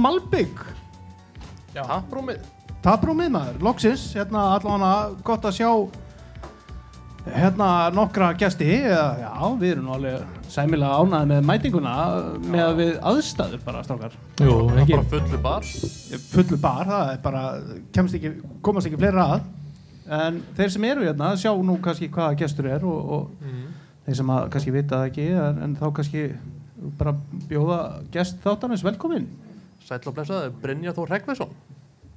Malbygg Taprúmið. Taprúmið maður, loksins Hérna allavega gott að sjá Hérna nokkra gesti. Eða, Já, við erum nú alveg sæmilega ánæði með mætinguna með að við aðstæður bara strákar. Jú, ekki Bara fullu bar. Fullu bar, það er bara kemst ekki, komast ekki fleira að. En þeir sem eru hérna sjá nú kannski hvaða gestur er og, og þeir sem að kannski vita það ekki en, en þá kannski bara bjóða gest þáttanins velkomin Sæll og blessaði, Brynja Þór Hreggveðsson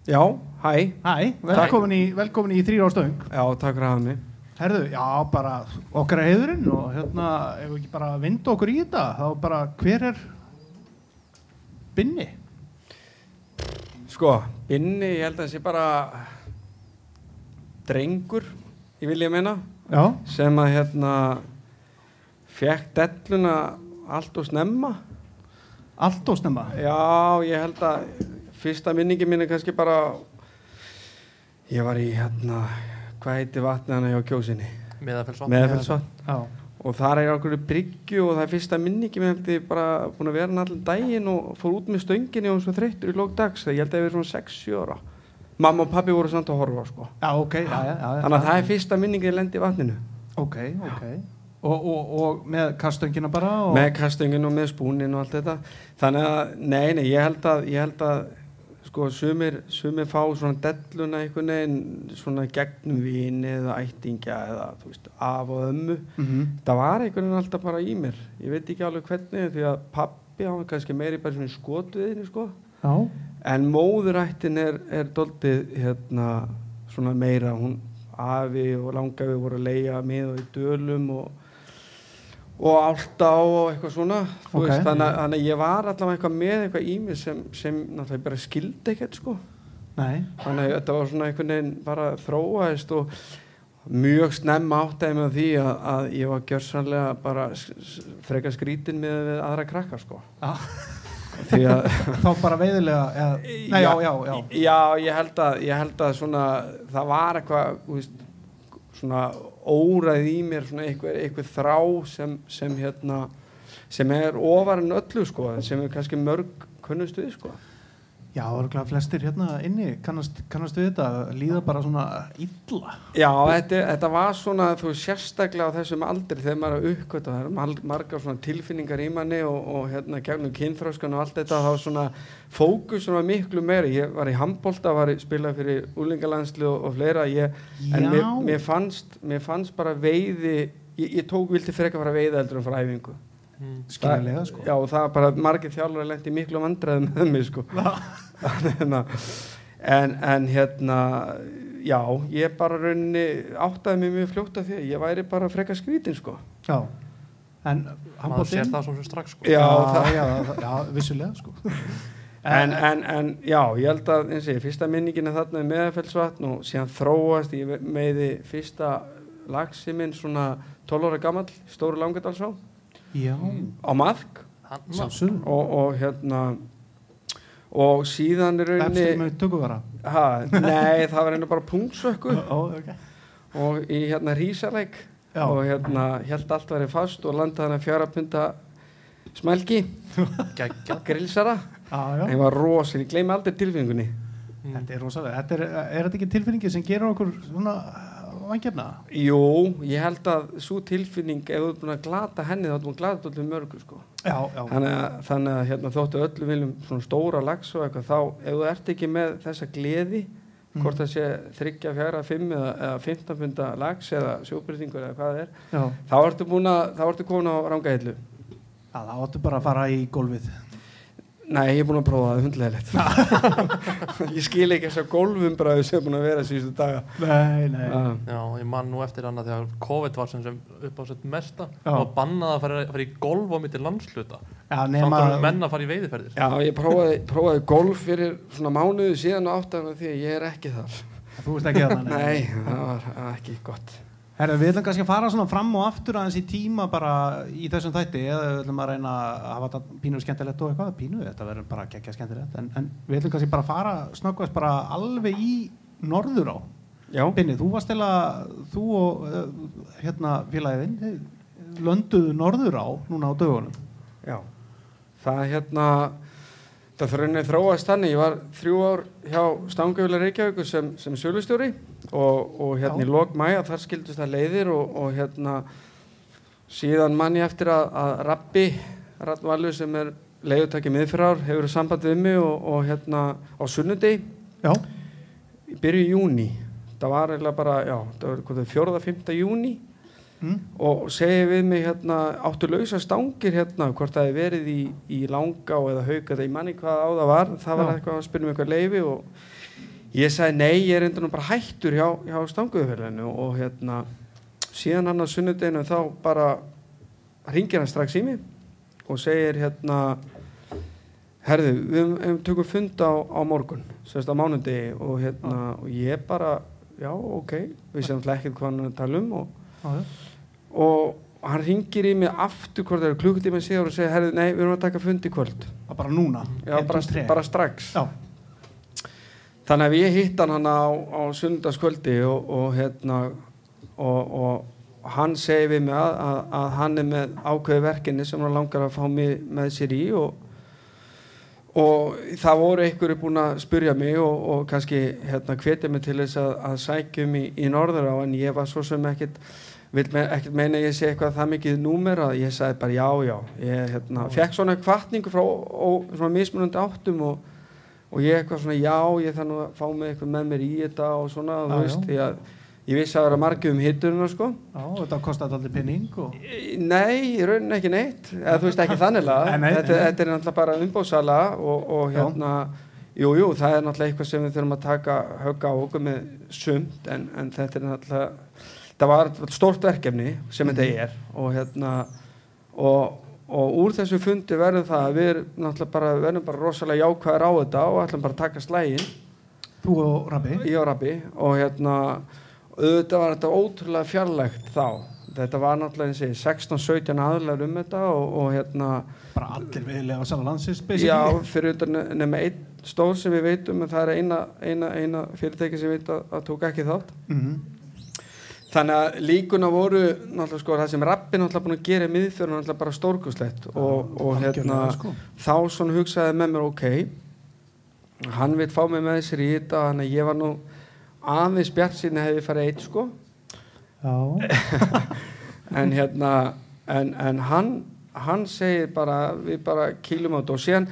Já, hæ, Hæ, velkomin í, velkomin í þrýra ástöðung já, takk fyrir að mig. Herðu, já, bara okkar er heiðurinn og hérna, ef við ekki bara vinda okkur í þetta, þá bara hver er Binni? Sko, Binni, ég held að það sé bara drengur, ég vil ég meina Já, sem að hérna fekk delluna allt og snemma allt og snemma? Já, ég held að fyrsta minningi mín er kannski bara ég var í hérna hvað heiti vatnið hana hjá kjósinni? Já, og þar er okkur bryggju og það er fyrsta minningi mér held ég bara búin að vera hann allan daginn og fór út með stönginni og svo þreyttur í lók dags. Þegar ég held að ég verið svona 6-7 ára. Mamma og pappi voru samt að horfa sko. Já, ok já, já, já, þannig að það er fyrsta minningi ég lendi í vatninu. Ok, ok Og, og, og með kastöngina bara og... með kastöngin og með spúnin og allt þetta. Þannig að, nei, nei, ég held að ég held að, sko, sumir sumir fá svona delluna einhvern veginn svona gegnum vini eða ættingja eða, þú veist, af og ömmu. Mm það var einhvern veginn alltaf bara í mér. Ég veit ekki alveg hvernig því að pappi hann var kannski meiri bara svona skotuðinni sko. Já, en móðurættin er, er doldið hérna svona meira. Hún afi og langafi voru að leia með og í dölum og og álta á og eitthvað svona þú Ok. veist, þannig, að- þannig að ég var allavega eitthvað með eitthvað í mig sem, sem náttúrulega bara skildi ekkert sko. Nei. Þannig að þetta var svona einhvern veginn bara þróaðist og mjög snemma áttæði með því að, að ég var gjörsanlega bara freka skrítin með, við aðra krakka sko. Því að Þá bara veiðilega Nei, já, já, já. Já ég, held að, ég held að svona það var eitthvað veist, svona óræð í mér svona eitthvað, eitthvað þrá sem, sem hérna sem er ofar en öllu sko sem er kannski mörg kunnustu við sko Já, örgulega flestir hérna inni kannast, kannast við þetta, líða bara svona illa. Já, þetta, þetta var svona, þú sérstaklega á þessum aldri þegar maður er að uppkvöta, það mal- margar svona tilfinningar í manni og, og hérna gegnum kynþróskan og allt þetta, þá svona fókusun var miklu meiri, ég var í handbólta, var í spilað fyrir úlingalandsli og, og fleira, ég, en mér, mér, fannst, mér fannst bara veiði, ég, ég tók vilti frekar fara að veiða eldur en frá æfingu. Skiljanlega, sko Já, og það bara margir þjálfur að lendi miklu vandræðum með mig, sko. Að- en, en hérna, já, ég bara rauninni áttaði mig mjög fljótt af því að ég væri bara frekar skrítin, sko. Já En Maður sér það svo strax sko Já, já, það- já, það- já, vissulega sko En, en, en já, ég held að, eins og ég, fyrsta minningin er þarna meðafellsvatn og síðan þróast, ég meði fyrsta lagsi minn svona 12 ára gamall, stóru langadalsá, Já, á maðk og, og hérna, og síðan er rauninni, nei, það var einu bara pungsökku Ó, ok. Og í hérna rísalæk Já. og hérna held allt væri fast og landaði hann að fjara punta smælgi, grilsara það var rosin, ég gleymi aldrei tilfinningunni. Þetta er rosalega, þetta er, er þetta ekki tilfinningi sem gerir okkur svona vangefna? Jú, ég held að svo tilfinning, ef þú ert búin að glata henni þá ertu búin að glata öllu mörgu sko. Já, já, þannig að, þannig að hérna, þóttu öllu viljum svona stóra lags og eitthvað þá, ef þú ert ekki með þessa gleði Mm. hvort það sé þryggja, fjara, fimm eða, eða 15 punda lags eða sjóbyrðingur eða hvað það er, já. þá ertu búin að þá ertu komin á ranga hillu Já, það áttu bara að fara í gólfið. Nei, ég er búin að prófa það, hundlegilegt Ég skil ekki þess að gólfumbræðu sem er búin að vera síðustu daga. Nei, nei. Ah. Já, ég man nú eftir hann að þegar COVID var sem, sem upp á sett mesta. Og bannað að fara, fara í golf á mitt landsluta Já, samt nema, að menn að fara í veiðiferðir. Já, ég prófaði, prófaði golf fyrir svona mánuði síðan og með því að ég er ekki þar. Þú veist ekki það. Nei, það var það var ekki gott Herra, við ætlum kannski að fara svona fram og aftur aðeins í tíma bara í þessum þætti eða við ætlum að reyna að hafa þetta pínu skemmtilegt og eitthvað, pínu, þetta verður bara geggja skemmtilegt en, en við ætlum kannski bara að fara snöggvast bara alveg í norður á Binni, þú varst eða þú og uh, hérna félagin lönduðu norður á núna á dögunum. Já. Það hérna Það þrjunni þróast þannig, ég var þrjú ár hjá Stangauðulega Reykjavíkur sem, sem sölustjóri og, og hérna í lok mæja þar skildust það leiðir og, og hérna síðan mann ég eftir að, að Rappi, Rattvalur sem er leiðutæki miðfyrár, hefur samband við mig og, og hérna á sunnudegi Já, í byrju júni. Það var eiginlega bara, já, það var hvað, fjóraða, fymta júni mm. og segi við mig hérna, áttu lausa stangir hérna, hvort það hefði verið í, í langa eða hauka eða ég manni hvað á það var, það var Já. eitthvað að spyrja mig eitthvað leifi og ég sagði nei, ég er endur nú bara hættur hjá, hjá stanguðufélaginu og hérna, síðan hann á sunnudeginu þá bara ringir hann strax í mig og segir hérna, herðu, við, við tökum fund á, á morgun, sérst á mánudegi og hérna, og ég bara, já, ok, við séum alltaf ekkert hvað hann er að tala um og já. og hann ringir í mig aftur hvort það eru klukkutíma síðan og segir, herri, nei, við erum að taka fund í kvöld. Er bara núna? Já, bara, bara strax. Já, þannig að ég hitt hann á, á sunnudagskvöldi og, og hérna og, og hann segi við mig að, að, að hann er með ákveði verkinni sem hann langar að fá mig með sér í og og það voru einhverju búin að spurja mig og, og kannski hérna hvetja mig til þess að, að sækjum í, í norður á en ég var svo sem me, ekkert meina ég sé eitthvað það mikið númer að ég sagði bara já já. Ég hérna, fekk svona kvartningu frá og, svona mismunandi áttum og, og ég eitthvað svona já ég nú að fá mig eitthvað með mér í þetta og svona Já, þú veist, ég, ég vissi að það vera margið um hitturinn sko. Já, þetta kostaði alltaf pinning og... Nei, í rauninni ekki neitt. Eða þú veist ekki þanniglega þetta, þetta er náttúrulega bara umbóðsala og, og hérna jú, jú, það er náttúrulega eitthvað sem við þurfum að taka högga á okkur með sumt en, en þetta er náttúrulega það var stórt verkefni sem Mhm. þetta er og hérna og, og úr þessu fundi verður það að við bara, verðum bara rosalega jákvæðir á þetta og ætlum bara að taka slægin Þú og Rabbi? Í Árabi og hérna auðvitað var þetta ótrúlega fjarlægt þá. Þetta var náttúrulega eins og ég segi, 16-17 aðlar um þetta og, og hérna Bara allir viðlega á sala landsins já, fyrir utan nema einn stór sem við veitum en það er eina, eina, eina fyrirtæki sem við veit að, að tók ekki þátt. Mhm. Þannig að líkuna voru náttúrulega sko það sem Rappi náttúrulega búin að gera í miðfjörun náttúrulega bara stórkuslegt og, og hérna Algjörlega, sko. þá svona hugsaði með mér ok hann veit fá mig með sér í þetta þannig að ég var nú aðeins bjart síðan hefði farið eitt sko en hérna en, en hann, hann segir bara við bara kýlum á þetta og síðan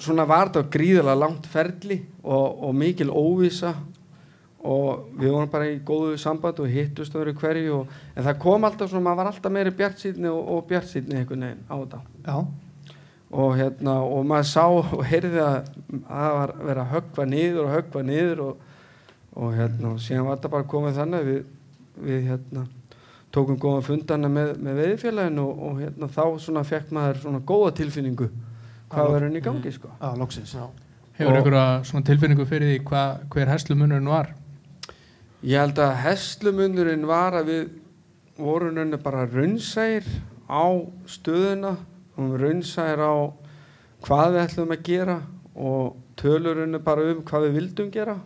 svona var þetta gríðalega langt ferli og, og mikil óvisa og við vorum bara í góðu samband og hittust öðru hverju og, en það kom alltaf svona, maður var alltaf meiri bjart síðni og, og bjart síðni einhvern veginn á þetta. Já, og hérna og maður sá og heyrði að það var verið að höggva niður og höggva niður og, og hérna og síðan var þetta bara komið þannig að við, við hérna tókum góða fundana með, með veiðfélaginu og, og hérna þá svona fekk maður svona góða tilfinningu hvað verður henni í gangi sko. Já, loksins Já. Hefur Og- einhverja svona tilfinningu fyrir því hva, hver hæslumunurinn var? Ég held að heslumunurinn var að við vorum henni bara raunsæir á stöðuna og raunsæir á hvað við ætlum að gera og tölur henni bara um hvað við vildum gera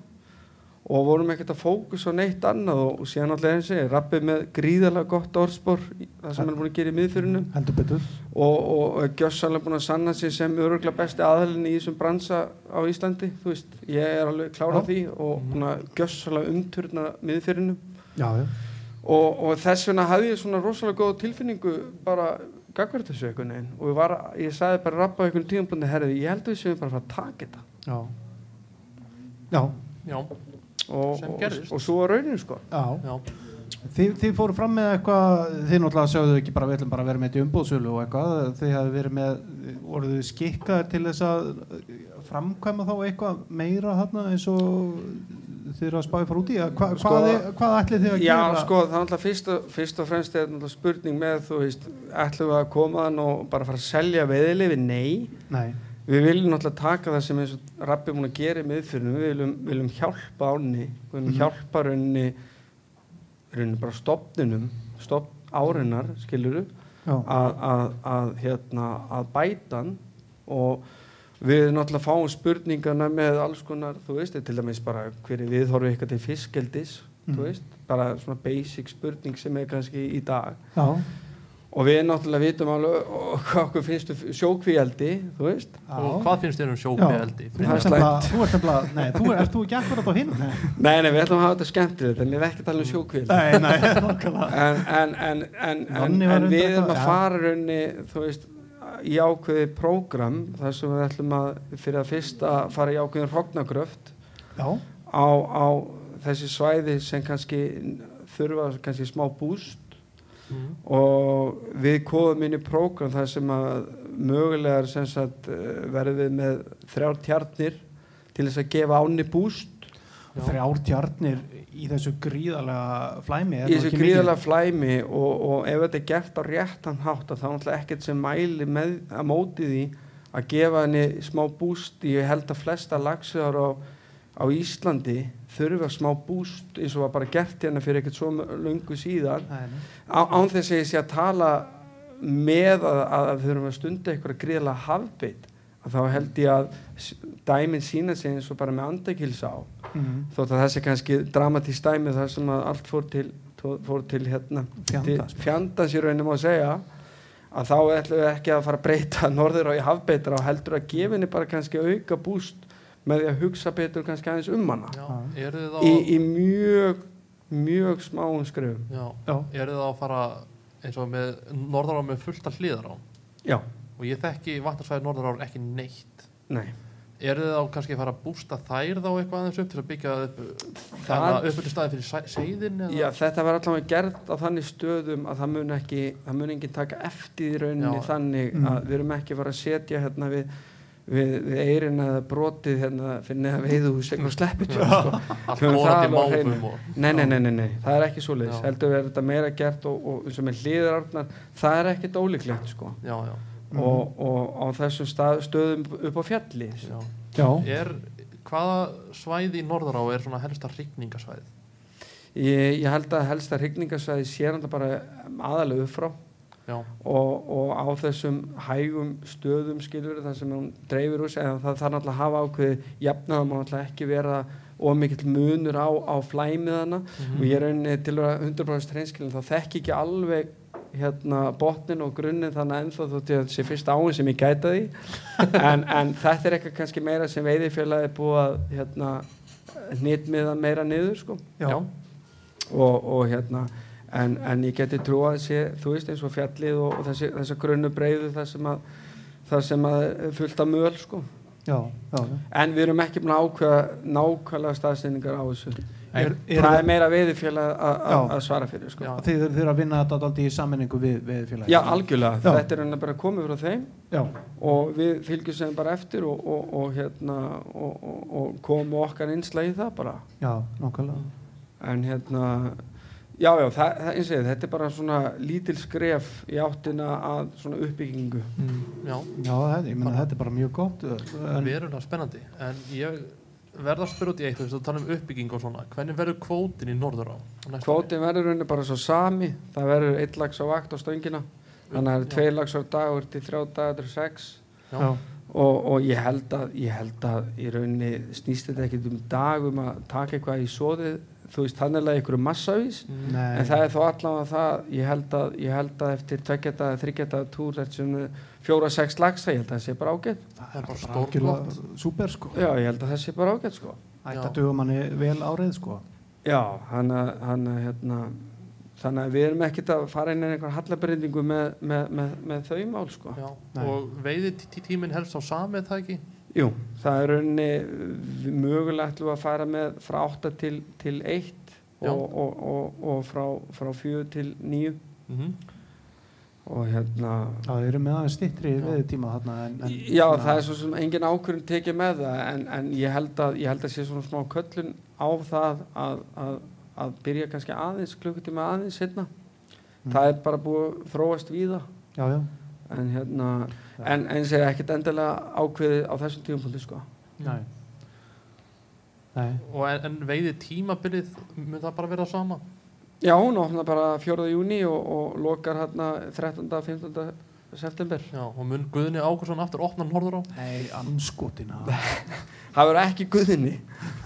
og vorum ekkert að fókusa á neitt annað og, og síðan alltaf eins og rappið með gríðarlega gott orðspor það sem hann er búin að gera í miðfyrunum Heldur betur. Og, og er gjössalega búin að sanna sig sem öruglega besti aðalinn í þessum bransa á Íslandi, þú veist, ég er alveg klára Já. því og búin að gjössalega umturna miðfyrinum Já, já, og, og þess vegna hafði ég svona rosalega góða tilfinningu bara gagvart þessu einhvern veginn. Og ég, var, ég sagði bara rappa einhvern tíðanbúndi herði, ég held að við séum bara að fara að taka þetta. Já. Já, Já, og, Sem og, og svo var raunin sko já já, Þið, þið fóru fram með eitthvað, þið náttúrulega sögðu ekki bara við ætlum bara að vera með þetta í umbúðsölu og eitthvað, þið hafði verið með, voruð þið skikkaðir til þess að framkvæma þá eitthvað meira þarna eins og þið eru að spáði fara út í, Hva, Sko- hvað, hvað ætlið þið að Já, gera? sko, það er alltaf fyrst og, fyrst og fremst er náttúrulega spurning með, þú veist, ætlum við að koma þann og bara fara að selja veðilefi? Nei. Nei, Við viljum náttúrulega taka það sem eins og Rappi er múin að gera í miðfyrinu, við viljum, viljum hjálpa ánni, við viljum Mhm. hjálpa rauninni, rauninni bara stopninum, stopp árinnar, skiluru, að, að, að, hérna, að bæta hann. Og við náttúrulega fáum spurningana með alls konar, þú veist, til dæmis bara hver er viðhorfið eitthvað til fiskeldis, Mhm. þú veist, bara svona basic spurning sem er kannski í dag. Já, og við náttúrulega vitum alveg hvað okkur finnst um sjókvíaldi þú veist. Og hvað finnst þér um Já. sjókvíaldi? Þú er ert nefnilega- nei, þú ert þú ekki akkurat á hinn? Nei, nei, nei, við ætlum að hafa þetta skemmtilegt en ég er ekki að tala um sjókvíaldi nei, nei, nákvæmlega. en, en, en, en, við erum að fara raunni, þú veist, í ákveði prógram þar sem við ætlum að fyrir að fyrst að fara í ákveðin hrognagröft Já, á, á þessi svæði sem kannski þurfa kannski smá búst Mm. og við kóðum inn í prógram þar sem að mögulegar sem sagt eh, verðum við með þrjár tjarnir til þess að gefa áni búst Já. þrjár tjarnir í þessu gríðalega flæmi í þessu gríðalega flæmi og, og ef þetta er gert á réttan hátt þá er ekkert sem mæli með að móti því að gefa henni smá búst ég held að flesta lagsiðar á, á Íslandi þurfa smá búst eins og var bara gert hérna fyrir ekkert svo lungu síðan án þess að ég sé að tala með að, að þurfum að stunda eitthvað gríðalega hafbeitt að þá held ég að s- dæmin sína sig eins og bara með andakils á Mhm. þótt að þessi kannski dramatísk dæmi þar sem að allt fór til, fór til hérna Fjandans. í rauninu má segja að þá ætlum við ekki að fara að breyta norður á í hafbeitra og heldur að gefinni bara kannski auka búst með því að hugsa betur kannski aðeins um hana Já, þá í, í mjög mjög smáum skrefum Já, Já. eru þið þá að fara eins og með norðará með fullt af hliðar á já, og ég þekki vatnarsvæði norðará ekki neitt nei eru þið þá kannski að fara að bústa þær þá eitthvað aðeins upp til að byggja upp þannig upp til staði fyrir seiðin eða? Já, þetta var allavega gert á þannig stöðum að það mun ekki, það mun ekki taka eftir í rauninni Já. þannig Mm. að við erum ekki að fara að setja hérna við, við, við eirin eða brotið hérna fyrir neða veiðuhús eitthvað sleppit sko. allt hreinu. máfum og nei, nei, nei, nei, nei, það er ekki svoleiðis Já. heldur er þetta meira gert og, og eins og með hlýðararnar það er ekkit ólíklegt sko. já, já, Mhm. og, og á þessum stað, stöðum upp á fjalli já. Já, Er, hvaða svæði í norðará er svona helsta hrygningasvæði? ég, ég held að helsta hrygningasvæði sé náttúrulega bara aðalega upp frá og, og á þessum hægum stöðum skilur þar sem hún dreifir úr sig en það þarf náttúrulega að hafa ákveði jafna það má náttúrulega ekki vera ómikill munur á, á flæmiðana Mhm. og ég er rauninni til að vera 100% hreinskilin þá þekki ekki alveg hérna botnin og grunnin þannig að ennþá þótt ég að sé fyrst áin sem ég gæta því en, en þetta er eitthvað kannski meira sem veiðifélagi er búið að hérna hnitmiða meira niður sko já, Já. og, og hérna en, en ég geti trú að sé þú veist eins og fjallið og, og þessi, þessa grunnu breyðu þar sem að þar sem að er fullt af möl sko. Já, já. en við erum ekki búin að ákveða nákvæmlega staðsendingar á þessu. Er, er, það er meira veiðifélag að- að að svara fyrir sko. Já. Þið þurfa að vinna þetta alltaf í sammenningu við, félagi Já, algjörlega, Já. þetta er hann bara komið frá þeim. Já, og við fylgjum sem bara eftir og, og, og, hérna, og, og, og komum okkar einslega í það bara. Já, nákvæmlega. En hérna já, já, það, það, eins og ég, þetta er bara svona lítil skref í áttina að svona uppbyggingu Mm, já, Já, þetta, ég meina þetta er bara mjög gott en, verulega spennandi en ég verða að spyrja út í eitt þú veist, þú tala um uppbygging og svona hvernig verður kvótin í norðurá? á kvótin verður rauninni bara svo sami það verður eitt lags á vakt á stöngina þannig að það Já. tvei lags á dagur til þrjá dagur til sex Já. já, og, og ég held að ég held að í rauninni snýst þetta ekkert um dag um að taka eitthvað í svoðið þú veist þannig að einhverju massavís. Mm, nei. En það er þó allavega það ég held að, ég held að eftir tveggjata þryggjata túr þessum fjóra sex lagsa ég held að það sé bara ágætt. Það er bara stórflott súper sko. Já ég held að það sé bara ágætt sko. Að duga manni vel árið sko. Já hann að hann að hérna þannig að við erum ekkert að fara inn í einhver hallabyrðingu með, með, með, með þau mál sko. Já. Og veiði tíminn helst á sami er það ekki? Jú það er rauninni við mögulega ætlum við að fara með frá 8 til, til 1 Já. og, og, og, og frá, frá 4 til 9 Mm og hérna þeir eru með aðeins stittri Já. við tíma þarna en, en, Já, það er svo sem engin ákvörðin tekið með það en, en ég, held að, ég held að sé svona smá köllun á það að, að, að byrja kannski aðeins klukkutíma aðeins setna Mm. það er bara búið að þróast víða Já, já, en hérna en, en segja ekkert endilega ákveðið á þessum tíumpunkti sko nei Nei, og en, en veiði tímabilið mun það bara vera sama? Já, hún opnar bara 4. júni og, og lokar hérna 13. 15. september Já, og mun Guðni Ákursson aftur opna norðurá? nei, anskotina það verður ekki guðinni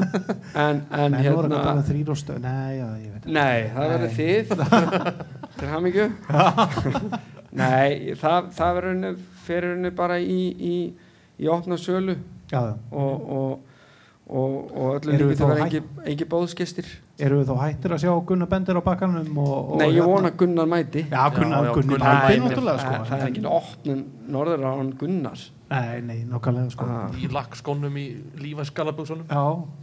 en, en Nei, hérna þetta þrýr og stöð Nei, já, ég veit Nei, það verður þið til hamingju Nei, það, það verður fyrir henni bara í, í, í opna sölu Já, já. og, og, og, og öllum líki það hætt- engi, engi bóðskistir. Eru við þá hættir að sjá Gunnar Bendir á bakkanum og, og Nei, ég hérna- vona Gunnar mæti. Já, Gunnar, Já, Gunnar Gunnar mætir. náttúrulega sko. það, er ekki opnum norður á hann Gunnars. Nei, nei, nákvæmlega sko. Ah. í lakkskónum í lífæskalabúksunum Já,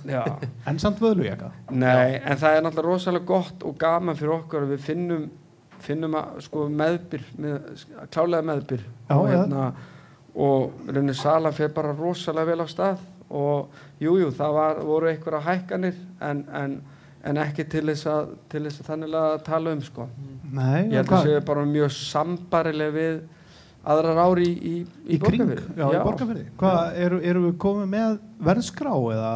Já. en samt vöðlujaka. Nei, en það er náttúrulega rosalega gott og gaman fyrir okkur að við finnum, finnum að, sko, meðbyr, með, klálega meðbyr. Já, og, hérna, og raunin sala fyrir bara rosalega vel á stað. Og jújú, jú, það var, voru einhverja hækkanir en, en, en ekki til þess að, til þess að þannig að tala um sko. Nei, Ég held að séu bara mjög sambarileg við aðrar ári í, í, í borgarfyrði. Hvað, eru, eru við komið með verðskrá eða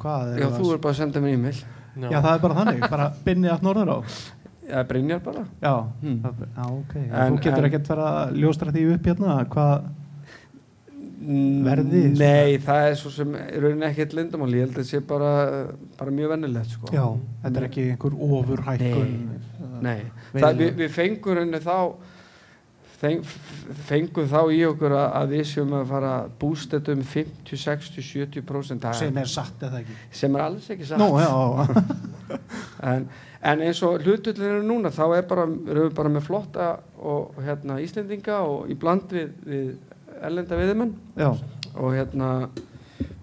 hvað Já, þú er bara að senda mér e-mail. Já, það er bara þannig, bara binni allt norður á. Já, Brynjar bara. Já, Hmm. það, já ok. En, þú getur ekkert vera að ljóstra því upp hérna, hvað, Verði, Nei, það er svo sem í rauninni ekkert lindamál, ég held að það sé bara, bara mjög vennilegt sko. já, þetta er ekki einhver ofur hækkun. Nei, Veiðilega. það, við, við fengum rauninni þá fengum þá í okkur að, að við séum að fara að bústa þetta um 50, 60, 70% það- Sem er satt eða ekki. sem er alls ekki satt. Nú, já, en, en eins og hlutullin eru núna þá er bara, erum við bara með flotta og hérna Íslendinga og í bland við, við ellenda viðumenn já, og hérna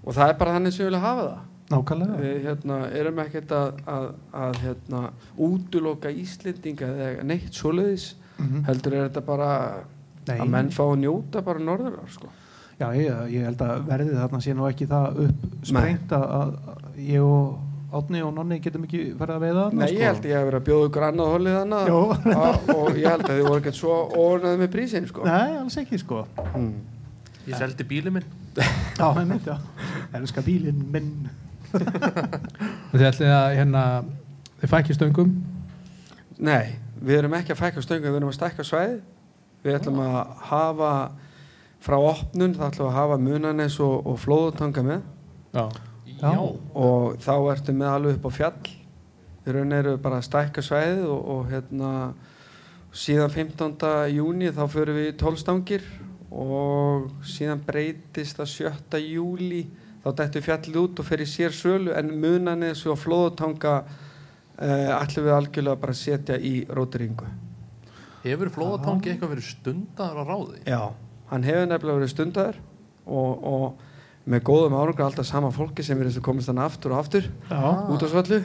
og það er bara þannig sem við viljum hafa það. Nákvæmlega. við hérna, erum ekkert að, að, að hérna, útuloka Íslendinga eða neitt svoleiðis Mhm. heldur er þetta bara Nei. að menn fá að njóta bara norðurar sko. Já, ég, ég held að verðið þarna sé nú ekki það upp sprengt að, að ég og Átni og Nonni getum ekki farið að veiða þarna, Nei, ég held að ég hef verið að bjóða ykkur annað holið þannig Jó. og ég held að þið voru ekkert svo ónaði með prísin sko. Nei, alls ekki sko. mm. ég seldi bílið minn Já, einmitt, já. Elska bílinn minn. Þið ætlið að hérna þið fækki stöngum Nei, við erum ekki að fækka stöngum við erum að stækka svæði við ætlum að hafa frá opnun þá ætlum við að hafa munanes og, og flóðutanga með Já, Já. og þá ertu með alveg upp á fjall í raun eru bara að stækka svæðið og, og hérna síðan 15. júni þá förum við tólstangir og síðan breytist það 7. júli þá dættu fjallið út og fer í sér sölu en munanis og flóðutanga ætlum við algjörlega bara að setja í rótiringu hefur flóðatangi eitthvað verið stundar á ráði? Já, hann hefur nefnilega verið stundar og, og með góðum árangur alltaf sama fólki sem verið að komast þannig aftur og aftur Já, út á svallu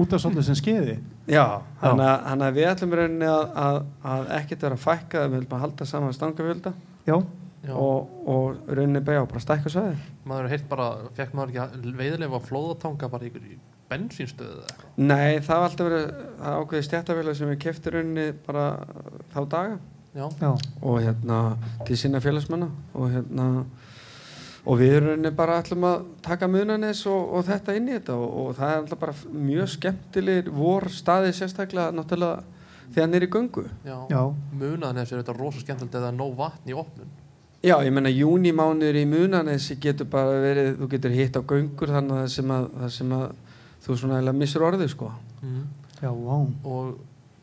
út af svolítið sem skeiði. Já, þannig að, við ætlum í rauninni að, að, að ekkert vera að fækka við viljum að halda saman stangafjölda og, og í rauninni beigja bara stækka svæði maður er heilt bara, fekk maður ekki veiðilega flóðatanga bara ykkur í bensínstöðu eða? Nei, það var alltaf verið það ákveði stjættafélag sem við kefti rauninni bara þá daga. Já, já, og hérna til sína félagsmanna og hérna og við í rauninni bara ætlum að taka munanis og, og þetta inn í þetta. Og, og það er alltaf bara mjög skemmtilegir vor staði sérstaklega náttúrulega þegar hann er í göngu. Já, já, munaðan þessi er þetta rosa skemmtilegt eða nóg vatn í opnun. Já, ég menna júnimánuður í Munanesi getur bara verið, þú getur hitt á göngur þannig að það sem að, það sem að þú svona eða missur orðið sko. mm. já, vá. og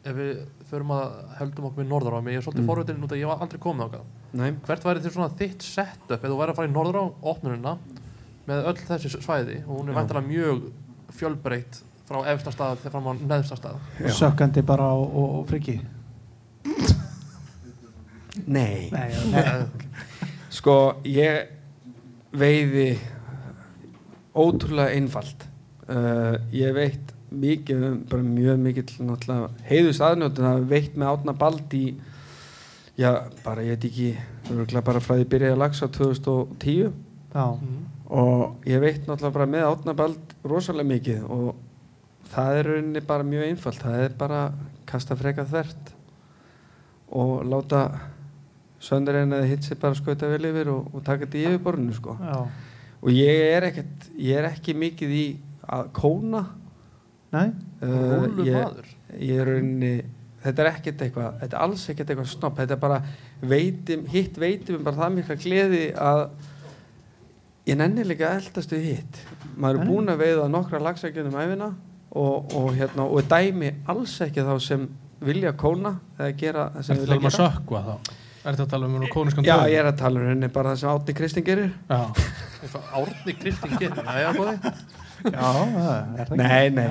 ef við förum að heldum okkur með norðurá ég er svolítið Mm. forvitin út að ég var aldrei komið ákvað Nei, hvert væri þér svona þitt setup ef þú væri að fara í norðurá opnunina með öll þessi svæði og hún er Já. vantilega mjög fjölbreytt frá efsta stað til fram á neðsta stað Já. Sökkandi bara og, og, og friki. Nei. Nei, nei. Sko, ég veiði ótrúlega einfalt. Uh, ég veit mikið, um- bara mjög náttúrulega heiðust aðnjóttin að veitt með átna bald í, já, bara ég veit ekki, örugglega bara frá því byrjaði að lagsa 2010 Já, mm. og ég veit náttúrulega bara með átnabald rosalega mikið og það er rauninni bara mjög einfalt það er bara kasta freka þvert og láta söndurinn eða hitt sér bara skauta vel yfir og, og taka þetta í yfirborðinu sko. og ég er ekkert ég er ekki mikið í að kóna Nei, Uh, Rólu ég, maður ég er rauninni þetta er ekkert eitthvað, þetta er alls ekkert eitthvað snopp, þetta er bara veitim, hitt veitum bara það mikla gleði að ég nenni líka að eldast við hitt. Maður er búin að veiða nokkra lagsækjunum æfina og, og hérna, og dæmi alls ekki þá sem vilja kóna eða gera það sem Er þau þetta vilja að gera. sökva þá? Er þetta að tala um kóniskan Já, ég er að tala um henni bara það sem Átni Kristin gerir. Já, eins og Árni Kristín gerir Jæja, góði Já, það er það. Nei, nei.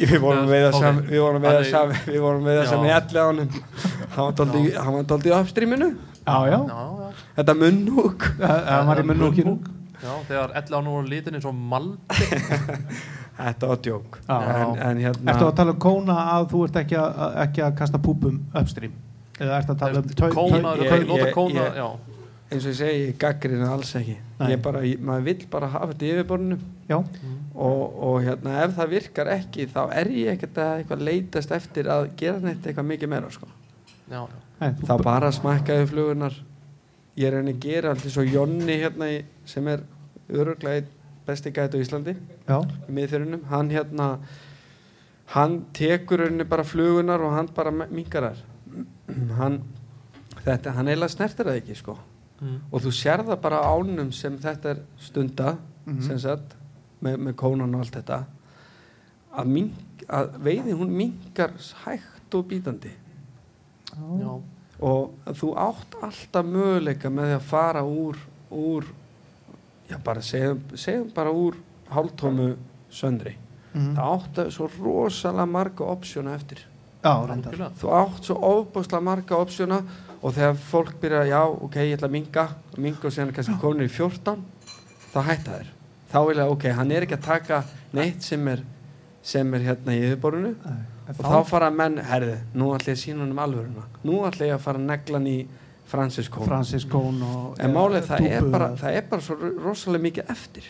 Við vorum við það Ok. sam, við vorum við það Þannig- sam, við vorum við það sem í allir ánum hann var dálítið- hann var daldið í uppstríminu Já, já, Já, já. Þetta munnúk það var í munnúkinu. Já, þegar 11 ánum voru litin eins og mal þetta var djók. Já. en, en hérna Ertu að tala um kóna að þú ert ekki að, ekki að kasta púpum upstream? Eða ertu að tala um Kóna, þú nota ég- kóna ég- Já, eins og ég segi, ég gaggrina alls ekki. Bara, ég, maður vill bara hafa þetta í yfirborðinu. Já, og, og hérna, ef það virkar ekki þá er ég ekkert að eitthvað leitast eftir að gera neitt eitthvað mikið meira sko. þá bara smækkaði flugunar ég reyni að gera alltaf svo Jonni hérna í, sem er öruglega einn besti gæti á Íslandi miðfjörunum, hann hérna hann tekur rauninni bara flugunar og hann bara minkar þær. Hann þetta, hann eiginlega snertir það ekki sko mm. og þú sér það bara ánum sem þetta er stunda Mhm. sem sagt, með, með kónan og allt þetta að, mink, að veiðin hún minkar hægt og bítandi Já, og þú átt alltaf möguleika með því að fara úr, úr já bara segjum, segjum bara úr hálftómu söndri Mhm. það átt að svo rosalega marga opsjóna eftir já, þú átt svo ofbúslega marga opsjóna og þegar fólk byrja já ok, ég ætla að minga minga og síðan kannski komin í 14 þá hætta þér þá vil ég ok, hann er ekki að taka neitt sem er sem er hérna í yfirborðinu. Og þá fara menn, herði, nú ætla ég að sína hann um alvöruna. Nú ætla ég að fara að negla hann í Francis Cone. Og en málið það er, bara, það er bara svo rosalega mikið eftir.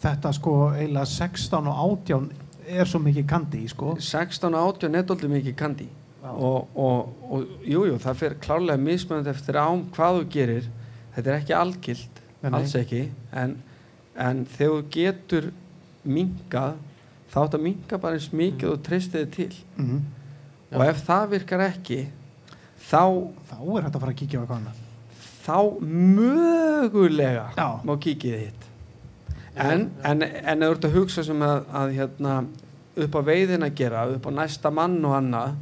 Þetta sko eiginlega 16 og 18 er svo mikið kandi sko. 16 og 18 er doldið mikið kandi. Og, og, og jú, jú, það fer klárlega mismunandi eftir ám hvað þú gerir. Þetta er ekki algilt, Nei, nei. alls ekki. En, en þegar þú getur minkað þá átt að minka bara eins mikið og treystið þig til. Mhm. og ef það virkar ekki þá, Þá er þetta að fara að kíkja á eitthvað annað. þá mögulega Já. má kíkið þitt. En, en, en ef þú ert að hugsa sem að, að hérna, upp á veiðin að gera upp á næsta mann og annað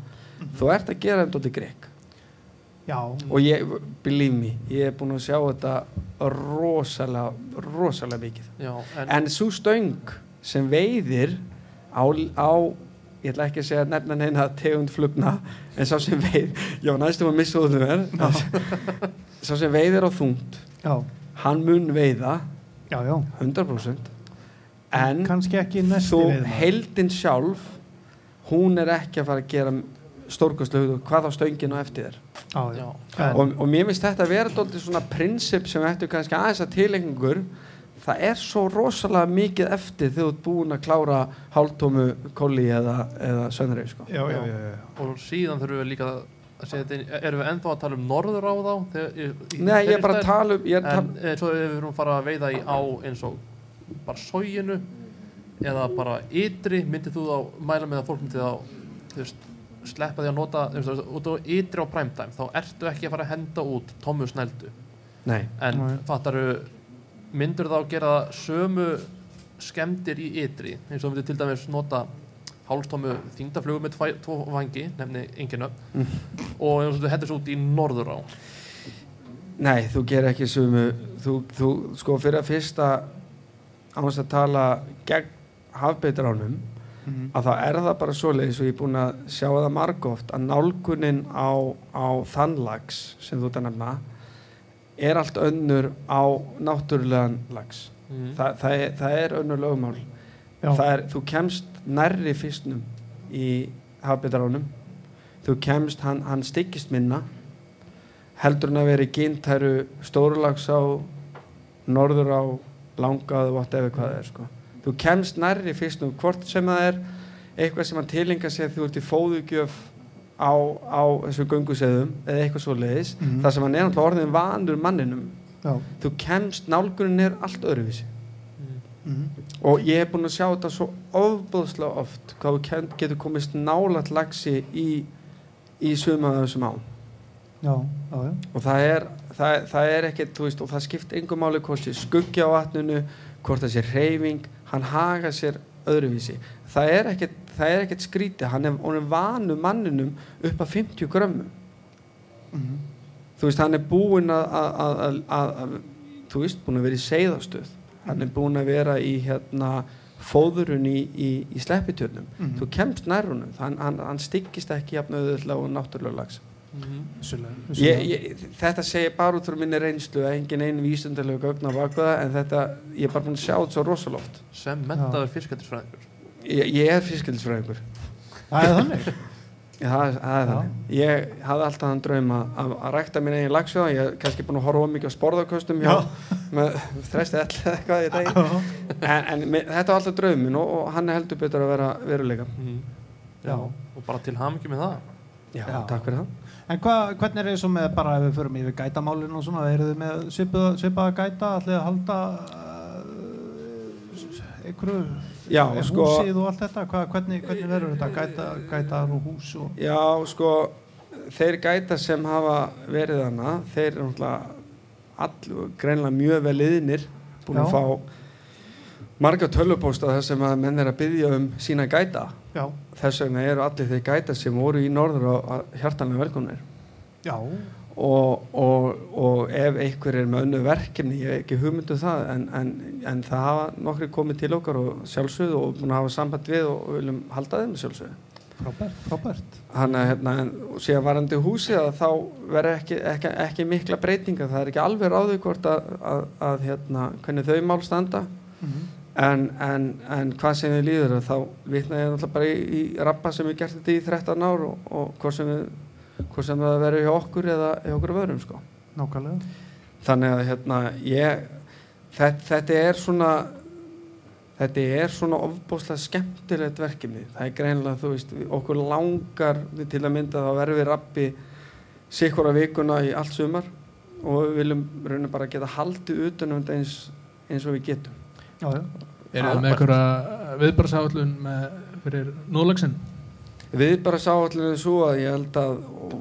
þú ert að gera þetta í grek Já, og ég, believe me, ég er búin að sjá þetta rosalega, rosalega mikið. Já, en, en svo stöng sem veiðir á, á ég ætla ekki að segja nefna neina tegund flugna en sá sem veið já næstum að missa um þér. Sá sem veiðir á þungt já, hann mun veiða já, já. 100% en Kannski ekki næsti þú veiðmaður. heldin sjálf hún er ekki að fara að gera stórkostlega hug hvað á stöngin og eftir þér. En- og, og mér finnst þetta að vera dóldi svona prinsip sem ættu kannski aðeins að tilengur það er svo rosalega mikið eftir þegar þú ert búin að klára hálftómu kóli eða, eða söndreif sko. og síðan þurfum við líka að segja erum við ennþá að tala um norður á þá þegar, í, í Nei, ég er bara að tala um að en tala, eins og ef við erum fara að veiða í á eins og bara sóginu eða bara ytri. Myndið þú þá mæla með að fólk myndið þá þú veist, sleppa því að nota þú veist, út á ytri á primetime þá ertu ekki að fara að henda út tómu snældu nei, en Nei. fattaru myndur þá að gera sömu skemmtir í ytri eins og þú myndir til dæmis nota hálftómu þingdaflugu með tvæ, tvo vangi nefni engin upp Mm. og eins og þú hendur svo út í norður á nei, þú gerir ekki sumu þú, þú sko fyrir að fyrsta ánast að tala gegn hafbeitránum Mhm. að þá er það bara svoleiðis og ég er búin að sjá það margóft að nálgunin á, á þannlags sem þú ert að er allt önnur á náttúrulegan lags mm. Þa, það, er, það er önnur það er, þú kemst nærri fyrstnum í hafbyrðaránum þú kemst, hann, hann styggist minna heldur hann að vera í gintæru stórulags á norður á langaðu whatever hvað það er sko. Þú kemst nærri fyrstnum hvort sem það er eitthvað sem að tilinga sig að þú ert í fóðugjöf á, á þessu gönguseðum eða eitthvað svo leiðis Mhm. þar sem hann er náttúrulega orðin vanur manninum já. þú kemst, nálgunin er allt öðruvísi Mm. Mhm. og ég hef búin að sjá þetta svo ofbúðslega oft hvað þú getur komist nálat lagsi í, í suma af þessum ám já, já, já. og það er, það, það er ekkert veist, og það skipt engum máli hvort sé skuggi á vatninu hvort það sé reyfing hann haga sér öðruvísi. Það er ekkert, það er ekkert skrítið. Hann er, er vanu manninum upp að 50 grömmum. Mhm. þú veist, hann er búinn að, að, að, að, að þú veist, búinn að vera í seiðastöð hann er búinn að vera í hérna fóðurun í, í, í sleppitjörnum Mhm. þú kemst nær honum. Hann, hann, hann styggist ekki jafn auðvitað og náttúrulega lags Mhm. Vissulega, ég, vissulega. ég, þetta segir bara út frá minni reynslu að engin einu vísundalegu gögn á bakveða en þetta, ég er bara búinn að sjá þetta svo rosalóft sem mentaður fiskættisfræðingur ég, ég er fiskildisfræðingur Það er þannig það, er- það er Já. þannig ég hafði alltaf þann draum að, að, að rækta mín eigin lagsjóða ég er kannski búinn að horfa mikið á sporðarkostum hjá, með þresti ell eða eitthvað í dag en, en me- þetta var alltaf draumin og, og hann heldur betur að vera veruleika Mhm. Já. og bara til hamingi með það já, Já. takk fyrir það En hva, hvernig er það með bara ef við förum yfir gætamálinu og svona, eru þið með svipaða, svipaða gæta, ætlið að halda uh, einhverju Já, er sko- húsið og allt þetta, Hva, hvernig, hvernig verður þetta? Gæta, gætar og hús og já, sko þeir gætar sem hafa verið hana þeir eru náttúrulega greinlega mjög vel yðnir búin að Já. fá marga tölvupósta þar sem að menn er að byggja um sína gæta. Já, þess vegna eru allir þeir gætar sem voru í norður og hjartanlega velkomnir. Já, og, og, og ef einhver er með önnu verkefni, ég hef ekki hugmyndu það en, en, en það hafa nokkri komið til okkar og sjálfsögðu og búin að hafa samband við og viljum halda þeim sjálfsögðu. Frábært, frábært. Hann að hérna, síðan varandi húsið að þá verður ekki, ekki, ekki mikla breytinga, það er ekki alveg ráðu hvort að, að, að hérna, hvernig þau mál standa. Mm en, en, en hvað sem þið líður að þá vitna ég náttúrulega bara í, í rappa sem við gert þetta í 13 ár og, og hvort sem sem það verður hjá okkur eða hjá okkur öðrum sko. Nákvæmlega. Þannig að hérna ég þetta, þetta er svona þetta er svona ofbúslega skemmtilegt verkefni. Það er greinlega þú veist okkur langar til að mynda þá verður við rappi sikkura vikuna í allt sumar og við viljum rauninu bara geta haldið utanum þetta eins, eins og við getum Já, já, Er það með einhverja viðbarsáallun fyrir núðlagsinn? við bara sá allir svo að ég held að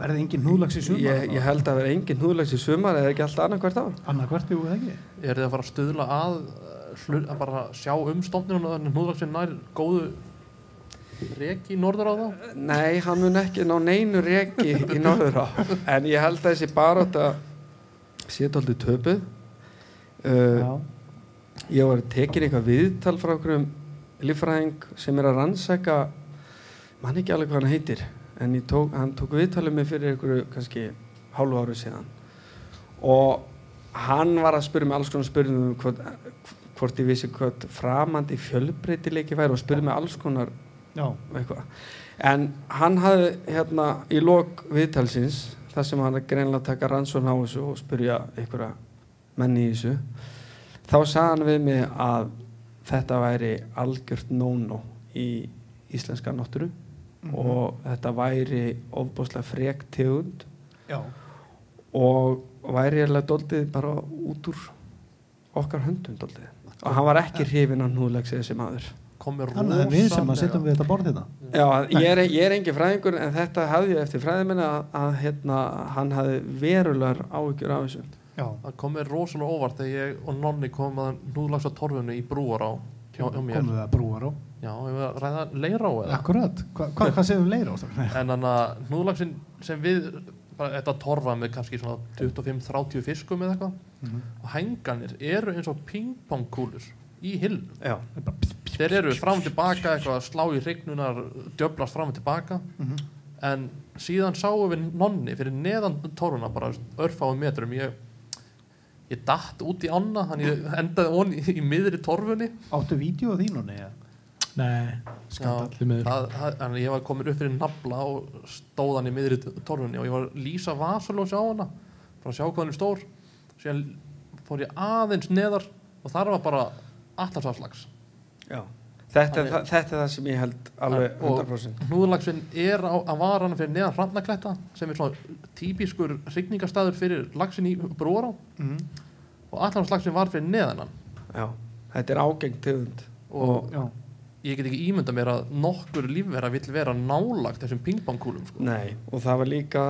verði engin húðlags í sumar ég, ég held að vera engin húðlags í sumar eða ekki alltaf ár. Annað hvert, jú, eða ekki. Er þið að fara að stuðla að uh, hlu- að bara sjá um stofninu og hnúðlagsinn nær góðu reki í norður á það Nei, hann mun ekki ná neinu reki í norður á. En ég held að þessi baróta sé tóltið töpuð. Uh, Já, ég var tekin eitthvað viðtal frá okkur um líffræðing sem er að rannsaka mann ekki alveg hvað hann heitir en tók, hann tók viðtalið mig fyrir einhverju kannski hálfu áru síðan. Og hann var að spyrja mig alls konar spyrjum um hvort, hvort ég vissi hvort framandi fjölbreytileiki væri og spyrja mig alls konar en hann hafði hérna í lok viðtalsins þar sem hann er greinlega að taka rannsókn á þessu og spyrja einhverja menni í þessu þá sagði hann við mig að þetta væri algjört no-no í íslenska náttúru Mhm. og þetta væri ofbúslega frek tegund já, og væri eða doldið bara út úr okkar höndum doldið. Og hann var ekki hrifin af núðlegsið þessi maður komið Þannig að við sem að sittum við þetta borð hérna. Já, ég er, ég er engin fræðingur en þetta hafði ég eftir fræðiminni að, að hérna, hann hafði verulegar áhyggjur af þessu. Já, það komið rosalega óvart þegar ég og Nonni komum að hnúðlags á torfunni í brúar á hjá, hjá mér. Komum við að brúar á já, að ræða leira á eða? Akkurat, Hva, hva, hvað séum við leira á það? en þannig að hnúðlagsin sem við bara þetta torfa með kannski svona 25-30 fiskum eða eitthvað. Mhm. og henganir eru eins og pingpongkúlur í hillum. Já. þeir eru fram og tilbaka eitthvað að slá í hrygnunar djöblast fram og tilbaka. Mhm. en síðan sáum við nonni fyrir neðan torfuna bara örfáum metrum. Ég, ég datt út í ána þannig ég endaði on í, í miðri torfunni Áttu vídeo af þínu, nei? Því miður. þannig ég var komin upp fyrir nafla og stóð hann í miðri torfunni og ég var að lýsa vasalós á hana bara að sjá hvað hann er stór síðan fór ég aðeins neðar og þar var bara allarsafslags Já. Þetta, er, það, þetta er það sem ég held alveg Og- 100%. hnúðlagsinn er á, að vara hann fyrir neðan hrafnakletta sem er svona típiskur hrygningarstaður fyrir lagsin í brúará Mm. og allan slagsinn var fyrir neðan hann Já. Þetta er ágengt tegund. og Já, ég get ekki ímynda mér að nokkur lífverða vill vera nálagt þessum pingpongkúlum sko. Nei, og það var líka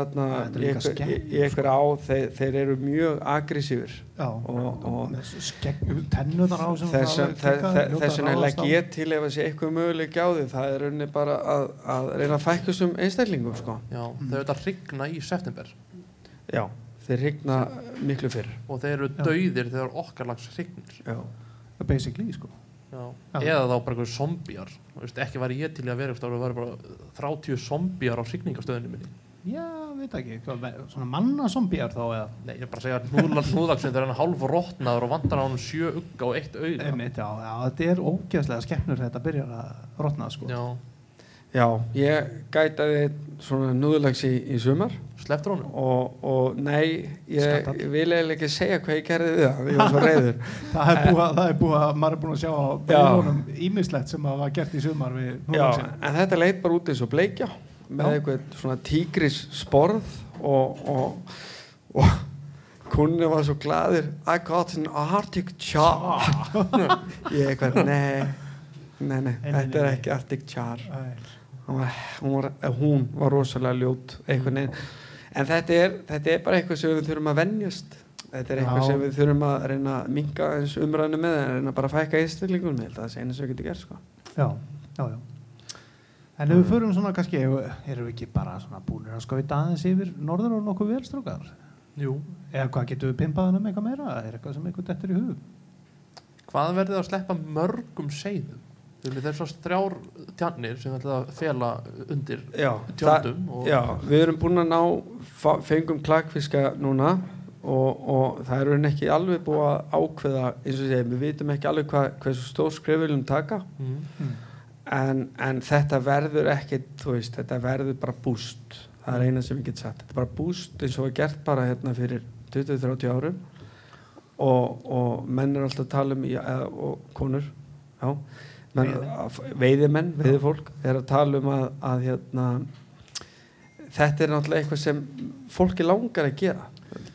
í einhver á, þeir, þeir eru mjög aggressífur Já, og, og með skegg, tennuðar á þess það vegna legg ég til ef að sé eitthvað möguleik á því það er rauninni bara að, að reyna að fækka þessum einstaklingum sko. Já, Mm. þau þetta rigna í september já, þeir rigna miklu fyrr og þeir eru dauðir þegar okkar lags rignir já, basically sko. Eða þá bara einhverju zombjar ekki var ég til að vera það var bara 30 zombjar á signingastöðunum minni. Já, veit ekki, svona manna zombíar þá eða? Nei, ég er bara að segja þegar hann er hálf rótnaður og vantar á hann sjö ugga og eitt auð já, já, þetta er ógeðslega skemmnur þetta byrjar að rotna sko. Já, já, ég gætaði svona núðulags í, í sumar. Slepptur honum? Og, og nei, ég, vil eiginlega ekki segja hvað ég gerði við það, ég var svo reyður það er búið, að- búið að maður er búin að sjá á Já. byrjunum ímislegt sem að var gert í sumar við Já, núlagsinn en þetta leit bara út eins og bleikja með Já. eitthvað svona tígris sporð og, og, og kunni var svo gladur I got an Arctic char. Ég eitthvað, nei nei, nei, þetta er ekki Arctic char. Æ, hún var, hún var, var rosalega ljót en þetta er, þetta er bara eitthvað sem við þurfum að venjast. Þetta er eitthvað Já. sem við þurfum að reyna að minka eins umræðinu með en reyna bara að fækka einstaklingun með þetta það sé einu sem við getum gert sko. Já, já, já. En ef við förum svona kannski erum við ekki bara svona búinir að skauta aðeins yfir norður og nokkuð velstrókar Jú, eða hvað getum við pimpað hann um eitthvað meira? Er eitthvað sem eitthvað dettur í hug? Hvað verður að sleppa mörgum seiðum? Það er svo þrjár tjarnir sem ætla að fela undir já, tjöldum og Já, við erum búin að ná fengum klakfiska núna og, og það er raunin ekki alveg búið að ákveða eins og segja, við vitum ekki alveg hvað, hversu stór skrif við viljum taka mm. en, en þetta verður ekki, þú veist, þetta verður bara búst, það er eina sem ég get sagt. Þetta er bara búst eins og var gert bara hérna fyrir 20-30 árum. Og, og menn er alltaf að tala um eða, og konur já. Veiðimenn, veiðifólk er að tala um að, að hérna þetta er náttúrulega eitthvað sem fólki langar að gera.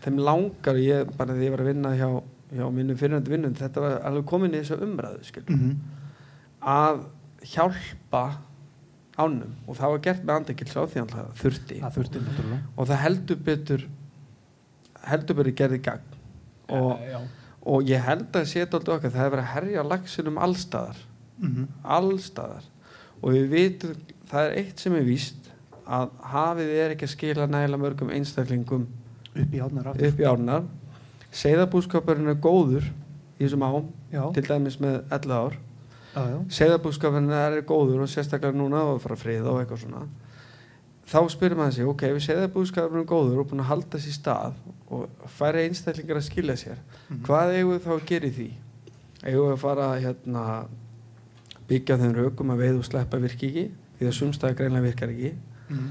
Þeim langar, ég, bara því ég var að vinna hjá, hjá minnum fyrirhandi vinnum þetta var alveg komin í þessu umræðu skil mm -hmm. að hjálpa ánum og það var gert með andekils á því að það þurfti. Það þurfti og það heldur betur heldur betur gerði gagn. Og, já. og ég held að setja alltaf okkar það er verið að herja laxinum allstaðar Mm allstaðar og við vitum, það er eitt sem er víst að hafið er ekki að skila nægilega mörgum einstaklingum upp í í árnar. Seiðabúskapurinn er góður í þessum já, til dæmis með 11 ár. Segðabúskapin er góður og sérstaklega núna og fara frið og eitthvað svona. Þá spyrir maður sig, ok, við segðabúskapin er góður og búin að halda sér stað og færi einstaklingar að skilja sér Mhm. hvað eigum við þá að gera í því? Eigum við að fara hérna byggja þeim rökum að veið og sleppa virki ekki því að sumstæða greinlega virkar ekki Mhm.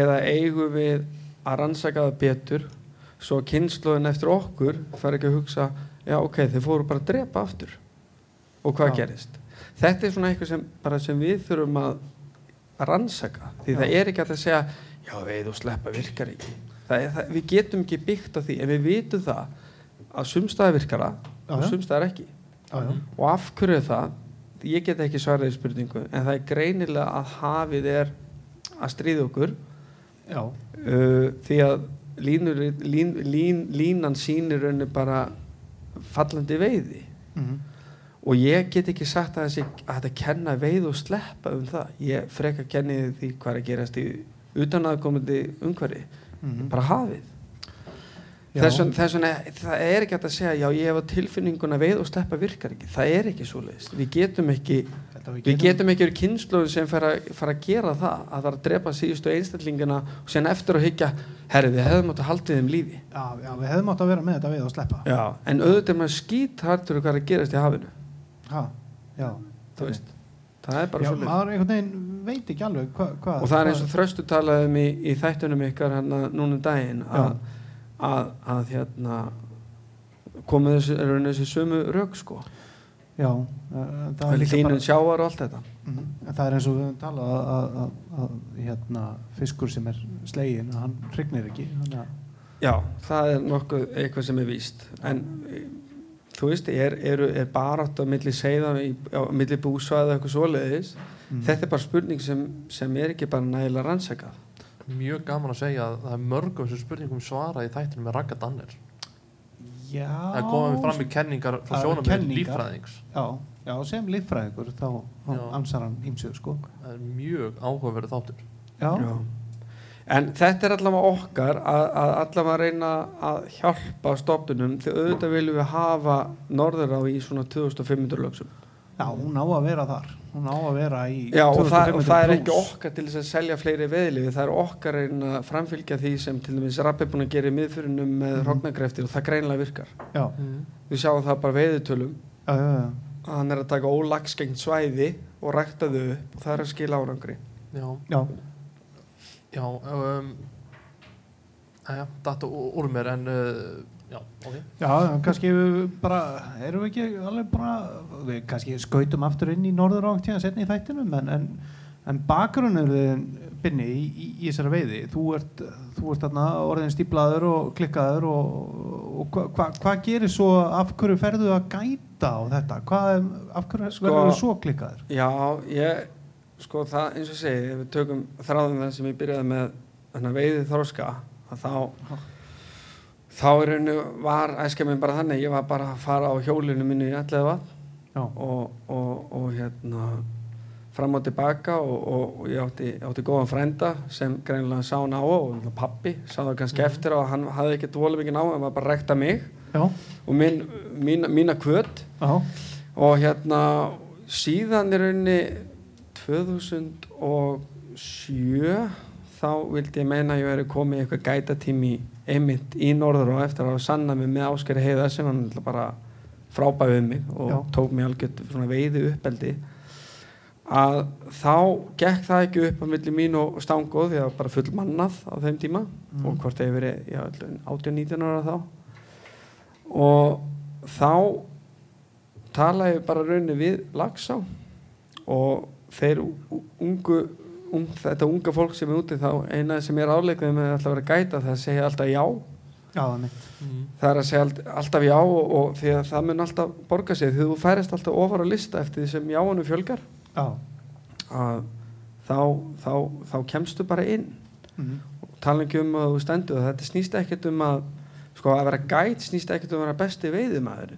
eða eigum við að rannsaka það betur svo kynnslóðin eftir okkur fær ekki að hugsa já ok, þeir fóru bara að drepa aftur og hvað Já. gerist þetta er svona eitthvað sem, sem við þurfum að að rannsaka því Já. það er ekki að segja já veið og sleppa virkar ekki það er, það, við getum ekki byggt á því en við vitum það að sumstæða virkara og já. sumstæðar ekki já, já. og af hverju er það ég get ekki svaraði spurningu en það er greinilega að hafið er að stríða okkur. Uh, því að línur, lín, lín, línan sýnir raunni bara fallandi veiði. Mhm. og ég get ekki sagt að, þessi, að þetta kenna veið og sleppa um það. Ég freka kenni því hvað er að gerast í utanaðkomandi umhverfi. Mhm. bara hafið Já. þess vegna- þess vegna það er ekki hægt að segja já ég hef á tilfinninguna veið og sleppa virkar ekki. Það er ekki svo leiðist við getum ekki við Við getum ekki verið kynnslóðin sem fara, fara að gera það að fara að drepa síðustu einstaklingina og sen eftir að hyggja herri við hefðum átt að haldið þeim lífi. Já, já, við hefðum átt að vera með þetta við og sleppa. Já. en auðvitað er maður skýt hartur hvað er að gerast í hafinu. Ha, já, þú veist það er bara já, svo maður einhvern veginn veit ekki alveg hva, hva, og það er eins og þröstu talaðum í, í þættunum ykkar hérna núna um daginn að, að, að hérna er raunin þessi sömu rauk sko já, hlínun bara sjávar og allt þetta Mhm. það er eins og við höfum talað að, að, að, að hérna, fiskur sem er slegin hann hrygnir ekki að Já, það er nokkuð eitthvað sem er víst en þú veist, er, er, er barátt á milli seiða, í- á milli búsvæða eitthvað svoleiðis, Mm. þetta er bara spurning sem, sem er ekki bara nægilega rannsakað mjög gaman að segja að það er mörgum sem spurningum svarað í þættinu með Ragga Danner Já, það komum við fram í kenningar frá kenningar. líffræðings. Já, já, sem líffræðingur þá ansar hann ímsög sko. Það er mjög áhugaverið þáttur. Já, Já. En þetta er allavega okkar að, að allavega reyna að hjálpa stofnunum því auðvitað viljum við hafa norður á í svona 2500 lögsum. já, hún á að vera þar hún á að vera í Já og það, og 2500 það er ekki okkar til þess að selja fleiri veðlifi, það er okkar reyna að framfylgja því sem til dæmis Rapp er búin að gera í miðfyrinum með mm. hrognargreftir og það greinlega virkar. Já, Við sjáum það bara veiðutölum já, já, já. að hann er að taka ólagsgengt svæði og rækta þau upp og það er að skila árangri. já, já. já um, aðja, datta úr mér en uh, já, ok. Já, kannski við bara, erum við ekki alveg bara, við kannski skautum aftur inn í norður hérna setni í þættinum en, en, en bakgrunnur binni í, í, í þessari veiði þú ert, þú ert þarna orðin stíplaður og klikkaður og, og hvað hva, hva gerir svo af hverju ferðu að gæta á þetta? Hvað, er- af hverju Sko- verður þú svo klikkaður? Já, ég, sko það eins og segi, ef við tökum þráðum það sem ég byrjaði með veiði þróska, að þá þá var æskja minn bara þannig, ég var bara að fara á hjólinu minni í allega og, og, og hérna fram og tilbaka og, og, og ég átti, átti góðan frænda sem greinilega sá hann á og pappi sá það kannski eftir á að hann hafði ekkert volið mikið ná, hann var bara að rekta mig. Já, og minn, mína, mína kvöt. Já, og hérna síðan er rauninni 2007 þá vildi ég meina að ég veri komið í eitthvað gætatími einmitt í norður og eftir að sanna mig með Áskari Heiða sem hann bara frábæði um mig og Já. tók mig algjört svona veiði uppeldi að þá gekk það ekki upp á milli mín og stangóð því að það var bara full mannað á þeim tíma Mm. og hvort hefur já, 18-19 ára þá og þá talaði ég bara raunni við Lagsá og þeir ungu un, þetta unga fólk sem er úti þá eina sem er áleikðið með alltaf að vera gæta það segja alltaf já. Já, þannig það er að segja allt- alltaf já og, og því að það mun alltaf borga sig því þú færist alltaf ofar á lista eftir því sem jáunum fjölgar. Já, að þá, þá, þá kemstu bara inn. Mhm, og tala ekki um að þú stendur og þetta snýst ekkert um að sko að vera gæt snýst ekkert um að vera besti veiðumæður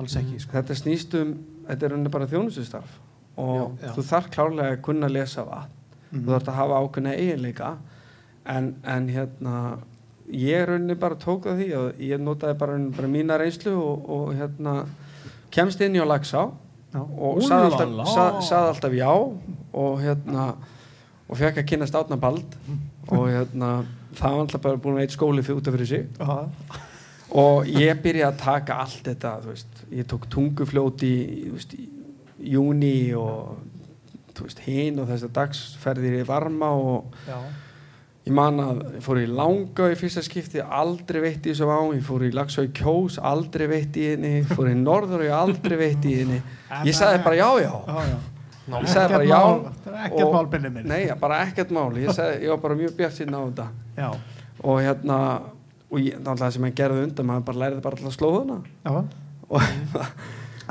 alls ekki sko. þetta snýst um, þetta er bara þjónustustarf. Og Já, já. þú þarf klárlega að kunna lesa vatn Mhm. þú þarf að hafa ákveðna eiginleika. En, en hérna ég rauninni bara tók það því og ég notaði bara, bara mína reynslu og, og hérna kemst inn í lagsá Já. og sagði alltaf, sað, sagði alltaf já og hérna og fekk að kynast átna bald. Og hérna það var alltaf bara búin að eitt skóli fyrir út af fyrir sig. Já, og ég byrjaði að taka allt þetta ég tók tungufljót í, þú veist, í júni og þú veist, hinn og þess að dagsferðir í varma og já, ég man að ég fór í langa í fyrsta skipti aldrei veitt í þessu á ég fór í lagsá í kjós, aldrei veitt í henni. Fór í norður og ég aldrei veitt í henni. Ég sagði bara já já. Já, já. ég sagði bara Ekkert já. er ekkert mál byrnið minn. Nei, bara ekkert mál. Ég, sagði, ég var bara mjög bjart síðan á þetta. Já, og hérna og ég, náttúrulega sem ég gerði undan maður bara læriði bara alltaf slóðuna já. Og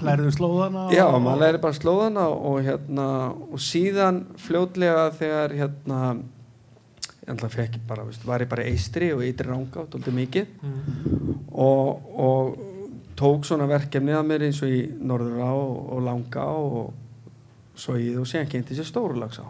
Lærðu slóðana Já, maður læri bara slóðana og hérna og síðan fljótlega þegar hérna ég bara, veist, var ég bara eistri og eitri ranga, tóldi mikið. Og, og tók svona verkefni að mér eins og í Norðurá og, og Langa og svo í og síðan kynnti sér Stórulagsá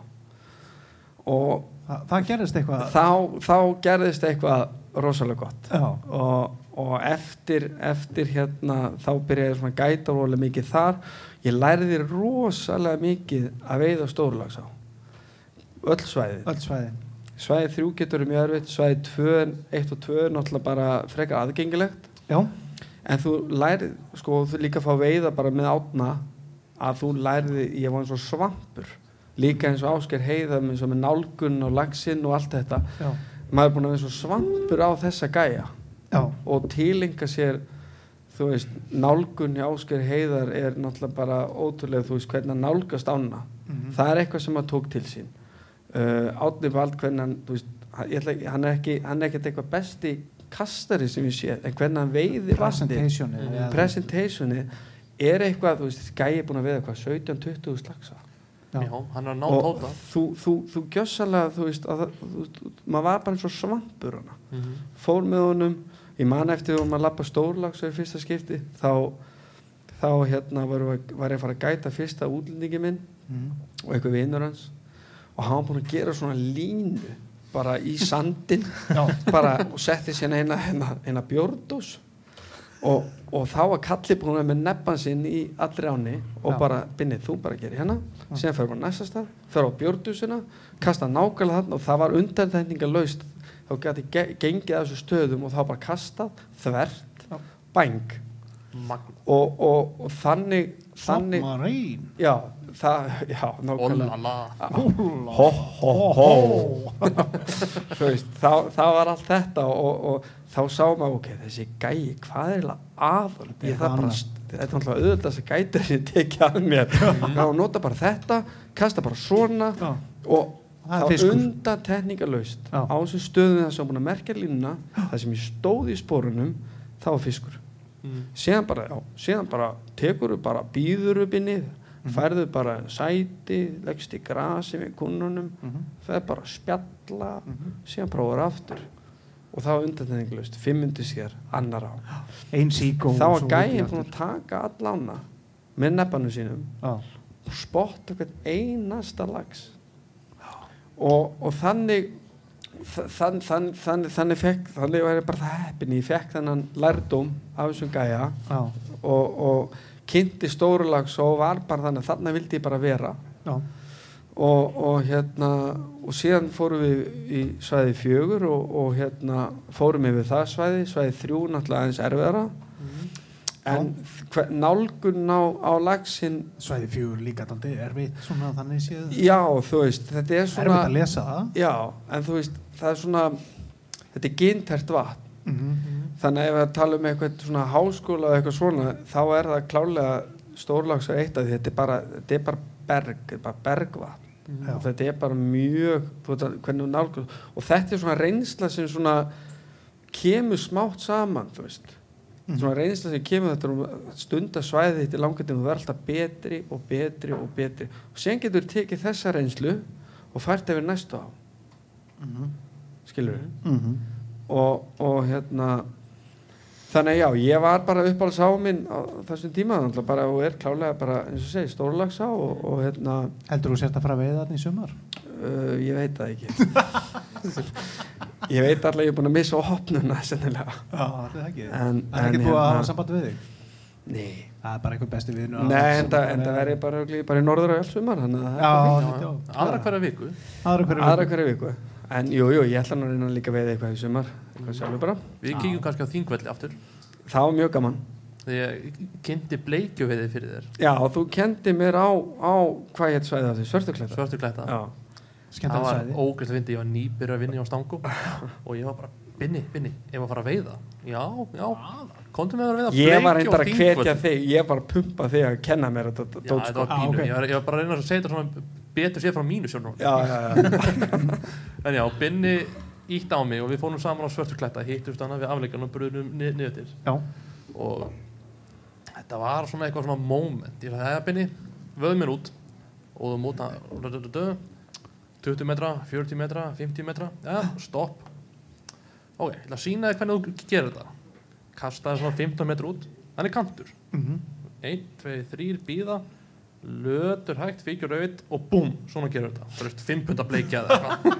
og Þa, Það gerist eitthvað þá, þá gerðist eitthvað rosalega gott. Já, og, og eftir, eftir hérna þá byrjaði svona gæta rosalega mikið þar. Ég lærði rosalega mikið að veiða stórlags á öll svæði öll svæði svæði þrjú getur mjög erfitt svæði tvö, eitt og tvö náttúrulega bara frekar aðgengilegt. Já, en þú lærið, sko, þú líka að fá veiða bara með átna að þú lærði, ég var eins og svampur. Líka eins og ásker heiða eins og með nálgun og lagsinn og allt þetta. Já, maður er búin að vera eins og svampur á þessa gæja já, og tilenga sér þú veist, nálgun hjá Ásker Heiðar er náttúrulega bara ótrúlega þú veist hvernig hann nálgast ána Mhm. það er eitthvað sem hann tók til sín uh, Átni Vald hvernig hann veist, ætla ekki- hann er ekki hann er ekkert eitthvað besti kastari sem ég sé en hvernig hann veiði vatni presentation Mhm. presentationi er eitthvað, þú veist, gæi er búin að veiða eitthvað 17-20 slagsa Já. Já, er ná og þú, þú, þú gjössalega þú veist, að, þú, þú, maður var bara eins og svampur hana Mhm. fór með honum ég man eftir þegar maður lappa stórlags í fyrsta skipti þá, þá hérna var, var ég að fara að gæta fyrsta útlendingi minn Mhm. og eitthvað vinnur hans. Og hann var búin að gera svona línu bara í sandin bara, og setti sér eina, eina, eina bjórdós. Og, og þá var Kalli búin að með nebban sinn í allri áni og Já. bara, binnið, þú bara gerir hérna. Síðan fer á næsta stað, fer á bjórdúsina kasta nákvæmlega þarna og það var undanþendinga laust þá gæti ge gengið að þessu stöðum og þá bara kastað þvert, Já. bæng. Magn. Og, og, og þannig þannig, Submarine já, það, já, nákvæmlega. Ólala ho, ho, ho. Þú veist, þá, þá var allt þetta og, og þá sá maður, ok, þessi gæi hvað er eiginlega aðan ég það bara, annað. þetta er náttúrulega auðvitað þessi gæti sem tekið að mér. Þá nota bara þetta, kasta bara svona og Það þá Já. á þessu stöðum það sem var búin að merkja línuna það sem ég stóð í spórunum þá var fiskur Mm. síðan bara, já, síðan bara tekur þú bara, býður upp í niður Mhm. færðu bara sæti leggst í grasi með kunnunum Mhm. það er bara að spjalla Mhm. síðan prófur aftur og þá undanþenglust, fimm undir sér annar á, þá var gæinn búin að taka allána með nebbanum sínum og spotta hvern einasta lags og, og þannig þann, þann, þann, þannig fekk þannig var ég bara það heppin. Ég fekk þennan lærdóm af þessum gæja og, og kynnti stórulags og var bara þannig þannig vildi ég bara vera. Og, og hérna og síðan fórum við í svæði fjögur og, og hérna fórum við það svæði, svæði þrjú náttúrulega aðeins erfiðara en nálgun á, á lagsin Svæði fjögur líka erfitt svona þannig séð já þú veist þetta er svona Erfitt að lesa það já en þú veist það er svona þetta er gintert vatn Mhm. þannig að ef við tala um eitthvað svona háskóla eða eitthvað svona þá er það klálega stórlags að eitt því þetta er bara, þetta er bara berg þetta er bara bergvatn Já. og þetta er bara mjög að hvernig þú nálgur og þetta er svona reynsla sem svona kemur smátt saman þú veist. Svona reynsla sem kemur þetta um stundasvæði þetta og þú verður alltaf betri og betri og betri og sen getur þú tekið þessa reynslu og fært yfir næstu á Mhm. skilur við Mhm. og, og hérna þannig já, ég var bara uppáhalds á minn á þessum tíma þannig að bara og er klálega bara eins og segi stórlags á og, og hérna Heldur þú sért að fara að veiða þarna í sumar? uh, ég veit það ekki ég veit alltaf ég er búin að missa opnuna sennilega. Já, það er ekki en, Það er ekki búið að hérna- hafa samband við þig? nei, Það er bara einhver besti vinu nei en það, verði bara, bara í norður á allsumar er. Aðra hverja viku. Aðra hverju viku. en jú, jú, ég ætla nú að reyna líka veið eitthvað í sumar eitthvað sjálfur bara, Við Já. kíkjum kannski á þingvelli aftur. Það var mjög gaman. Ég kynnti bleikjuveiði fyrir þér. Já, þú kendi mér á, á hvað hétt svæði það, Svörtu klæta já, Það var sæði ógæslega fyndi, ég var nýbyrður að vinna á stangu og ég var bara, Binni, Binni, ég var að fara að veiða. Já, já, komdu með að veiða ég var reyndar að Þingvöllum. þig ég var að pumpa þig að kenna mér þetta Já, dót, þetta sko. var Ah, pínu, ok. ég, var, ég var bara að reyna að segja þetta svona betur sér frá mínu sjónum já, já, já. En já, Binni ítt á mig og við fórum saman á svörtu klæta hittumst hana við afleikjan og brunum ni niður til. Já, og þetta var svona eitthvað svona moment. Ég sagði, hei Binni, vöðum mér út. Og þú múta 20 metra, 40 metra, 50 metra. Ja, stopp. Ok, ég ætla að sína þér hvernig þú gerir þetta. Kastaði svona 15 metra út. Hann er kantur. Mhm. 1, 2, 3, býða lötur hægt, fíkjur auð og búm, svona gerur þetta. Það er 5 pund að bleikja það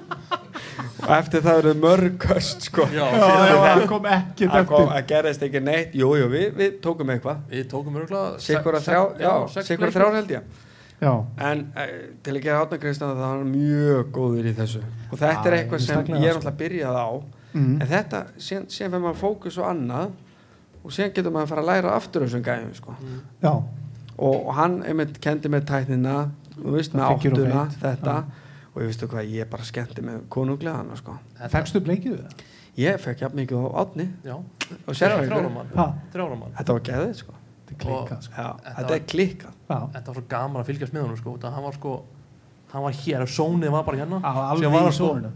og eftir það eru mörg höst sko. já, það kom ekki það gerist ekki neitt. Jú, jú, við, við tókum eitthvað. Við tókum örgulega sikur að þrjá, já, sikur að þrjá held ég Já, en uh, til að gera átna Kristján það hann mjög góður í þessu. Og þetta er Já, eitthvað sem ég er náttúrulega byrjað á. Mhm. en þetta, síðan, síðan fyrir maður fókus og annað. Og síðan getur maður að fara að læra aftur þessum gæðum sko. já, og, og hann einmitt kendi með tæknina þú veist með áttuna þetta. Já. og ég veistu hvað, ég bara skemmti með konungleðana sko. Fækstu bleikið það? ég fekk jafn mikið á átni já, og mann. Þetta var geðið sko. Þetta er klikkað sko. Já, Þetta þetta var- er klikkað. Já, þetta var svo gaman að fylgjast með honum sko, þetta hann var sko hann var hér, sónið var bara hérna. Alveg var í hann sko- sóninu.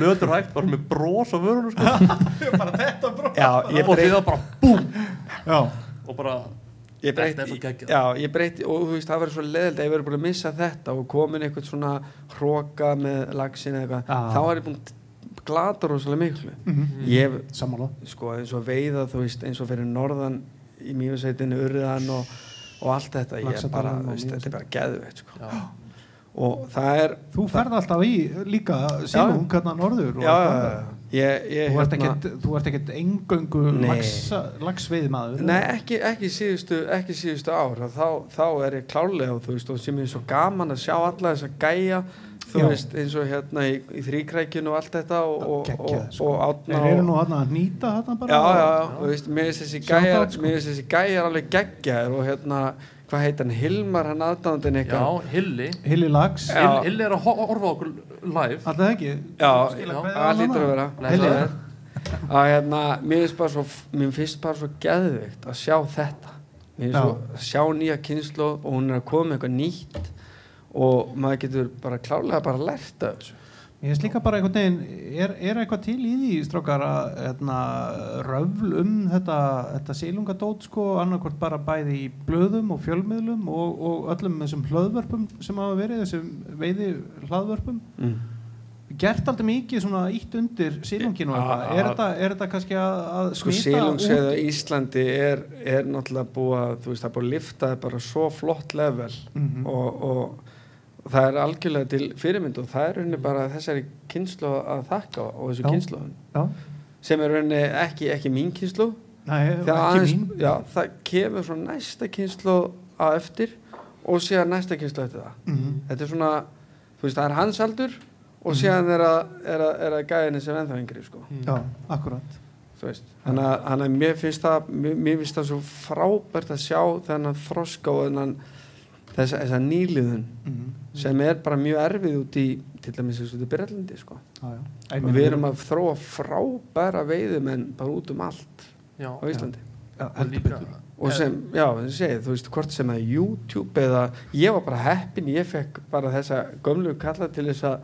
Lötur hægt, bara með brós á vörunum sko. bara þetta bró já, ég og því það bara búm. Já, og bara ég svo geggjað. já, ég breytti og þú veist, það verður svo leðild að ég verður búin að missa þetta og komin eitthvað svona hróka með lagsin eða eitthvað, þá er ég búin glata rosalega miklu. Mhm. ég hef, sammála. sko, eins og veiða þú veist, eins og fyrir norðan í mjögsveitinu, urðan og, og allt þetta, ég er bara, veist, þetta er bara geðveitt, sko. Já, og það er, þú ferð alltaf í líka sílung hérna norður og já, ég, ég þú ert hérna- ekkert, þú ert ekkert engöngu Nei. laxa, lagsveiðmaður Nei, ekki, ekki, síðustu, ekki síðustu ár. Þá, þá er ég klálega og þú veist og sem er svo gaman að sjá alla þessa gæja þú Já. veist eins og hérna í, í þrýkrækjunu og allt þetta og, og, og, sko. og átna þeir eru og, nú hérna að nýta hérna bara já, já, já, þú veist, mér finnst þessi gæjar sko. alveg geggjaðir og hérna, hvað heit hann, Hilmar hann aðdándin já, eitthvað Hilli Hilli lags, Já. Hill- Hilli er að á okkur live alltaf ekki Já, já, það lítur að vera. Hilli. að hérna, mér finnst bara svo mér finnst bara svo geðvikt að sjá þetta mér finnst Já. svo að sjá nýja kynslu og hún er að koma með eitthvað nýtt og maður getur bara klárlega bara lært af þessu Ég finnst líka bara einhvern veginn, er, er eitthvað til í því strókar að hérna, röfl um þetta, þetta sílungadót sko, annarkvort bara bæði í blöðum og fjölmiðlum og, og öllum þessum hlöðvörpum sem hafa verið, þessum veiði hlaðvörpum. mm. Gert alltaf mikið svona ítt undir sílunginu eitthvað. Er þetta, er þetta kannski að, að sko smita sílungsveið á Íslandi er, er náttúrulega búið að þú veist það er búið að lifta það bara svo flott level Mhm. og, og, og það er algjörlega til fyrirmynd og það er rauninni bara þessari kynslu að þakka og þessu Já. kynslu Já, sem er rauninni ekki, ekki mín kynslu Nei, Þegar ekki aðeins, mín. já, það kemur frá næsta kynslu að eftir og síðan næsta kynslu eftir það Mhm. þetta er svona, þú veist, það er hans aldur og Mhm. síðan er að, er að, er að gæðinni sem ennþá yngri, sko Já, akkurat. þannig að, þannig að mér finnst það mér, mér finnst það svo frábært að sjá þennan þroska og þennan þessa, þessa nýliðun Mm. sem er bara mjög erfið út í til dæmis eins og þetta Breitlandi, sko Já, já. og við erum að þróa frábæra veiðumenn bara út um allt já, á Íslandi Já, og heldur líka betur. og sem, já, sem segið, þú veist, hvort sem að YouTube eða, ég var bara heppin ég fekk bara þessa gömlu kalla til þess að,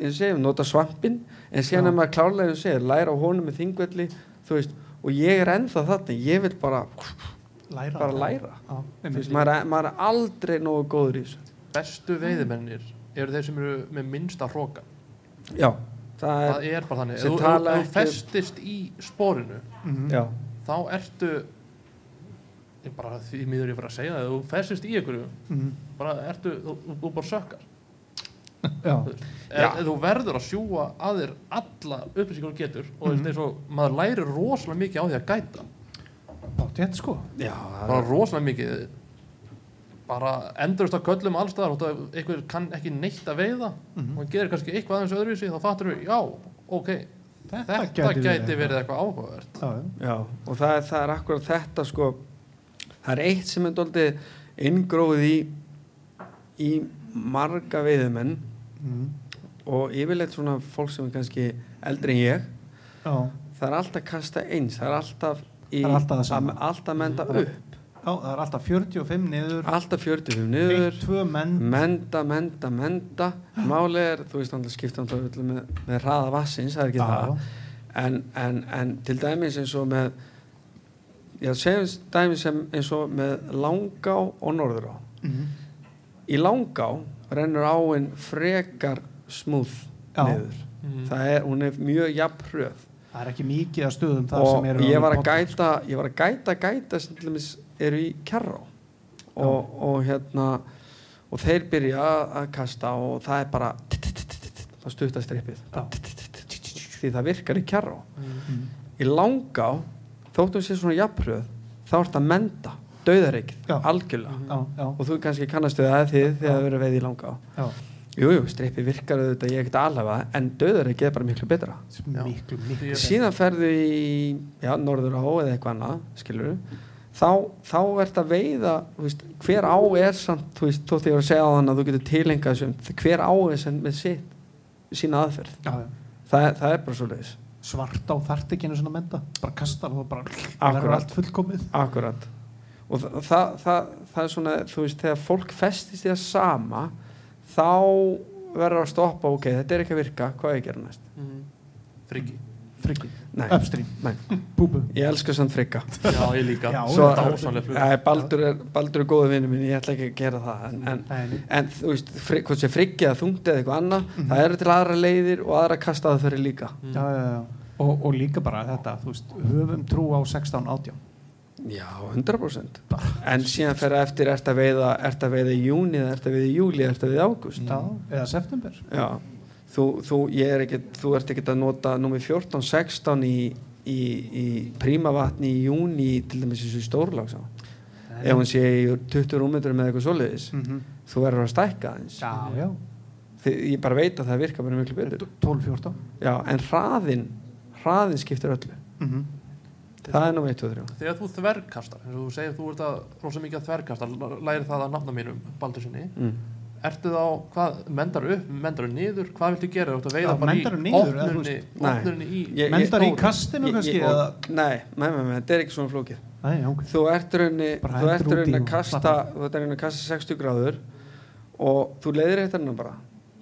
eins og segið, nota svampin, en síðan Já. er maður klárlega eins og segið, læra á honum með þingvelli þú veist, og ég er ennþá þarna ég vil bara, Læra. bara læra einmitt. veist, maður, er- maður er aldrei nógu góður í þessu bestu veiðimennir eru þeir sem eru með minnsta hróka já, það það er, er bara þannig, ef þú- þú ekki- festist í spórinu Mhm. já, þá ertu ég bara því miður ég fyrir að segja það ef þú festist í einhverju Mhm. bara ertu, þú, þú- þú bara sökkar Já. Þú verður að sjúa að þér alla upplýsingar þú getur og mm. eins og maður lærir rosalega mikið á því að gæta Bátt sko. já, bara rosalega mikið bara endurist á köllum allstaðar og það eitthvað kann ekki neitt að veiða Mhm. og hann gerir kannski eitthvað aðeins öðruvísi þá fattur við, já, ok Þetta þetta gæti gæti, verið eitthvað áhugavert Já, já. já, og það er, það er akkurat þetta sko, það er eitt sem er doldið inngróið í í marga veiðumenn Mhm. og yfirleitt svona fólk sem er kannski eldri en ég Já. það er alltaf kasta eins það er alltaf, í, Það er alltaf að, alltaf menda Mhm. upp. Já, það er alltaf 45 niður, alltaf 45 niður. 1-2 menn. menda, menda, menda. Máli er, þú veist, alltaf skipta með, með hraða vassins, það er ekki það. En, en, en til dæmis eins og með já, segjum dæmis sem eins og með langá og norðurá. Mhm. í langá rennur áin frekar smúð niður. Mm. það er, hún er mjög jafnhröð Það er ekki mikið að stöðum þar og sem eru ég var að gæta ég var að gæta gæta sem til dæmis eru í kjarrá og, og hérna og þeir byrja að- að kasta og það er bara það stutta strippið Já. því það virkar í kjarrá Mhm. í langá þóttum sér svona jafnhröð þá ert að menda dauðareikið, Já. algjörlega Já, já, og þú kannski kannastu það þið þegar það verður veið í langá já. Jújú, strippi virkar auðvitað ég ekkert alhafa en dauðareikið er bara miklu betra. Miklu, miklu. Síðan ferðu í já, norður á eða eitthvað annað skilur þá, þá ert að veiða þú veist, hver á er samt þú veist, þótt ég var að segja á þann að þú getur tilengað sem hver á er sem með sitt sína aðferð, Já, já. það, það er bara svo leiðis Svart á þart ekki einu svona menda. Bara kastar og bara verður allt fullkomið. akkurat og það, það, það, það er svona þú veist, þegar fólk festist í það sama þá verður að stoppa ok, þetta er ekki að virka, hvað er ég að gera næst? Mm. Friggi. Friggi, Nei, upstream, nei, búbu ég elska samt frigga. Já, ég líka. Svo- Dásanlega Baldur er, Baldur er góðu vinnu mín, ég ætla ekki að gera það en, en, en þú veist, fri, hvort sé friggi eða þungt eða eitthvað annað, Mhm. það eru til aðra leiðir og aðra kastaði fyrir líka. Mm. Já, já, já. Og, og líka bara þetta, þú veist, höfum trú á 16 átján Já, 100% En síðan fer eftir, ert að veiða ert að veiða í júni, ert að veiða í júli ert að veiða í ágúst. Já, eða september. Já, þú, þú, er ekkert, þú ert ekkert að nota nummer 14, 16 í, í, í prímavatni í júni til dæmis þessu stórlags ef hún sé í 20 rúmmetrum með eitthvað svoleiðis mm -hmm. þú verður að stækka aðeins. Já, já, ég bara veit að það virka bara miklu betur. 12-14 Já, en hraðin hraðin skiptir öllu. Mm -hmm. Það er nummer 1, 2, 3 Þegar þú þverkastar, eins og þú segir þú ert að rosa mikið að þverkasta, læri það að nafna mínum Baldur sinni, mm. ertu þá hvað, mendar upp, mendar niður? Hvað viltu gera, þú ert að veiða Já, bara í Nei. opnunni í Ég- Mendar í kastinu Ég- kannski ég- eða... Nei, nei, nei, þetta er ekki svona flókið. Nei, ok. Þú ert raunni þú ert raunni að kasta þú ert raunni að kasta 60 gráður og þú leiðir eitt hana bara.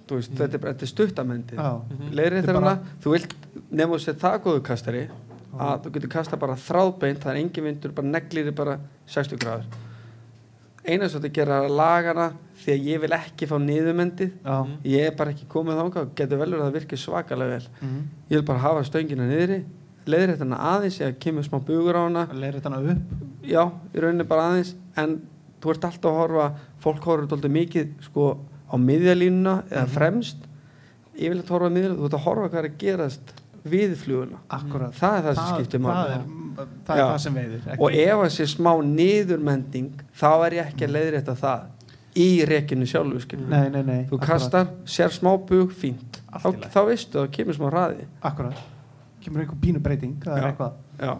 Þú veist, Mm. þetta er, er stuttamendið Mhm. leiðir eitt bara- þú vilt nefnum sér það góðu kastari að þú getur kasta bara þráðbeint það er engin vindur, bara neglir bara 60 gráður. Eina sem þetta gera er að laga hana því að ég vil ekki fá niðurmendið já. Mhm. ég er bara ekki komið þangað getur velur að það virkið svakalega vel. Mm ég vil bara hafa stöngina niðri leiðir þetta hana aðeins eða kemur smá bugur á hana. Leir þetta upp? Já, í rauninni bara aðeins en þú ert alltaf að horfa fólk horfur alltaf mikið sko á miðjalínuna eða Mhm. fremst. Ég vil að horfa miðjalínuna, þú ert að horfa hvað er að gerast við fluguna Akkurat. Það er það sem skiptir það máli er, það, er það sem veiðir ekki- og ef það sé smá niðurmending þá er ég ekki að leiðrétta það í rekinu sjálfu Nei, nei, nei þú akkurat, kastar, sér smá bug, fínt. Þá, þá veistu að það kemur smá hraði. Akkurat. Kemur einhver pínu breyting Það er Já. eitthvað. Já,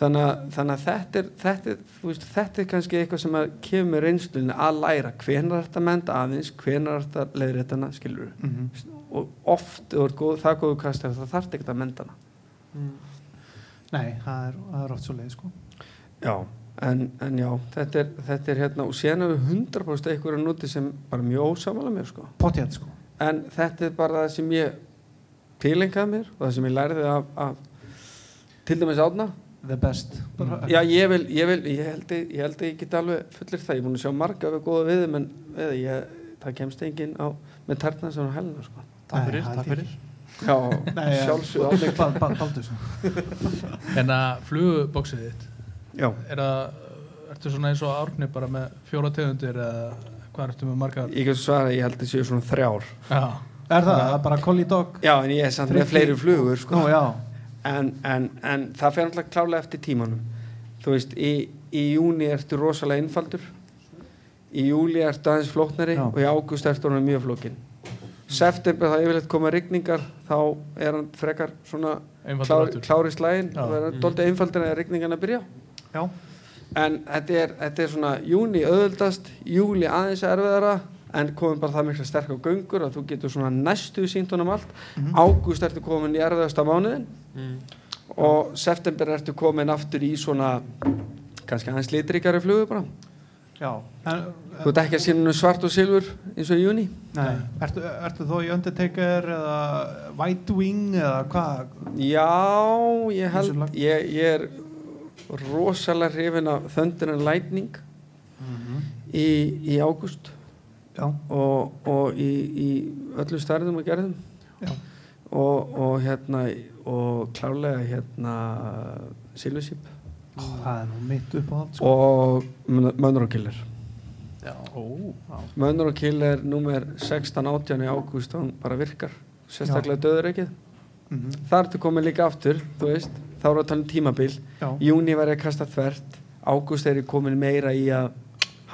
þannig að, þannig að þetta, er, þetta, er, veist, þetta er kannski eitthvað sem kemur reynslunni að læra. Er þetta að menda aðeins, er þetta þetta skilur mm -hmm. Og oft, ert góð, það er góðu kastar það þarf ekki að menda hana. Mm. Nei, það er, það er oft svo leið sko. Já, en, en já, þetta er, þetta er hérna og síðan hefur 100% einhverja núti sem bara mjög ósamála mér sko. Potjætt sko. En þetta er bara það sem ég tilengaði mér og það sem ég lærði af, af til dæmis átna The best. Bara, Já, ég vil, ég vil, ég held að ég, að ég get alveg fullir það, ég er búin að sjá marga við góða við, en við, ég, það kemst enginn á, með tertna sem á helna, sko. Takk fyrir, það takk fyrir. sjálfsög Bal- Bal- Baldur svo En að flugubóksið þitt Já, er að, ertu svona eins og árni bara með fjóra tegundir eða hvað ertu með margar? Ég get svara, ég held að séu svona þrjár. Já, Er það, það er bara collie dog? Já, en ég er samt með fleiri flugur, sko. Nú, En, en, en það fer náttúrulega klálega eftir tímanum. Þú veist, í, í júni ertu rosalega einfaldur, í júli ertu aðeins flóknari Já. og í ágúst ertu hann mjög flókin. September, það yfirleitt koma rigningar, þá er hann frekar svona einfaldur klár, klári slægin og það er Mhm. doldið rigningan að byrja. Já. En þetta er, þetta er svona júni auðvöldast, júli aðeins erfiðara en komum bara það mikla sterk á göngur að þú getur svona næstu sínt honum allt. Mhm. ágúst ertu komin í erfiðasta mánuðin mm. og september ertu komin aftur í svona kannski aðeins litrikari flugu bara Já. En, þú ert ekki að sína svart og silfur eins og í júni Nei, ertu, ertu þó í Undertaker eða White Wing eða hvað? já, ég held ég, ég er rosalega hrifin af Thunder and Lightning í, í ágúst. Já, og, og í, í öllu stærðum og gerðum. Já, og, og hérna og klárlega hérna Silveship Ó, það er nú mitt upp á allt sko. og Mönur og Killer. Já, Ó, já, Mönur og Killer nummer 16-18 í ágúst hann bara virkar. Sérstaklega döður ekkið mm þar ertu komið líka aftur þú veist, þá er að tala um tímabil. Já, júni var ég að kasta þvert. Ágúst er ég komin meira í að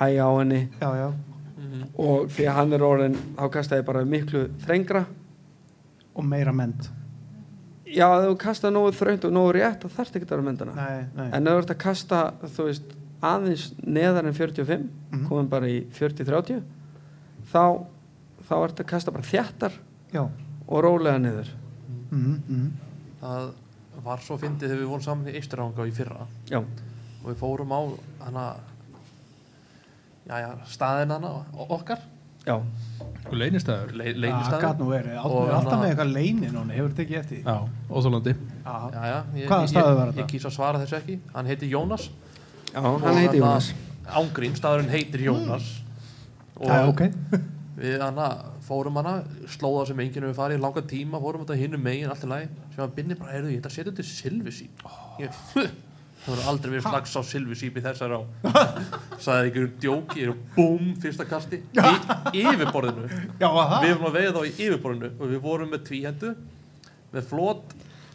hæja á henni. Já, já, mm. og því að hann er orðin þá kasta ég bara miklu þrengra. Og meira ment já, ef þú kasta nógu þröngt og nógu rétt þá þarfst ekki að vera myndana Nei, nei. En ef þú ert að kasta þú veist, aðeins neðar en 45 Mhm. komin bara í 40-30 þá þá ert að kasta bara þjættar Já, og rólega niður. Mm -hmm. það var svo fyndið þegar við vorum saman í Eisturanga í fyrra. Já, og við fórum á hana já, já, staðin hana okkar. Já, Og leynistæður le, Það leynistæður gæt nú verið, alltaf, hana- með eitthvað leyni núna, hefur þetta ekki eftir? Já, ég, Hvaða ég, staður var þetta? ég kýs að svara þessu ekki. Hann heitir Jónas. Já, hann heiti Jónas. Ángrín, staðurinn heitir Jónas. Og Já, ok. við hana fórum hana Slóða sem enginn hefur farið langa tíma Fórum þetta hinnum megin, allt í lagi. Sem að binni bara, heyrðu, ég ætla að setja þetta silfisíp Ég, það voru aldrei verið slags á silfisíp í þessar á. Sæði ykkur djók, ég er búm fyrsta kasti í, Yfirborðinu. Já? Við vorum að veiða þá í yfirborðinu Og við vorum með tvíhendu Með flot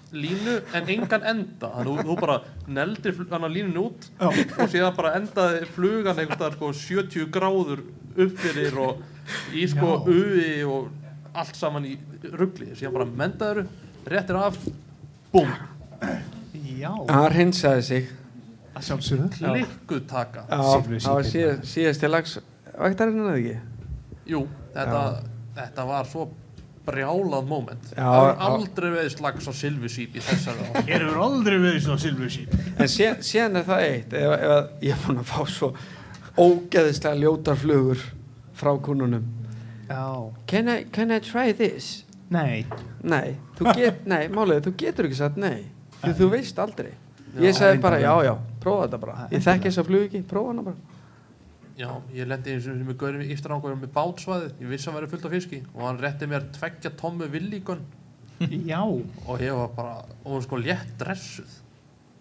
línu en engan enda. Þannig að þú- bara neldir línun út Já. og síðan bara endaði flugan staðar sko 70 gráður upp fyrir og í sko uði og allt saman í ruggli síðan bara mendaður réttir af búm, Hann hreinsaði sig að sjálfsögðu. klikkuð taka Já, Silfur það var sípið. síðast, síðasti lags Vaktarinn eða ekki? jú, þetta, þetta var svo brjálað moment Já, það var já. aldrei veið slags á silfusíp í þessari á Hér hefur aldrei verið svona silfursíp. En sé, síðan er það eitt ef, ef að ég er búin að fá svo ógeðislega ljótar flugur frá kunnunum Já. can I, can I try this? Nei. Nei, þú get, nei, málega, þú getur ekki sagt nei því þú veist aldrei. Já, Ég sagði bara, já, já, prófa þetta bara. Ég er þekki þessa flug ekki, prófa hana bara. Já, ég lendi eins og með gaurinn við Ístarangur með bátsvæði, ég vissi að hann væri fullt af fiski og hann rétti mér tveggja tommu villíkun Já. og ég var bara, og hún sko létt dressuð.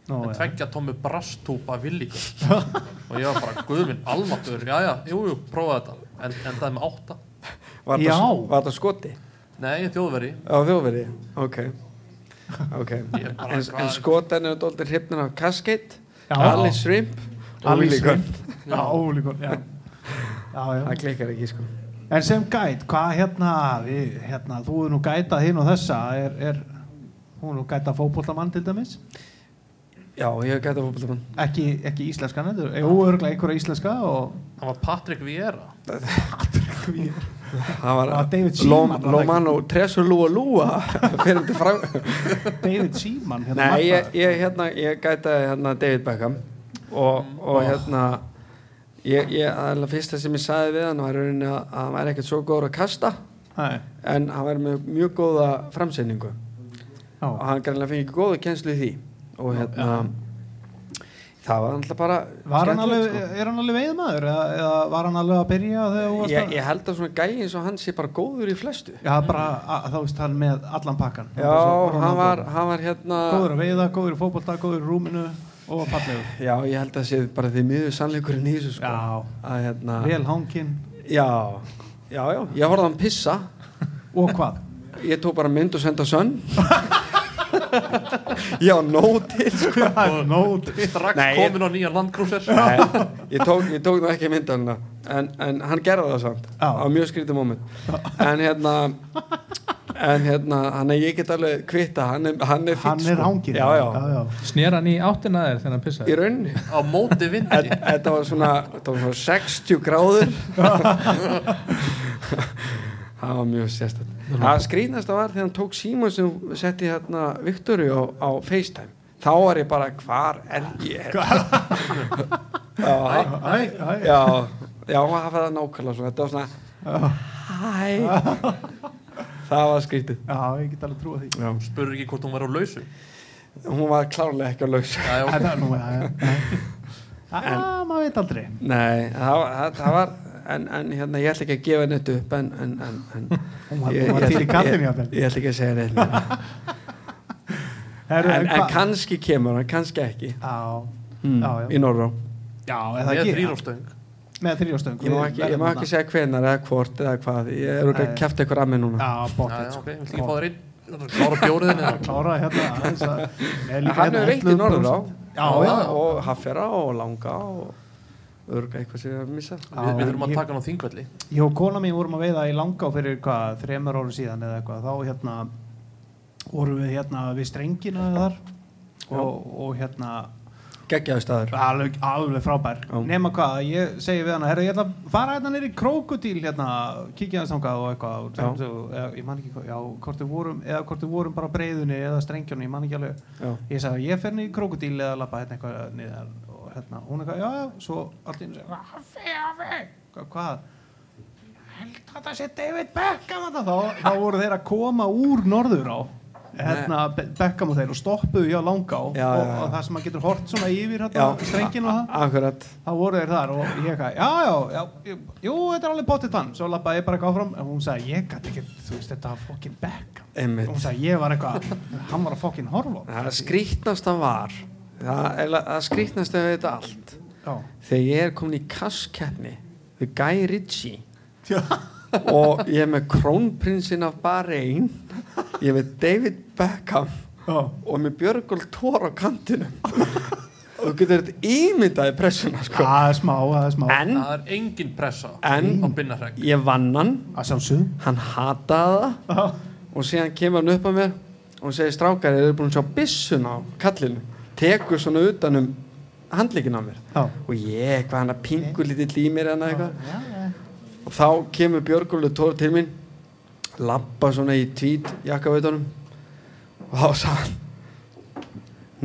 Nó, en já. tveggja tommu brasttúpa villíkun og ég var bara, guðminn, almatur já, já, jú, jú, prófa þetta. En endaði með átta, Var Já. þetta skoti? nei, þjóðveri Á þjóðveri, ok Ok, Ég bara, en, en skotan er dóldir hrifnir af Cascade Já. Alice Shrimp og Alice Willy Gunn. Já, ólíkon, já. Já, já. Það klikkar ekki, sko En sem gæt, hvað hérna, við, hérna, þú er nú gætað hinn og þessa, er, er, hún er nú gætað fótbollamann til dæmis, Já, ég hef gætið fótboltamann. Ekki, ekki íslenskan, þetta er óörglega einhverja íslenska og hann var Patrick Vieira. Það var David Seaman, það Lomano Tresur Lúa Lúa David Seaman, hérna, Nei, ég, ég, hérna, ég gætaði hérna David Beckham. Og, og hérna ég, ég, það er fyrsta sem ég sagði við hann var að, að hann væri ekkert svo góður að kasta Nei, en hann væri með mjög góða framsendingu og hann greinlega fengið góða kjenslu í því og hérna það var alltaf bara var hann alveg, er hann alveg veiðmaður eða, eða var hann alveg að byrja sko. ég, að, ég held að svona gæi eins og hann sé bara góður í flestu. Já, bara, að, þá veist hann með allan pakkan já, hann var, hann var hérna góður að veiða, góður í fótbolta, góður í rúminu og fallegur, já, ég held að sé bara því miður sannleikurinn í þessu sko. Já, að hérna vel hanginn. Já, já, já, ég horfði á hann pissa. Og hvað? Ég tók bara mynd og senda sönn Já, nótið sko. Nót strax Nei, ég- komin á nýjan landkrúsir ég tók, ég tók nú ekki mynd á hann en, en hann gerði það samt Já. á mjög skrítið moment. En hérna en hérna, hann er ég get alveg kvitta hann er, hann er fýtt hann er hanginn. Já, já, já, já. Snér hann í áttina þér þegar hann pissaði? Í rauninni. Á móti vindi. Þetta þetta var svona, þetta var svona 60 gráður það var mjög sérstætt það skrýnast var þegar hann tók síma sem setti hérna Viktori á, á FaceTime. Þá var ég bara hvar er ég? Já, Æ, æ, já, já, það var það nákvæmlega svona. Þetta var svona hæ það var skrítið já, ég get alveg trúið því. Já. spurur ekki hvort hún var á lausu? Hún var klárlega ekki á laus já, já, Það er nú, já, já. Já, maður veit aldrei. Nei, það það, það var en, en hérna, ég ætla ekki að gefa henni upp en, en, en, en Hún var, Ég- ég ég, ég ætla ekki að segja. Herru, en, kannski kemur hann, kannski ekki. Já, mm, já. í eða með þrýróstöng Með þrjóstöng ég má ekki, ég má ekki segja hvenar eða hvort eða hvað, ég er úr að kæfta ykkur að mig núna. Já, já, bóttið já, ok, viltu ekki fá þér einn? Klára bjóriðin hérna hann hefur veitt í 11%. Norrá Já, já, já. og Haffera og Langa og örga eitthvað sem ég hef missað. Við, við þurfum að taka hann á þingvelli. Ég og kona mín vorum að veiða í Langá fyrir hvað, þremur árum síðan eða eitthvað. Þá hérna vorum við hérna við strengina þar og, og hérna geggjaðu staður. alveg, alveg frábær. Nema hvað, ég segi við hana herra, ég ætla að fara hérna nýri krókudíl hérna, kíkja hans þangað og eitthvað. Og, eða, ég man ekki hvað, já, hvort við vorum eða hvort við vorum bara á breiðunni eða strengjónu ég man ekki alveg, já, ég sagði ég fer nýri krókudíl eða lappa hérna eitthvað niður og hérna, hún eitthvað, já, já, svo allt í segir, "Hafi, hafi." Hvað- hvað? Held að það sé David Beckham þarna." þá, þá voru þeir að koma úr norður á hérna Be- Beckham og þeir og stoppuðu hjá Langá. Já, og, já, já. og það sem maður getur hort svona yfir hérna, strengin og það. þá voru þeir þar og ég eitthvað, já, já, jú, þetta er alveg potið tann, svo lappaði ég bara eitthvað áfram og hún sagði, ég gæti ekki, þú veist, þetta var fokkin Beckham. Og einmitt. Hún sagði, ég var eitthvað, hann var að fokkin horfa það skrítnasta var það, það skrítnasta við þetta allt. Já, þegar ég er komin í kasskeppni við Guy Ritchie já, og ég er með krónprinsinn af Bahrein ég er með David Beckham já, og með Björgól Tór á kantinum. Og þú getur þetta ímyndaði pressuna sko. það er smá, það er smá. En það er engin pressa En- á ég vann hann. Að hann hataði það. Og síðan kemur hann upp að mér og segir strákar, eru búin að sjá byssun á kallinu tekur svona utan um handleikin á mér. Já, og ég, hvað hann að pingu lítið í mér eða eitthvað. já, já. og þá kemur Björgólu Tór til mín lappa svona í tvít jakkaveitunum og þá sagði hann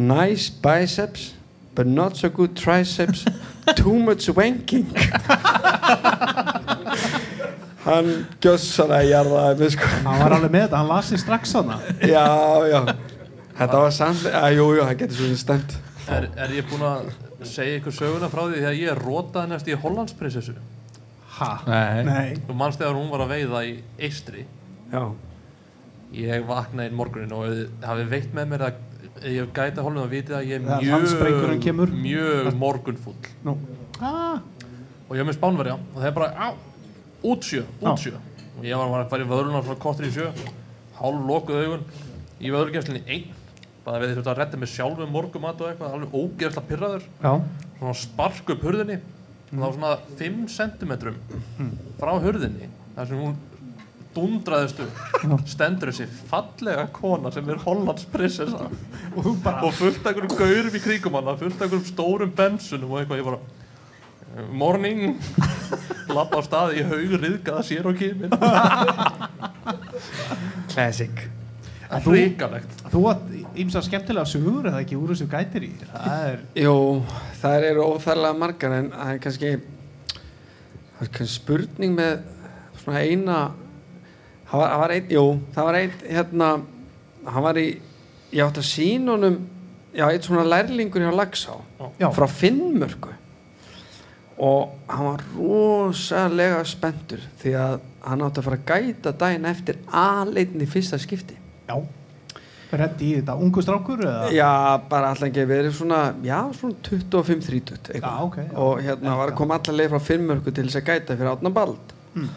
nice biceps but not so good triceps. Too much wanking. Hann gjössalega jarðaði mig sko. Hann var alveg með þetta, hann lasi strax hana já, já þetta var samt, að jú, jú, það getur svo stemt er, er ég búinn að segja ykkur söguna frá því þegar ég rotaði næst í Hollandsprinsessu? Ha, Nei. nei, og manst þegar hún var að veiða í Eistri já, ég vaknaði inn morgunin og þið hafið veitt með mér að ég hef gæta holnum að vita að ég er mjög, mjög morgunfull nú. Ah, og ég er með spánverja og það er bara á, út sjö, út sjö og ég var að fara í vöðlunar frá kortur í sjö hálf lokuð augun í vöðlugefslinni einn bara við þurfum að redda með morgumat og eitthvað alveg ógeðslega pyrraður já, svona spark upp hurðinni og það var svona 5 cm frá hurðinni þar sem hún dundraðist upp stendur þessi fallega kona sem er Hollands prinsessa og og fullt af einhverjum gaurum í kringum hana fullt af einhverjum stórum bensunum og eitthvað ég bara eh, morning. Lappa á staði í haug riðgaða sér og kimin classic En þú- þú átt ímsa skemmtilega sögur eða ekki úr þessu gætir í? Það er, Jú, það eru óþærlega margar en það er kannski það er kannski spurning með svona eina það var, það var einn, jú, það var einn hérna, hann var í ég átti að sína honum já, eitt svona lærlingur hjá Lagsá já, frá Finnmörku. Og hann var rosalega spenntur því að hann átti að fara að gæta daginn eftir aðleitin í fyrsta skipti já reddi í þetta, ungu strákur eða Já, bara alltaf ekki verið svona, já, svona 25-30 eitthvað. Já, ok, já. og hérna var að koma allar leið frá Finnmörku til þess að gæta fyrir átna bald Mm.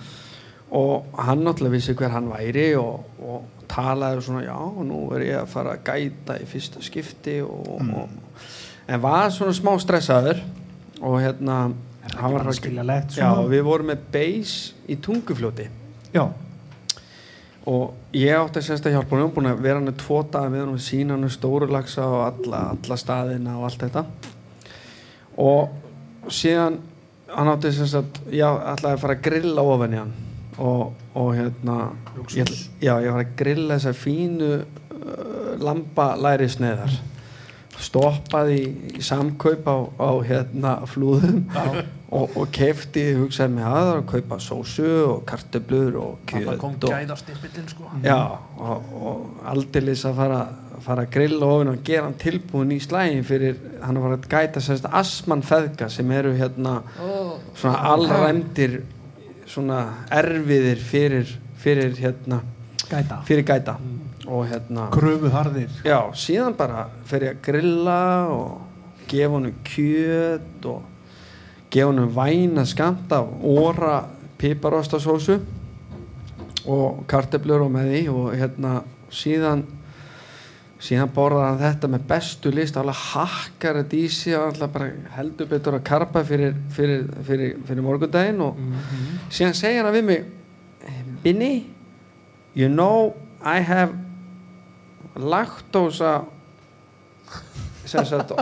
og hann náttúrulega vissi hver hann væri og, og talaði svona, já, nú er ég að fara að gæta í fyrsta skipti og, Mm. og, en var svona smá stressaður og hérna hann var að- skiljanlegt Já, svona? við vorum með base í tungufljóti já, og ég átti að sérst að hjálpa honum búin að vera hann tvo daga með hann sína hann stóru lagsa og alla, alla staðina og allt þetta. Og síðan hann átti sérst að já, ætlaði að fara að grilla ofan í hann. Og, og hérna ég, já, ég var að grilla þessar fínu uh, lamba læri sneiðar stoppaði í, í samkaup á, á hérna flúðum og, og kefti, hugsaði mig að að kaupa sósu og kartöblur og kjöt það kom og, gæðastimpillin sko. Já, og, og aldeilis að fara, fara að grilla ofin og gera hann tilbúin í slægin fyrir hann að fara að gæta sérst asman feðga sem eru hérna svona allræmdir svona erfiðir fyrir, fyrir hérna gæta. fyrir gæta. Og hérna kröfu harðir já, síðan bara fer ég að grilla og gefa honum kjöt og gefa honum væna skamt af óra piparostasósu og karteblur og með því og hérna síðan síðan borðar hann þetta með bestu list alveg hakkar í sig og alltaf bara heldur betur að karpa fyrir, fyrir, fyrir, fyrir morgundaginn og síðan segja hann við mig Binni you know I have laktósa sem sagt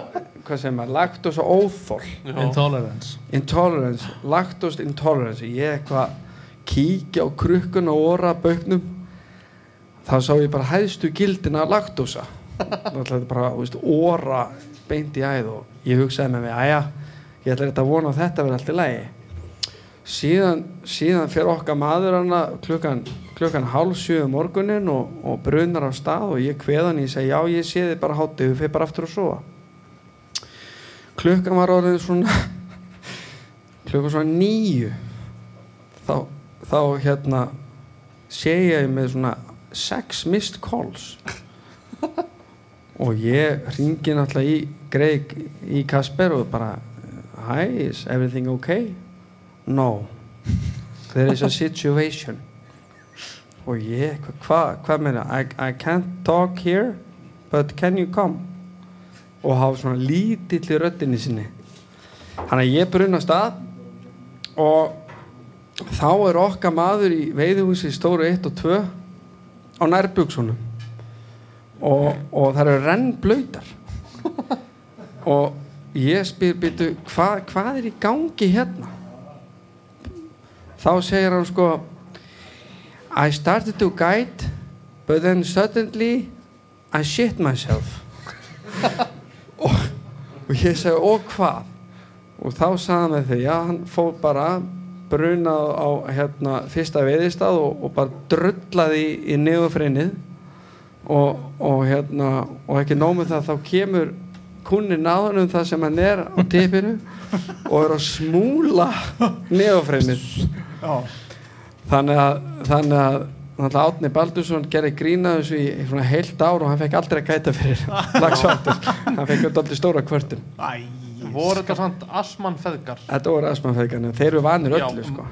hvað segir maður, laktósa óþól Intolerance. Intolerance, lactose intolerance. Ég eitthvað kíkja á krukkun og orra bögnum þá sá ég bara hæðstu gildina það er bara, þú veist, orra beint í æð og ég hugsaði með mig, aðja ég ætla þetta að vona að þetta verði allt í lagi. Síðan, síðan fer okkar maður hana klukkan, klukkan hálf sjö um morgunin og, og brunar á stað og ég kveð hann, ég segi já ég sé þið bara hátið, við fyrir bara aftur að sofa. Klukkan var orðin svona klukkan svona nýju þá, þá hérna sé ég með svona sex missed calls. Og ég ringi náttúrulega í Greg í Kasper og bara hi, is everything okay? no. There is a situation og ég, hvað hva meina I, I can't talk here but can you come? Og hafa svona lítill í röddinni sinni. Hann að ég brunna stað og þá er okkar maður í veiðuhúsi stóru 1 og 2 á nærbuksunum og, og það eru rennblöytar og ég spyr byrju hva, hvað er í gangi hérna? Þá segir hann sko I started to guide but then suddenly I shit myself. Og, og ég segi og hvað? Og þá sagði hann með því já hann fór bara brunað á hérna fyrsta veiðistað og, og bara drullaði í, í niðurfrinnið og, og hérna og ekki nómið það þá kemur kunnin náðan um það sem hann er á tipinu og er að smúla niðurfrinnið Já. Þannig að þannig að þannig að Átni Baldursson gerði grína þessu í, í svona heilt ár og hann fekk aldrei að gæta fyrir lagsvartur hann fekk alltaf stóra kvörtun Æ, voru þetta samt asman feðgar þetta voru asmanfeðgarnir, þeir eru vanir Já. öllu sko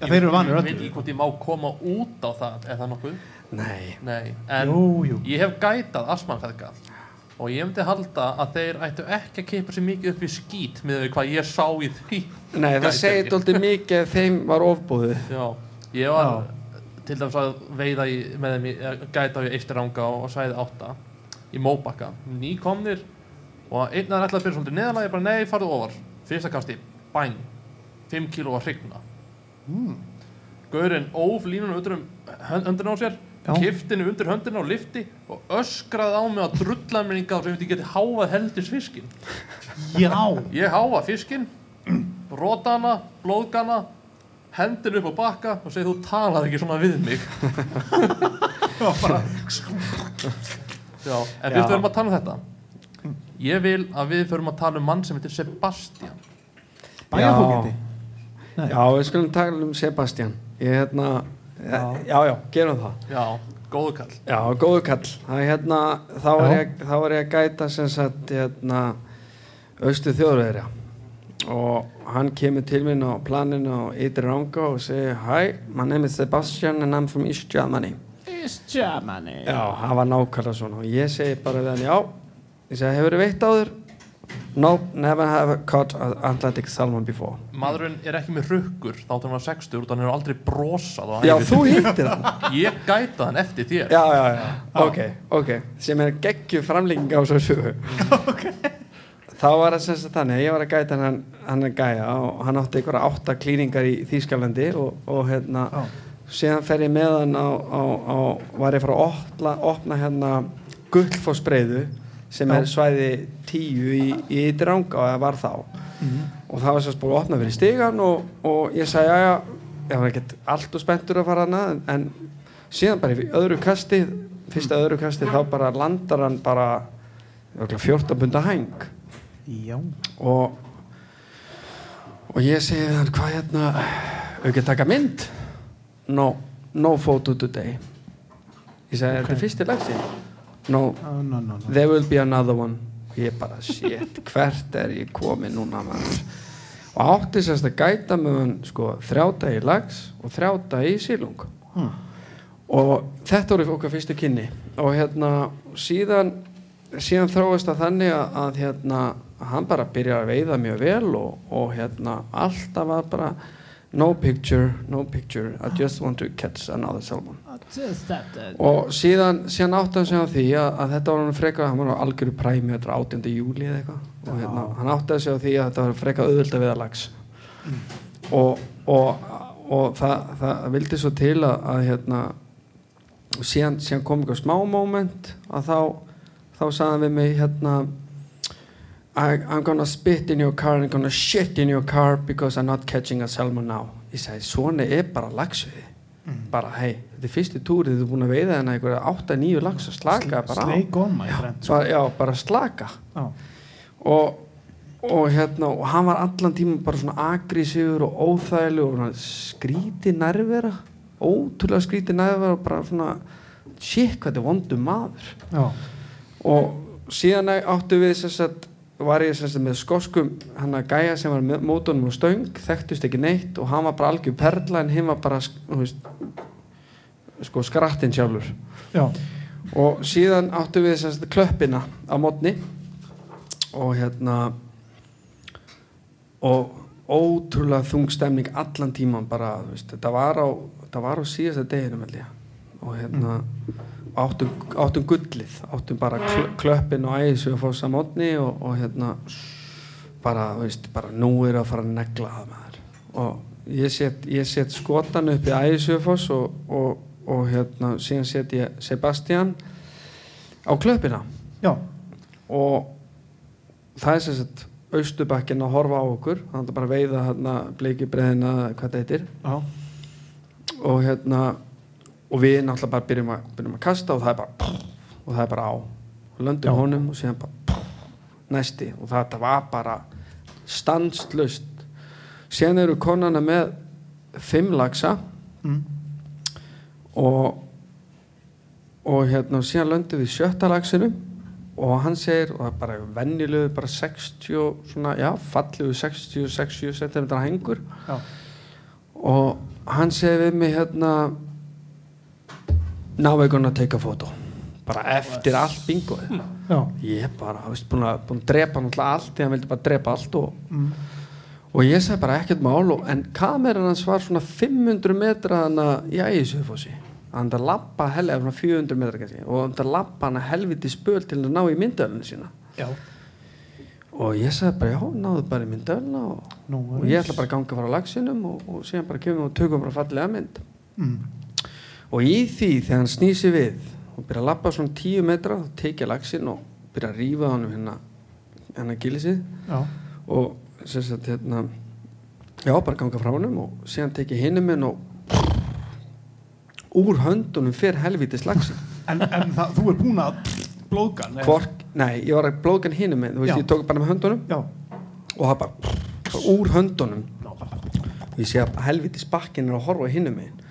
Ja, þeir eru vanir ég öllu. veit ekki hvort ég má koma út á það er það nokkuð? nei, Nei, en Jú, jú. ég hef gætað asmanfeðga og ég myndi halda að þeir ættu ekki að keipa sér mikið upp í skít með því hvað ég sá í því nei það ekki. alltaf mikið að þeim var ofbúðið Já, ég var til dæmis að veiða í, með þeim í, gæta á í Eistiranga og, svæði átta í Móbakka, nýkomnir og einn að ætla að byrja svolítið neðalega ég bara nei, farðu ofar, fyrsta kasti bæn, 5 kíló að hrygna Mm. Gaurinn óf línuna undir höndina á sér Já. kiftinu undir höndina á lifti og öskraði á mig að drulla mér yngar sem ég geti háað heldis fiskin Já. ég háa fiskin rota hana, blóðgana hendin upp á bakka og segi þú talaði ekki svona við mig. Já, en Já. fyrst við erum að tala um þetta. Ég vil að við förum að tala um mann sem heitir Sebastian. Bæjarfókiti. Nei. já, við skulum tala um Sebastian. Ég hérna já, já, já gerum það. Já, góðu kall. Já, góðu kall. Það er hérna, þá er, Já. ég, þá er ég að gæta sem sagt hérna austu þjóðverðja og hann kemur til minn á planinu á Ytri Ranga og segir Hi, my name is Sebastian and I'm from East Germany. East Germany. Já, það var nákvæmlega svona. Og ég segi bara við hann, já. Ég segi, hefur þið veitt áður? No, never have caught an Atlantic salmon before. Maðurinn er ekki með rukkur þá þannig að 60 og hann hefur aldrei brosað á Já, þú hittir hann. Ég gæta hann eftir þér. Já, já, já, ok, ok. Sem er geggju framlenging á svo sögu Þá var það sem sagt þannig að ég var að gæta hann, hann að gæja og hann átti einhverja átta klíningar í Þýskalandi og, og hérna Já. síðan fer ég með hann á, á, á var ég að fara að opna, opna hérna gullfossbreiðu sem Já. er svæði tíu í, í dranga og það var þá Mhm. og það var sérst búið að opna fyrir stigan og, og ég sagði já ég var ekkert allt og spenntur að fara hana en, en síðan bara í öðru kasti fyrsta öðru kasti þá bara landar hann bara örugglega 14 bunda hæng Já. og og ég segi hann hvað hérna auðvitað taka mynd no, no photo today ég segi okay. þetta er fyrsti lagsi no, Oh, no, no, no. there will be another one og ég bara shit hvert er ég komin núna maður og átti sérst að gæta með sko þrjáta í lags og þrjáta í sílung Hmm. og þetta voru okkar fyrstu kynni og hérna síðan síðan þróast það þannig að, að hérna hann bara byrjar að veiða mjög vel og, og hérna alltaf var bara no picture, no picture. I just want to catch another salmon. Og síðan, síðan átti hann sig á því að, að þetta var hann freka hann var á algjöru præmi, þetta var 18. júli eða eitthvað. Og hérna, hann átti sig á því að þetta var freka auðvölda við að lags og, og, og það, það vildi svo til að, að hérna síðan, síðan kom eitthvað smá moment að þá þá sagði hann við mig hérna I, I'm gonna spit in your car and gonna shit in your car because I'm not catching a salmon now ég sagði, svona er bara lagsviði bara, hei, þetta er fyrsti túrið þú er búin að veiða hennar einhverja 8-9 lagsa slaka bara á sko. bara, já, bara slaka Já. og, og hérna og hann var allan tíma bara svona agressífur og óþægileg og svona skríti nærvera ótrúlega skríti nærvera og bara svona shit hvað þetta er vondu maður Já. og síðan áttu við sem sagt var ég sem sagt með skoskum hann að gæja sem var með mótunum og stöng þekktust ekki neitt og hann var bara algjör perla en hinn var bara veist, sko skrattinn sjálfur Já. og síðan áttu við sem sagt klöppina á mótni og hérna og ótrúlega þung stemning allan tíman bara, veist, þetta var á á síðasta deginum held ég og hérna áttum, áttum gullið, áttum bara kl klöppin og æðis við að fá samotni og, og hérna bara, veist, bara nú er að fara að negla það með þér og ég set, ég set skotan upp í æðisjöfoss og, og, og hérna síðan set ég Sebastian á klöppina Já. og það er sagt austubakkin að horfa á okkur þannig að bara veiða hérna bleikibreðina hvað það heitir Já. og hérna og við náttúrulega bara byrjum að, byrjum að kasta og það er bara og það er bara á. Og löndum honum og síðan bara næsti. Og þetta var bara stanslust síðan eru konana með fimm lagsa Mm. og og hérna og síðan löndum við sjötta lagsinu og hann segir og það er bara venjulegu bara 60 og svona, já, fallegu 60-60 cm hengur Já. og hann segir við mig hérna now we're gonna take a photo bara eftir allt bingoið Já. ég bara, þú veist, búin að, að drepa náttúrulega allt, því hann vildi bara drepa allt og, Mm. og ég sagði bara ekkert mál og, en kameran hans var svona 500 metra hana í ægisöfossi hann það lappa helga, svona 400 metra kannski, og hann það lappa hana helviti spöl til að ná í myndölinu sína Já. og ég sagði bara, já, náðu bara í myndölina og, Nú og ég ætla bara að ganga frá lagsinum og, og síðan bara kemur og tökum bara fallega mynd Mm. Og í því þegar hann snýsi við og byrja að lappa svona 10 metra þá tekja lagsin og byrja að rífa hann hérna hérna gilsið og sagt hérna já, bara ganga frá honum og síðan tekja hinum minn og úr höndunum fyrir helvítis lagsin En, en það, þú er búin að blóðgan eða? Hvork, nei, ég var að blóðgan hinum minn þú veist, Já. ég tók bara með höndunum Já. og það bara, bara úr höndunum og ég sé að helvítis bakkin er að horfa hinum minn og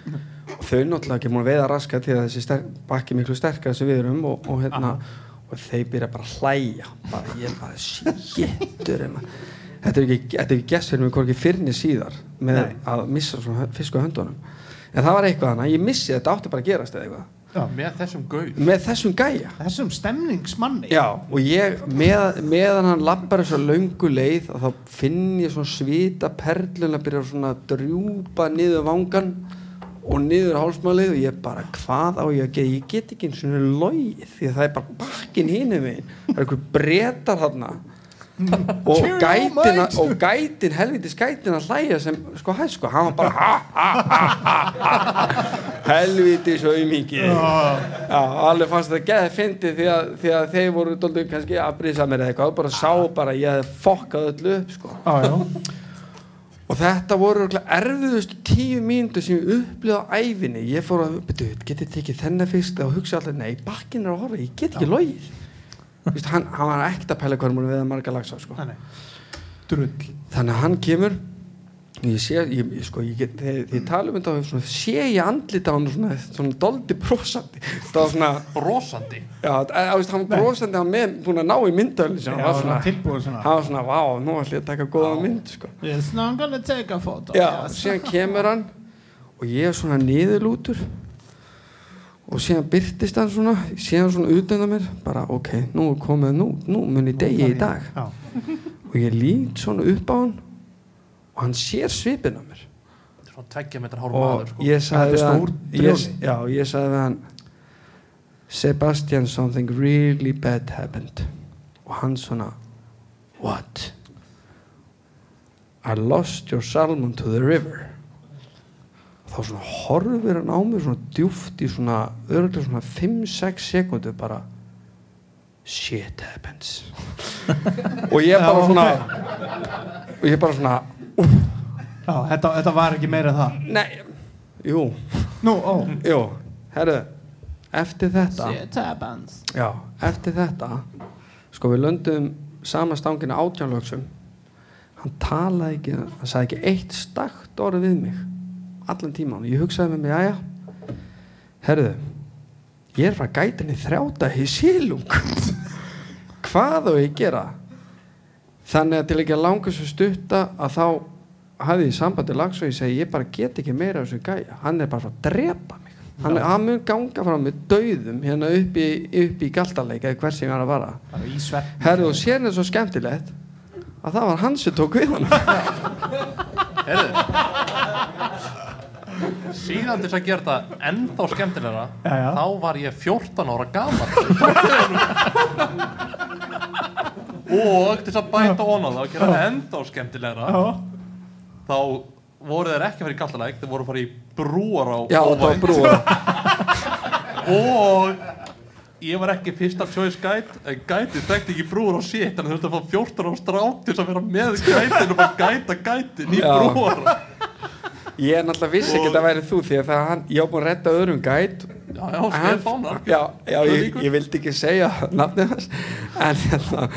þau náttúrulega ekki múin að veiða raska því að þessi bakki er miklu sterkar sem við erum og, og hérna og þeir byrja bara að hlæja. Bara ég er bara shittur hérna. þetta er ekki, er ekki gest fyrir mig hvorki fyrni síðar með Nei. að missa fisk á höndunum. En það var eitthvað hana, ég missi þetta átti bara að gerast eða eitthvað. Já. með þessum gaur. Með þessum gæja. Þessum stemningsmanni. Já, og ég, með, meðan hann lappar þess að löngu leið þá finn ég svona svita perlun að byrja svona að drjúpa niður vangan og niður hálsmálið og ég bara, hvað á ég að gera ég get ekki eins og logið því að það er bara bakkin hinu mig það er einhver bretar þarna og gætin, og gætin helvitis gætin að hlæja sem sko hæ sko, hann var bara ha, ha, ha, ha, ha. helvitis auðmikið Já, alveg fannst þetta geði fyndið því því að þeir voru doldið kannski að brýsa mér eða eitthvað, bara sá bara ég fokkað öllu upp sko. Já, já. Og þetta voru erfiðustu tíu mínútur sem ég upplýði á æfinni ég fór að, betur, getið tekið þennan fyrst og hugsa alltaf, nei, bakkin er að horfa ég get ekki logið. Hann, hann var ekkert að pæla hann við að marga lagsa sko. Þannig að hann kemur ég sé, ég, ég, sko, ég get, þegar ég tala um þetta svona, sé ég andlita á hann svona, svona doldi brosandi það var svona brosandi Já, það- þú veist, hann var brosandi hann með búin að ná í myndölu Já, hann var svona, svona. hann var svona, vá, nú ætlum ég að taka góða mynd sko. Yes, now I'm gonna take a photo. já, Yes. síðan kemur hann og ég er svona niðurlútur og síðan byrtist hann svona síðan svona utan að mér bara, ok, nú er komið, nú, nú mun ég degi í dag Já. og ég lít svona upp á hann og hann sér svipin á mér. Þetta er svona tveggja metrar hár og maður sko. ég sagði er hann stór ég, já, ég sagði hann Sebastian something really bad happened. Og hann svona what? I lost your salmon to the river. Þá svona horfir hann á mig svona djúft í svona örgulega svona 5-6 sekundur bara shit happens. Og ég bara svona og ég bara svona Já, þetta, þetta var ekki meira en það. Nei, jú, Nú, ó. Jú, herru eftir þetta já, eftir þetta sko við löndum sama stangina átjánlöksum hann talaði ekki, hann sagði ekki eitt stakt orð við mig allan tíman, ég hugsaði með mig, jæja herruðu ég er frá gætinni þrjáta í sílung hvað á ég gera þannig að til ekki að langa svo stutta að þá hafði ég sambandi lags og ég segi ég bara get ekki meira af þessu gæja. Hann er bara að drepa mig. Hann, hann mun ganga frá mig dauðum hérna upp í, upp í galtaleik eða hver sem ég var að vara. Herru og sér þetta svo skemmtilegt að það var hann sem tók við hann Heyrðu Síðan til þess að gera þetta ennþá skemmtilegra Já, já. þá var ég 14 ára gaman og til þess að bæta onan það og gera þetta ennþá skemmtilegra Já, þá voru þeir ekki að fara í gallalæk þeir voru að fara í brúar á já það var brúar. Og ég var ekki fyrsta choice guide en gætið þekkti ekki brúar á shit en þú þurfti að fá 14 ára strák til þess að vera með gætin og bara gæta gætin í brúar. Ég er náttúrulega vissi ekki að það væri þú því að það hann, ég á búin að redda öðrum gæt já, já, Stefánar já, já ég, ég vildi ekki segja nafnið hans en hérna,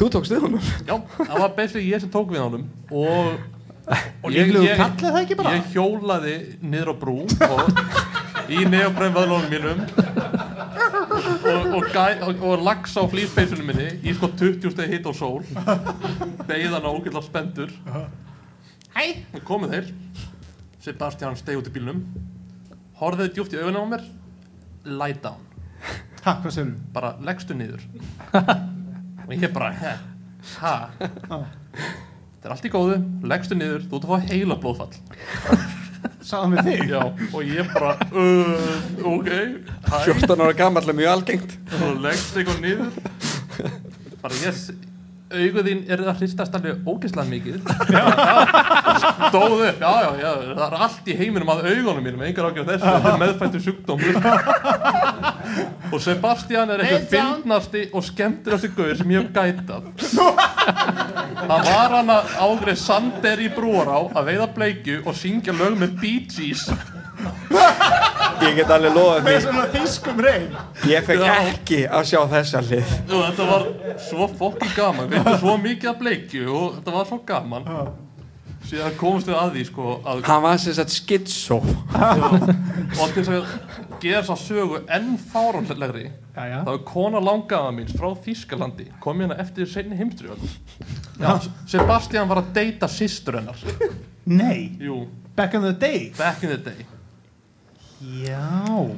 þú tókst við honum. Já, það var basically ég sem tók við honum og, og er það ekki bara? Ég hjólaði niður á brú og í neoprem vöðlunum mínum og, og, og, og lags á flýspeysunum minni í sko 20 steg hitt og sól beigðan á ógætla spendur Hæ? Og komu þeir. Sebastian steg út í bílnum horfðið djúpt í augunum á mér lie down. Ha, bara leggstu niður og ég bara ha? Þetta er allt í góðu, leggstu niður. Þú ert að fá heila blóðfall. Sáðum við þig? já, og ég bara uh, ok, hæ? 14 ára gammal er mjög algengt. Og leggst eitthvað niður. Bara ég s- augu þín er að hristast alveg ógeðslega mikið. Stóðu já, já, já, það er allt í heiminum að augunum mínum, engar ágjör þessu, þetta er meðfættu sjúkdómur og Sebastian er eitthvað fyndnasti og skemmtilegasti gauður sem ég hef gætað. Hann var hann að ágrið Sander í Brúará að veiða bleikju og syngja lög með Bee Gees. Ég get alveg loðað Með því svona þýskum reyn. Ég fekk Já. ekki að sjá þessa hlið. Og þetta var svo fokkin gaman. Við veitum svo mikið að bleikju og þetta var svo gaman síðan komumst við að því sko að, hann var sem sagt skitsó og til þess að gera þess að sögu enn fáránlegri það var kona langaða míns frá Þýskalandi kom hérna eftir seinni heimstri Sebastian var að deyta systur hennar. Nei, jú, back in the day. Back in the day. Já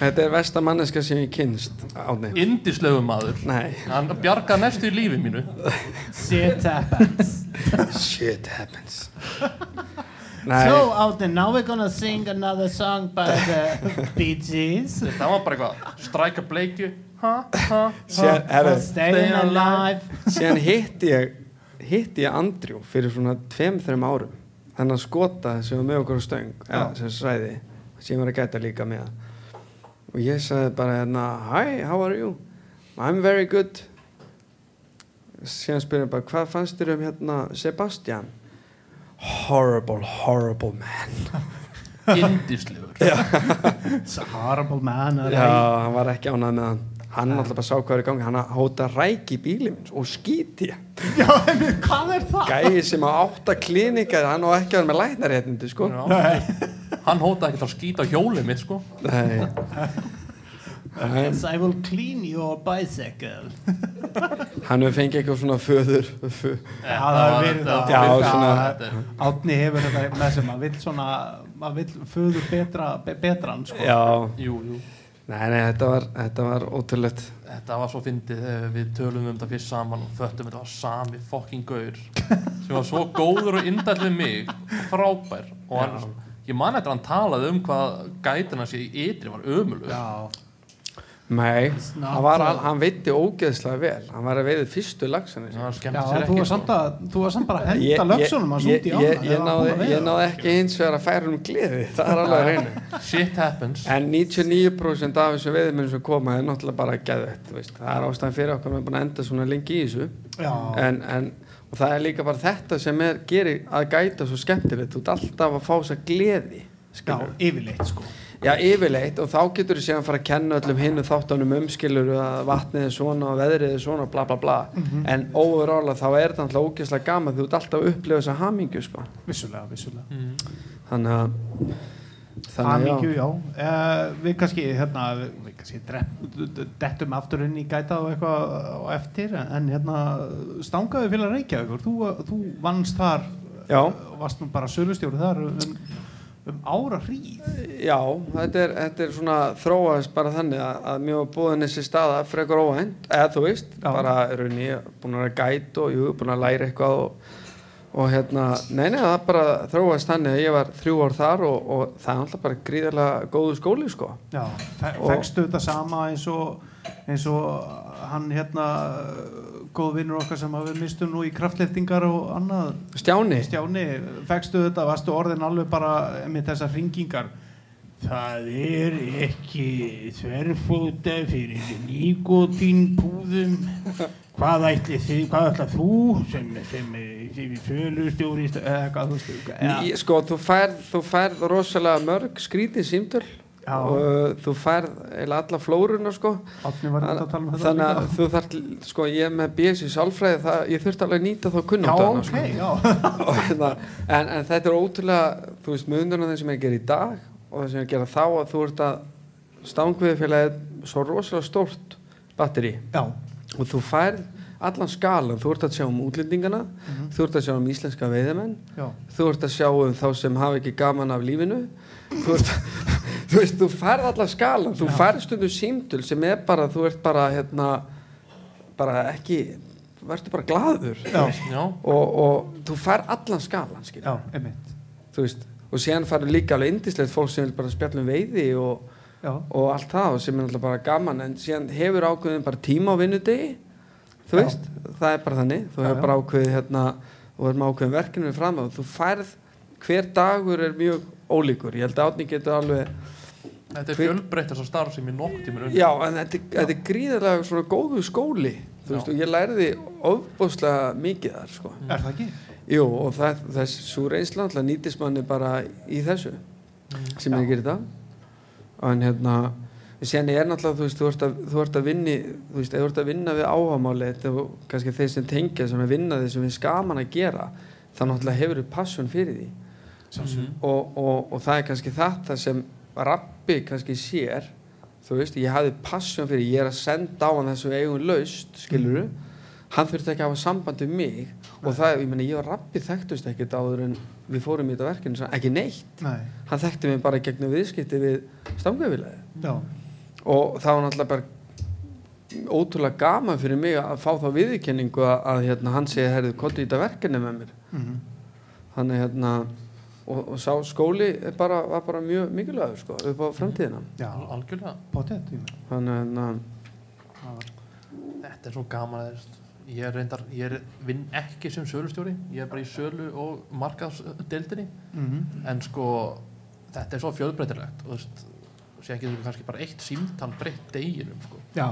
þetta er versta manneska sem ég kynst átni indislegu maður. Nei. Hann bjarga næstu í lífi mínu. Shit happens. Shit happens. Nei. So Átni, now we're gonna sing another song by the Bee Gees. Það var bara eitthvað stræka bleikju Staying alive. síðan hitti ég hitti ég Andrjú fyrir svona tveim, þreim árum. Þannig að skota sem var með okkur á stöng eða sem svæði sem var að gæta líka með og ég sagði bara hérna hi, how are you? I'm very good. Síðan spyrir bara hvað fannst þér um hérna Sebastian? Horrible, horrible man. Indislegur horrible man já, hann var ekki ánægð með hann hann alltaf bara sá hvað er í gangi hann hóta ræki bíli minn og skíti Já, en hvað er það? gæi sem á átta klinika hann á ekki að vera með læknaréttindi sko hann hótaði ekkert að skýta á hjólið mitt sko Nei. Yes, I will clean your bicycle hann hefur fengið eitthvað svona föður fö. Já, það hefur verið það. Já, þetta svona- Átni hefur þetta með sem að vill svona að vill föður betra, be, betran sko. já, jú, jú nei, nei, þetta var, þetta var ótrúlegt. Þetta var svo fyndið við tölum um þetta fyrst saman og föttum þetta var sami fokking gaur sem var svo góður og indæll við mig og frábær. Og hann, ég man eftir að hann talaði um hvað gætina sé í ytri var ömulug Já, Nei, hann, var, hann veitti ógeðslega vel. Hann var að veiði fyrstu skemmt Já, þú var samt að, þú var samt bara að henda ég, út í ég, ána ég, ég, náði, ég náði ekki eins vegar að færa um gleði. Það er alveg að reyna. Shit happens. En 99% af þessum veiðmennum sem koma er náttúrulega bara geðvett þú veist. það er ástæðan fyrir okkur við erum búin að enda svona lengi í þessu. En, en, og það er líka bara þetta sem er, gerir að gæta svo skemmtilegt. Þú ert alltaf að fá þess að gleði já, skilur. yfirleitt sko Já, yfirleitt og þá getur þú síðan að fara að kenna öllum hinnu þáttunum umskilur að vatnið er svona og veðrið er svona bla bla bla Mhm. en overall að þá er þetta alltaf ógeðslega gaman þú ert alltaf að upplifa þessa hamingju sko. Vissulega, vissulega mm. að þannig að Hamingju, já, Uh, Við kannski, hérna, við, kannski drepp, dettum aftur inn í gæta og eitthvað á eftir en hérna, stangaði félag Reykjavíkur þú, þú vannst þar Já. og varst nú bara sölustjóri þar um, um ára hríð Já, þetta er, þetta er svona þróaðist bara þannig að, að var búin þessi staða frekar óvænt, eða þú veist Já. bara raunni, búin að vera gæt og jú, búin að læra eitthvað og, og hérna, nei, nei, það bara þróaðist þannig að ég var þrjú ár þar og, og það er alltaf bara gríðarlega góðu skóli, sko Já, fegstu þetta sama eins og eins og hann hérna góð vinnur okkar sem við mistum nú í kraftleftingar og annað. Stjáni, Stjáni, fegstu þetta, varstu orðin alveg bara með þessar hringingar? Það er ekki þverfóta fyrir nýgotín púðum hvað ætli þið, hvað ætla þú sem, sem, sem fölustjóri eða hvað þú Í- sko, þú færð, þú færð rosalega mörg skrítið símtöl. Og uh, þú færð eða alla flóruna, sko. Um þannig að þú þarf, sko, ég með BS í sálfræði, það, ég þurfti alveg að nýta þá ok, sko. Og hérna, en, en þetta er ótrúlega þú veist, munurinn á þeim sem er að gera í dag og það sem að gera þá að þú ert að stangviðfélagið er svo rosalega stórt batteri Já, og þú færð allan skalan þú ert að sjá um útlendingana þú ert að sjá um íslenska veiðimenn þú ert að sjá um þá sem hafa ekki gaman af lífinu þú, ert, þú veist, þú færð allan skalan þú Já. færð stundu símtul sem er bara þú ert bara hérna bara ekki verður bara glaður. Já, já, og, og þú færð allan skalan já, veist, og síðan farið líka alveg indislegt fólk sem vil bara spjalla um veiði og, Já, og allt það og sem er alltaf bara gaman en síðan hefur ákveðin bara tíma á vinnudegi þú Já. veist, það er bara þannig. Þú Já, hefur já. bara ákveðið hérna og er með ákveðin verkinu við fram og þú færð hver dagur er mjög ólíkur ég held að átni getur alveg þetta er fjölbreytt þessar starf sem ég nokk tímur já, en þetta, þetta er gríðarlega svona góðu skóli þú veist, og ég lærði ofbúslega mikið þar sko. er það ekki? jú, og það, þess svo reynsla alltaf nýtist manni bara í þessu sem Já. ég gerir það en hérna sen er náttúrulega, þú veist, þú ert að, þú ert að vinni þú veist, þú ert að vinna við áhamáli þetta er kannski þeir sem tengja sem er vinna því sem við skaman að gera þá náttúrulega hefur þú passion fyrir því. Og, og, og það er kannski þetta sem rappi kannski sér þú veist, ég hafði passion fyrir ég er að senda á hann þessu eigun laust skiluru, hann þurfti ekki að hafa samband við mig og það, ég meni, ég og rappi þekktust ekkert áður en við fórum í þetta verkefni, ekki neitt. Nei, hann þekkti mig bara gegnum viðskipti við stangafélagi já, og það var náttúrulega bara ótrúlega gaman fyrir mig að fá þá viðurkenningu að, að hérna, hann segi, herðu, kottu í þetta verkefni með mér. Mhm, þannig hérna og, og sá skóli er bara, var bara mjög mikilvægur sko, upp á framtíðina. Já, Al- algjörlega. Potið þannig hérna þetta er svo gaman að ég er reyndar, ég er, vinn ekki sem sölustjóri. Ég er bara í sölu og markaðsdeildinni. Mhm, en sko þetta er svo fjölbreytilegt og þú veist. Sé ekki þú kannski bara eitt símtal breytt deginum sko. Já,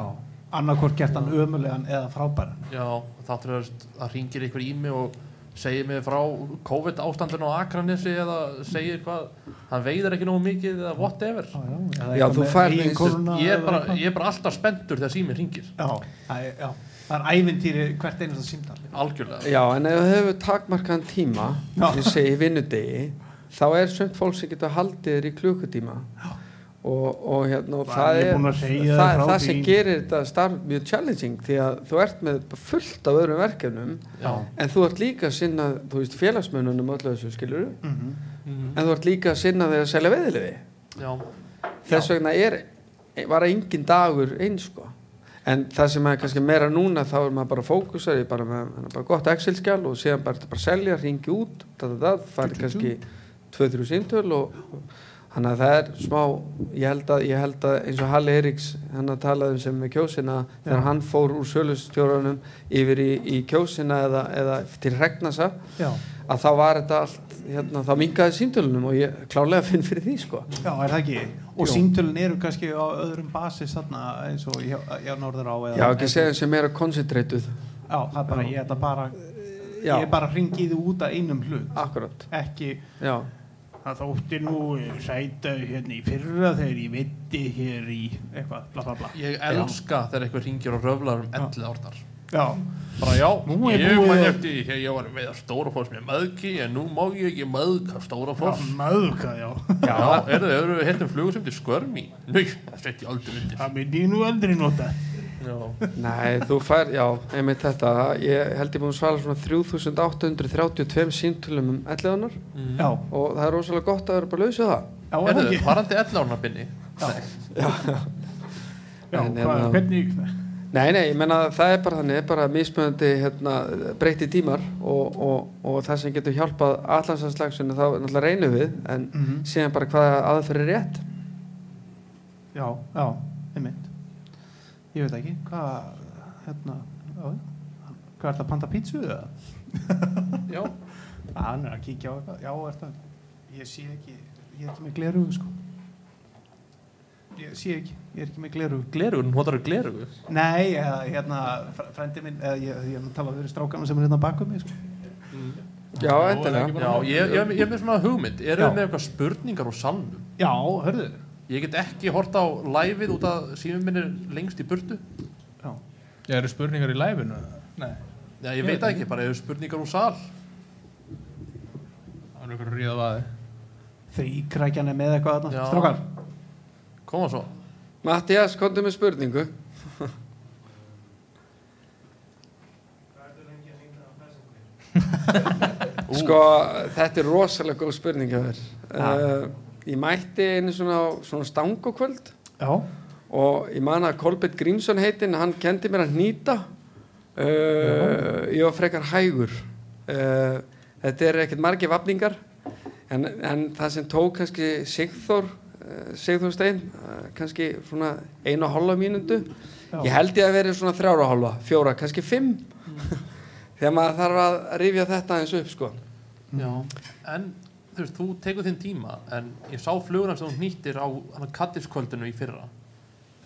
annarkvort gert hann ömulegan eða frábæran. Já, þáttur að það ringir ykkur í mig og segir mig frá COVID ástandinu á Akranessi eða segir hvað hann veiðar ekki nógu mikið eða whatever. Já, já, Já, ég er, bara, ég er bara alltaf spenntur þegar síminn ringir Já, það er- já, það er ævintýri hvert einasta símtal. Algjörlega. Já, en ef þú hefur takmarkaðan tíma Já. ég segi vinnudegi þá er sumt fólk sem getur haldið þér í klukkutíma og, og hérna og það er að það, það sem gerir þetta starf mjög challenging því að þú ert með fullt af öðrum verkefnum já, en þú ert líka að sinna þú veist félagsmönnunum og öllu þessu skilur Mhm. Mhm. en þú ert líka að sinna þegar að selja veðiliði já, þess vegna er, var engin dagur eins sko. En það sem er kannski meira núna þá er maður bara fókusar ég er bara með bara gott Excel-skjál og síðan bara, bara selja, ringi út það, það, það, það færi kannski 2-3 síntöl og Þannig að það er smá, ég held að, ég held að eins og Halli Eiríks, hann að talaði um sem með kjósina, þegar Já. hann fór úr sölustjórunum yfir í, í kjósina eða, eða til Regnasa, Já, að þá var þetta allt, hérna, þá mingaði símtölunum og ég klálega finn fyrir því, sko. já, er það ekki og Jú. símtölun eru kannski á öðrum basis þarna eins og hjá, hjá norður á eða, Já, ekki segja sem er að koncentratuð. Já, það er bara, ég ætla bara Já, ég er bara hringið út af einum hlut akkurat, ekki já. Það þótti nú sæta hérna í fyrra þegar ég veitti hér í eitthvað, bla bla bla. Ég elska þegar eitthvað ringir og röflar um 11 árnar. Já, bara já, Nú ég eftir því þegar ég var með Stórafoss með maðki en nú má ég ekki maðka Stórafoss. Maðuka, já. Já, eru þið, eru við hérna flugur sem til skörmi? Nei, það setja ég aldrei undir. Það myndi ég nú aldrei nota. Já, Nei, þú fær, já, einmitt þetta, ég held ég búin að svara svona 3832 símtölum um 11 annar mm. Já, og það er rosalega gott að vera bara lausið það. já, er það varandi 11 árnar binni. Já, En, hvað, hérna- hvernig Nei, nei, ég menna það er bara þannig, það er bara mismunandi hérna, breyti tímar og, og, og það sem getur hjálpað allansanslagsinu þá náttúrulega reynum við en Mhm. síðan bara hvaða aðferð er rétt. Já, já, einmitt Ég veit ekki, hvað hérna, já, hvað er það að panta pítsu eða? Já, Að hann er að kíkja á eitthvað, já, er það? Ég sé ekki, ég er ekki með glerugu sko. Ég sé ekki, ég er ekki með glerugu glerugur, hún hóttar glerugur Nei, eða, hérna, fr- frændi minn eða, ég, ég er að tala fyrir strákana sem er hérna bakum mig sko. Já, endilega. Já, ég, ég, ég er með svona hugmynd. Eru þið með eitthvað spurningar úr salnum? Já, hörðu Ég get ekki hort á liveið út af símum minni lengst í burtu. Já, Ég eru spurningar í læfinu? Nei, Já, ég veit það ekki, bara eru spurningar úr sal. Það er ykkur að ríða vaði þrýkrækjan er með eitthvað Já. þarna, strákar Koma svo. Mattias, komdu með spurningu. Sko, þetta er rosalega góð spurning hjá þér. Uh, ég mætti einu svona, svona stangokvöld Já, og ég man að Kolbett Grímsson heitinn, hann kendi mér að nýta. Uh, ég var frekar hægur. Uh, þetta er ekkert margir vafningar en, en það sem tók kannski Sigþór, uh, Sigþór Stein, uh, kannski svona einu og mínútu. já. Ég held ég að verið svona þrjára og hálfa, fjóra, kannski fimm. Þegar maður þarf að rifja þetta eins upp, sko. Já, en þú veist, þú tekur þinn tíma en ég sá flugurinn sem þú nýttir á hann kattiskvöldinu í fyrra.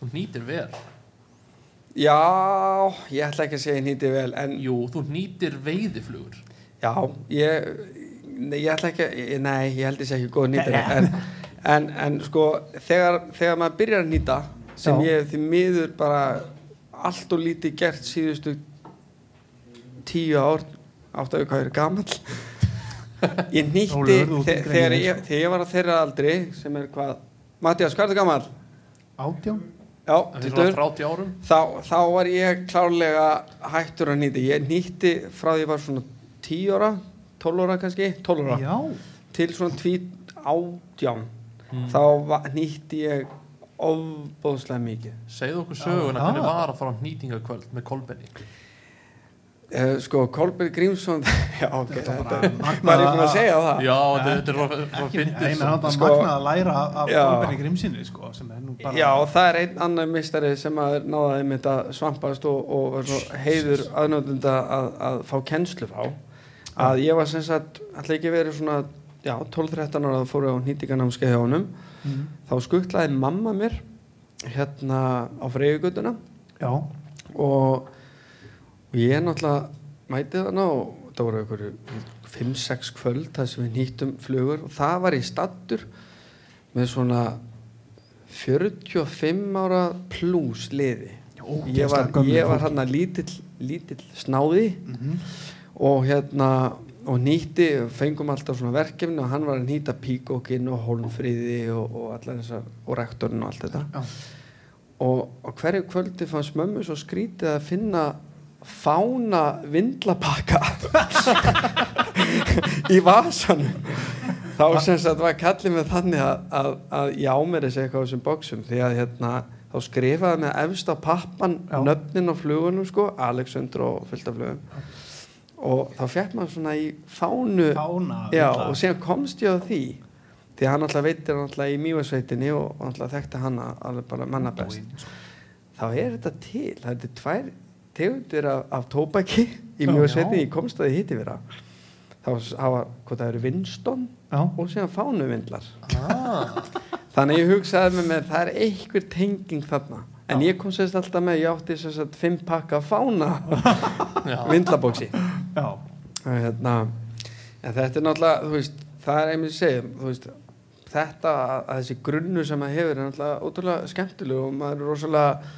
Þú nýttir vel. Já, ég ætla ekki að segja nýti vel, en Jú, þú nýttir veiðiflugur. Já, ég, ég ætla ekki, að- nei, ég held sé ekki góð nýtari, en, en, en sko, þegar, þegar maður byrjar að nýta, sem Já. ég því miður bara allt og lítið gert síðustu tíu ár, áttu að hvað er gamall, ég nýtti, þegar, ég, ég, þegar ég var á þeirra aldri, sem er hvað, Mattias, hvað er það gamall? átján. Já, en því tvítugur. svona 30 árum? Þá, þá var ég klárlega hættur að nýta. Ég nýtti frá því ég var svona 10 ára, 12 ára kannski 12 ára, Já, til svona 2 átján. Mm. þá nýtti ég ofbóðslega mikið. Segðu okkur söguna hvernig var að fara á nýtingakvöld með Kolbenni uh, sko, Kolbjörn Grímsson já, ok, Þetta þetta var bara var ég búin að segja það já, þetta þetta er svo. þetta Sko- magnað að læra af-. Kolbeni Grimsinni sko, sem er nú bara Já, það er einn annar mistari sem að náða einmitt að svampast og, og var svo heiður aðnöndunda að, að fá kennslu á að ég var sem sagt, ætla ekki verið svona já, 12-13 ára að fóru á nýtinganámskeið hjá honum Mhm. þá skuttlaði mamma mér hérna á freyjugutuna Já, og, og ég náttúrulega mæti þarna og það voru einhverju 5-6 kvöld þar sem við nýttum flugur. Og það var í stattur með svona 45 ára pluss liði. Ég var, ég var hérna lítill, lítill snáði Mhm. og hérna og nýtti, fengum alltaf svona verkefni og hann var að nýta píkókin og hólmfríði og, og allar þessar og rektorinn og allt þetta. Og á hverju kvöldi fannst mömmu svo skrítið að finna fána vindlapakka í vasanum. Þá sem sagt var kallið með þannig að, að, að ég ámeri sig eitthvað á þessum bóksum því að hérna þá skrifaði með efst á pappan Já. nöfnin á flugunum sko Alexander og fullt af flugum. Og þá fekk maður svona í fánu Fána já, og síðan komst ég á því. Því að hann alltaf veitir hann alltaf í mývarsveitinni og alltaf þekkti hann alveg bara manna best. þá er þetta til, það er þetta tvær tegundir af, af tóbaki í Já, mývarsveitinni, já. ég komst að því hitti vera þá hafa, hvað það eru Winston Já, og síðan fánuvindlar. Ah, þannig ég hugsaði með mér það er einhver tenging þarna. En Já. ég kom sérst alltaf með, ég átti sérst að fimm pakka fána vindlabóksi hérna þetta er náttúrulega, veist það er einmitt að segja, veist þetta að, að þessi grunnu sem maður hefur er náttúrulega ótrúlega skemmtileg og maður er rosalega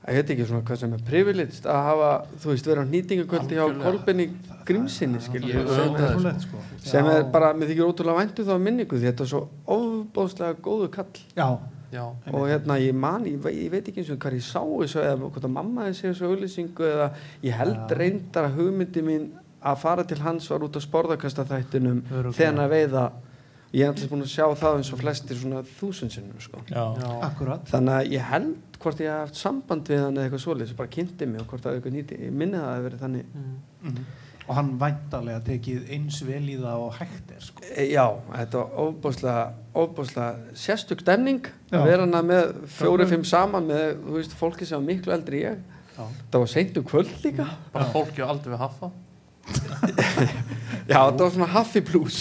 að ég veit ekki svona hvað sem er privilegist að hafa, þú veist, vera á nýtingakvöldi hjá. Kolbinni Grímsinni er, sko. Sem er bara, mér þykir ótrúlega væntu þá minningu því þetta er svo ofbóðslega góðu kall. Já, já, og hérna ég man, ég, ég veit ekki eins og hvað ég sá þessu eða hvort að mamma þessi þessu auðlýsingu eða ég held Já. reyndar að hugmyndi mín að fara til hans var út á sporðarkastaþættinum hann að veiða. Ég hef alltaf búin að sjá það eins og flestir svona þúsundsinnum sko. Þannig að ég held hvort ég hef haft samband við hann eða eitthvað svoleiðis og bara kynnti mig og hvort það er eitthvað nýti ég minni það að það hafi verið þannig. Mm. Mhm. Og hann væntalega tekið eins vel í það og hægt er sko. E, já, þetta var ofbúslega ofbúslega sérstök stemning Já. að vera hana með fjóri-fimm saman með, veist, fólki sem var miklu eldri en ég. Já, það var seint um kvöld líka. Bara Já. fólki og aldrei við haffa. Já, þetta var svona Huffy Blues.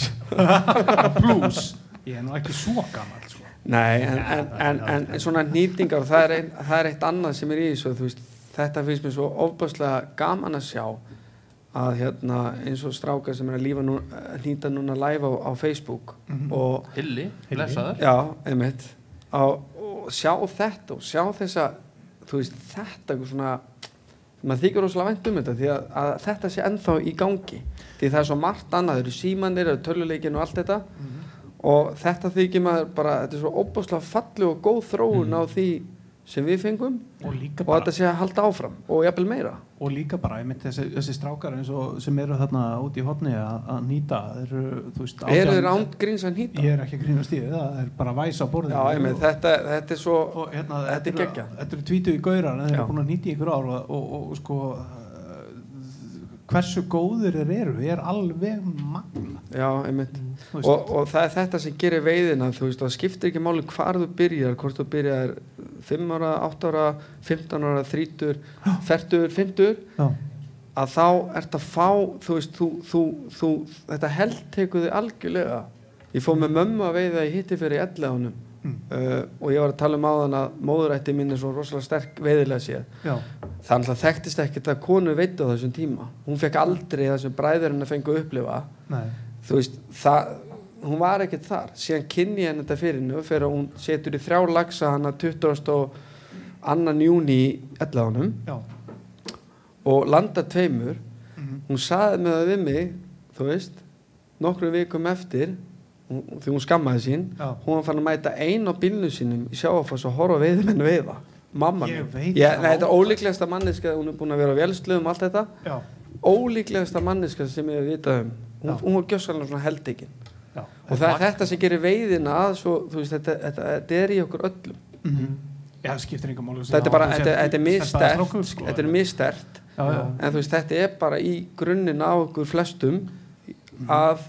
Blues? Ég er nú ekki svo gammal Nei, en, Ja, en, en, en, svona nýtingar það er, ein, það er eitt annað sem er í þessu veist, þetta finnst mér svo ofbáslega gaman að sjá að hérna, eins og strákar sem er að lífa nú, nýta núna live á, á Facebook Mhm. og Hilli, blessaður. Já, einmitt. Á, og sjá þetta og sjá þessa þú veist, þetta eitthvað svona maður þykir rosalega vænt um þetta því að, að þetta sé ennþá í gangi. Því það er svo margt annað, það eru símanir, það eru töluleikin og allt þetta og þetta þykir maður bara, þetta er svo óbúslega falli og góð þróun á því sem við fengum. Og og bara þetta sé að halda áfram og jafnvel meira. Og líka bara, ég myndi þessi, þessi strákar eins og sem eru þarna út í hotni að, nýta, eru, þeir ánd gríns að nýta? Ég er ekki að grínast í því, það er bara væs á borðinu. Já, með, og, þetta, þetta er svo og hérna, þetta er geggjað. þetta eru tvítu í gaurar en þeir eru búin að nýta í ykkur ár og, og, og sko hversu góðir þeir eru er alveg magna já, einmitt. Veist. og, og það er þetta sem gerir veiðina þú veist, það skiptir ekki máli hvar þú byrjar hvort þú byrjar 5 ára, 8 ára 15 ára, 30 40, 50 Já, að þá ert að fá þú veist, þú, þú, þú þetta held tekur þig algjörlega. Ég fóð með mömmu að veiða í hitti fyrir elleðunum Mm. uh, og ég var að tala um áðan að móðurætti mín er svo rosalega sterk veiðilega séð. Já, það alltaf þekktist ekkert að konu veitu á þessum tíma. Hún fekk aldrei það sem bræðurinn að fengu að upplifa. Nei. Þú veist, það, hún var ekkert þar. Síðan kynni henni þetta fyrir hennu fyrir að hún setur í þrjá lagsa hana 20. og annan júni í elleðunum Já, og landa tveimur. Mhm. hún saði með það við mig þú veist, nokkrum vikum eftir því hún skammaði sín Já. hún fann að mæta ein á bílnu sínum í sjáafoss og horfa á veiðmenn veiða. Mamma nei, þetta er ólíklegasta manneska hún er búin að vera á vélsluðum allt þetta. Já, ólíklegasta manneska sem ég hef vitað um. Hún, Já. hún var gjössalega svona heldekinn já. Og það er þetta sem gerir veiðina að svo, veist, þetta, þetta, þetta er í okkur öllum. Mhm. Já, það skiptir einhver máli þetta er bara, þetta, þetta er mistert sko. er Já, já, en þú veist, þetta er bara í grunninn á okkur flestum að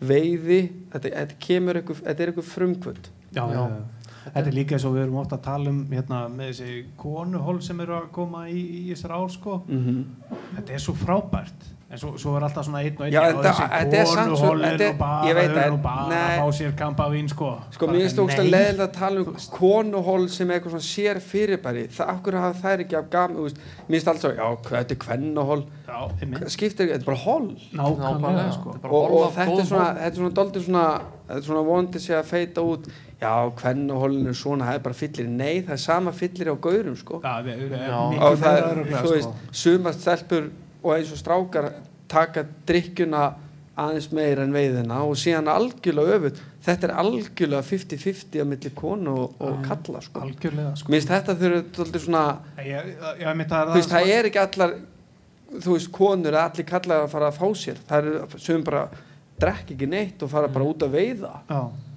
veiði þetta, þetta kemur ykkur, þetta er ykkur frumkvöld já, já. Þetta er líka eins og við erum ofta að tala um hérna, með þessi konuhól sem eru að koma í, í þessar ár sko. mm Þetta er svo frábært en svo, svo er alltaf svona einn og einn Já, og þessi er er er- nú bara, nú bara nei. að fá sér kampavín sko. sko, Bara mér finnst ógst að leiðilega að tala um konuhól sem er eitthvað svona sér fyrirbæri það, af hverju hafa þær ekki af gam þú mér finnst alltaf, já, hvað, þetta er einmitt. skiptir, þetta er bara hól nákvæmlega sko. er og, hol og af þetta er svona, þetta er svona doldið svona, þetta er svona vonandi sé að feita út já, kvennuhólinu er svona, það er bara fyllir nei, það er sama fyllir á gaurum, sko Já, við, við, Já. miklu og það er, þú veist, sko. sumast stelpur og eins og strákar taka drikkjuna aðeins meira en veiðina og síðan algjörlega öfut þetta er algjörlega 50-50 á milli konu og, og kalla sko. algjörlega sko. minnst þetta svolítið svona ég, ég, ég, það, veist, það er ekki allar þú veist, konur eða allir kallar að fara að fá sér það eru sem bara drekk ekki neitt og fara bara út að veiða Já. Já.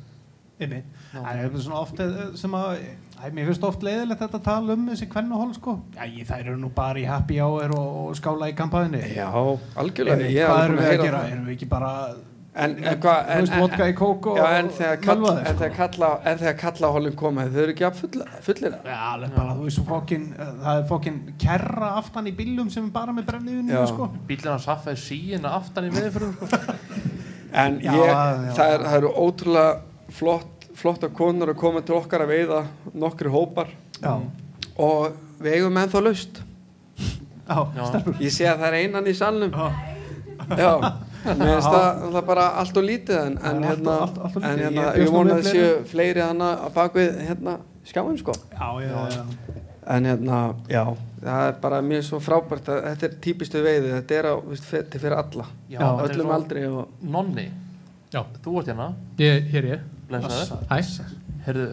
Það er svona oft eh, sem að, æ, mér finnst oft leiðilegt þetta að tala um þessi kvennuhól sko. Ég, þær eru nú bara í happy hour og, og skála í kampaðinni. já, algjörlega er Hvað erum við að heyra gera? það. Erum við ekki bara En, en hvað Þú veist, vodka í kók og Já, en þegar kalla, mölvaðir, en þegar kalla, en þegar kalla hólinn koma, þau eru ekki að fullir Já, alveg bara, þú veist, svo fokkin, það er fokkin kerra aftan í bílum sem er bara með brenniðunni, Já. sko. bílinn hans haffaði síina aftan í miðurfyrir sko. En Já, ég, já. það, er, það eru ótrúlega flott, flotta konur að koma til okkar að veiða nokkri hópar Já, og við eigum ennþá laust. já, Já. stelpur. Ég sé að það er einan í salnum. Já, Já, mér finnst það, það er bara allt og lítið en, Það er en allt hérna, allt- allt og en hérna Ég ég, vona að séu fleiri hana á bakvið hérna skjáin sko. já, já, já. En hérna, já, það er bara mjög svo frábært að þetta er típistu veiði, þetta er á, viðst, þetta er fyrir alla, er öllum aldri og Nonni, Já, þú ert hérna ég, hér ég. Blessaður. Herðu,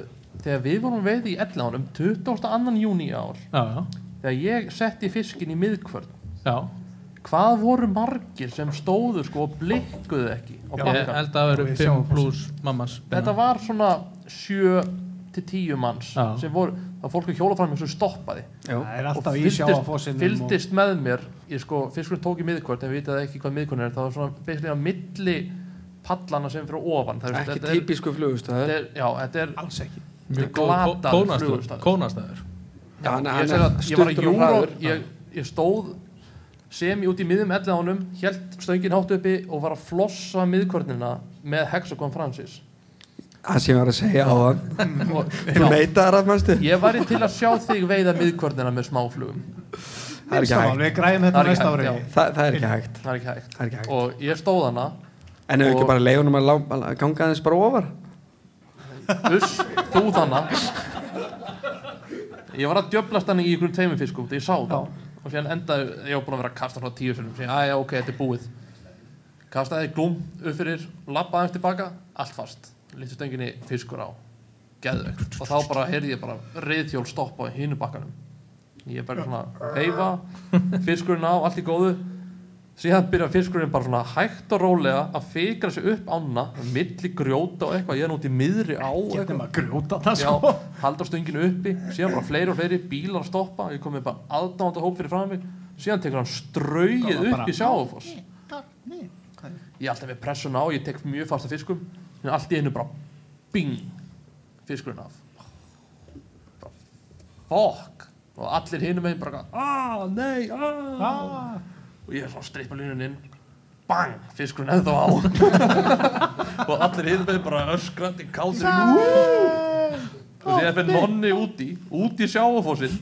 þegar við vorum veið í Ellánum 22. júni í ár Já, já. þegar ég setti fiskin í miðkvörn Já, hvað voru margir sem stóðu sko og blikkuðu ekki á Já, ég held að það Og við 5 sjáum pluss mammas. þetta var svona 7 til 10 manns Já. sem voru, það fólk að hjóla fram sem stoppaði er og alltaf í fylgdist, sjáafossinum. fylgdist með mér ég sko, fiskurinn tók í miðkvörn en við vitað ekki hvað miðkvörn er það var svona að milli pallana sem fyrir ofan það, ekki þetta er- flugustöður. þetta er, já, þetta er Alls ekki. Er. Kónastaður. Já, hann- ég, ég var að stuttur og júró hraður. ég, ég stóð sem út í miðum elliðánum held stöngin hátt uppi og var að flossa miðkvörnina með Hexagon Francis Það sem ég var að segja á hann. Þú já, neytaðar að mannstu? ég væri til að sjá þig veiða miðkvörnina með smáflugum er ekki er ekki er ekki það er ekki hægt Það er ekki hægt. og ég stóð hana En Og- ekki bara leiðunum að að ganga aðeins bara ofar? uss, þú þannig ég var að djöblast hann í einhverjum tveimur fiskum þegar ég sá það og síðan endaði, ég var búin að vera að kasta frá tíu sinum síðan, aðja ok, þetta er búið. Kastaði glúm upp fyrir lappa aðeins tilbaka, allt fast. Lítið stönginni fiskur á. Geðveikt. Og þá bara heyrði ég bara reyðhjól stoppa á hinu bakkanum. Ég bara svona heifa fiskurinn á, allt í góðu síðan byrja fiskurinn bara svona hægt og rólega að fikra sig upp ána milli grjóta og eitthvað, ég er núti í miðri á eitthvað. að grjóta það, Já, sko. halda stönginu uppi síðan bara fleiri og fleiri bílar að stoppa. Ég kom með bara aðdáðanda hóp fyrir frá mig. Síðan tekur hann ströyið upp í sjáfoss ég er alltaf með pressuna á ég tek mjög fasta fiskum. En allt í einu bara bing fiskurinn af. Bara fokk og allir hinum meginn bara aaa, nei, aaa Ah, og ég er svona strippa línun inn. Bang, fiskurinn eða á. Og allir hinum meginn bara öskrandi kátir. Og því að fyrir nonni úti úti í sjáafósinn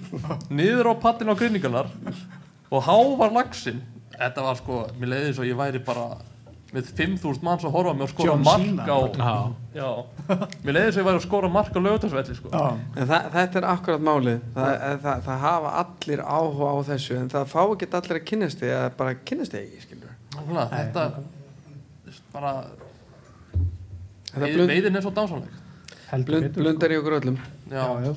niður á pattin á grinningarnar og hávar laxinn. Þetta var sko, mér leiði eins og ég væri bara með 5.000 manns að horfa mig og skora mark á Já. já, mér leiði eins og ég væri að skora mark á lögutarsvelli sko. það, þetta er akkurat málið. Það, það, það, það hafa allir áhuga á þessu en það fá ekki allir að kynnast því eða bara kynnast því ekki. Nákvæmlega, þetta bara blund, veiðin er svo dásanleg Heldur blund, blundar í okkur öllum. já, Já, já.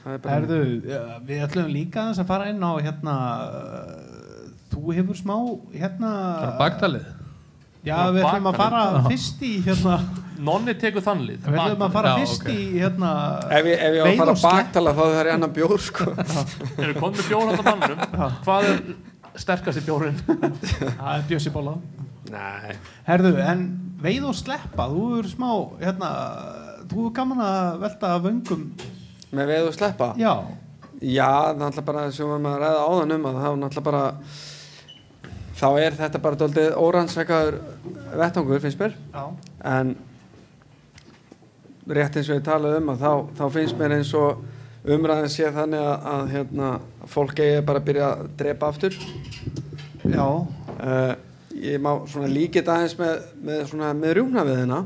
Það er bara... Herðu, ja, við ætlum líka aðeins að fara inn á hérna þú hefur smá hérna baktalið. Já, við ætlum að fara fyrst í hérna nonni tekur þannlið við ætlum að fara Já, fyrst í hérna Ef ég, ef ég á að fara að baktala þá þarf ég annan bjór, sko. eru komið bjórhanda mannurum hvað er sterkasti bjórinn? Það er Bjössi Bóla Nei. Herðu, en veið og sleppa þú er smá, hérna þú er gaman að velta vöngum. Með veið og sleppa? Já, Já, náttúrulega bara sem við erum að ræða áðan um að þá náttúrulega bara þá er þetta bara doldið órannsvekaður vettangur finnst mér. Já, en rétt eins og ég talaði um að þá, þá finnst mér eins og umræðin sé þannig að, að hérna, fólk eigi bara að byrja að drepa aftur. Já, uh, ég má svona líkið aðeins með, með, svona, með rjúnaviðina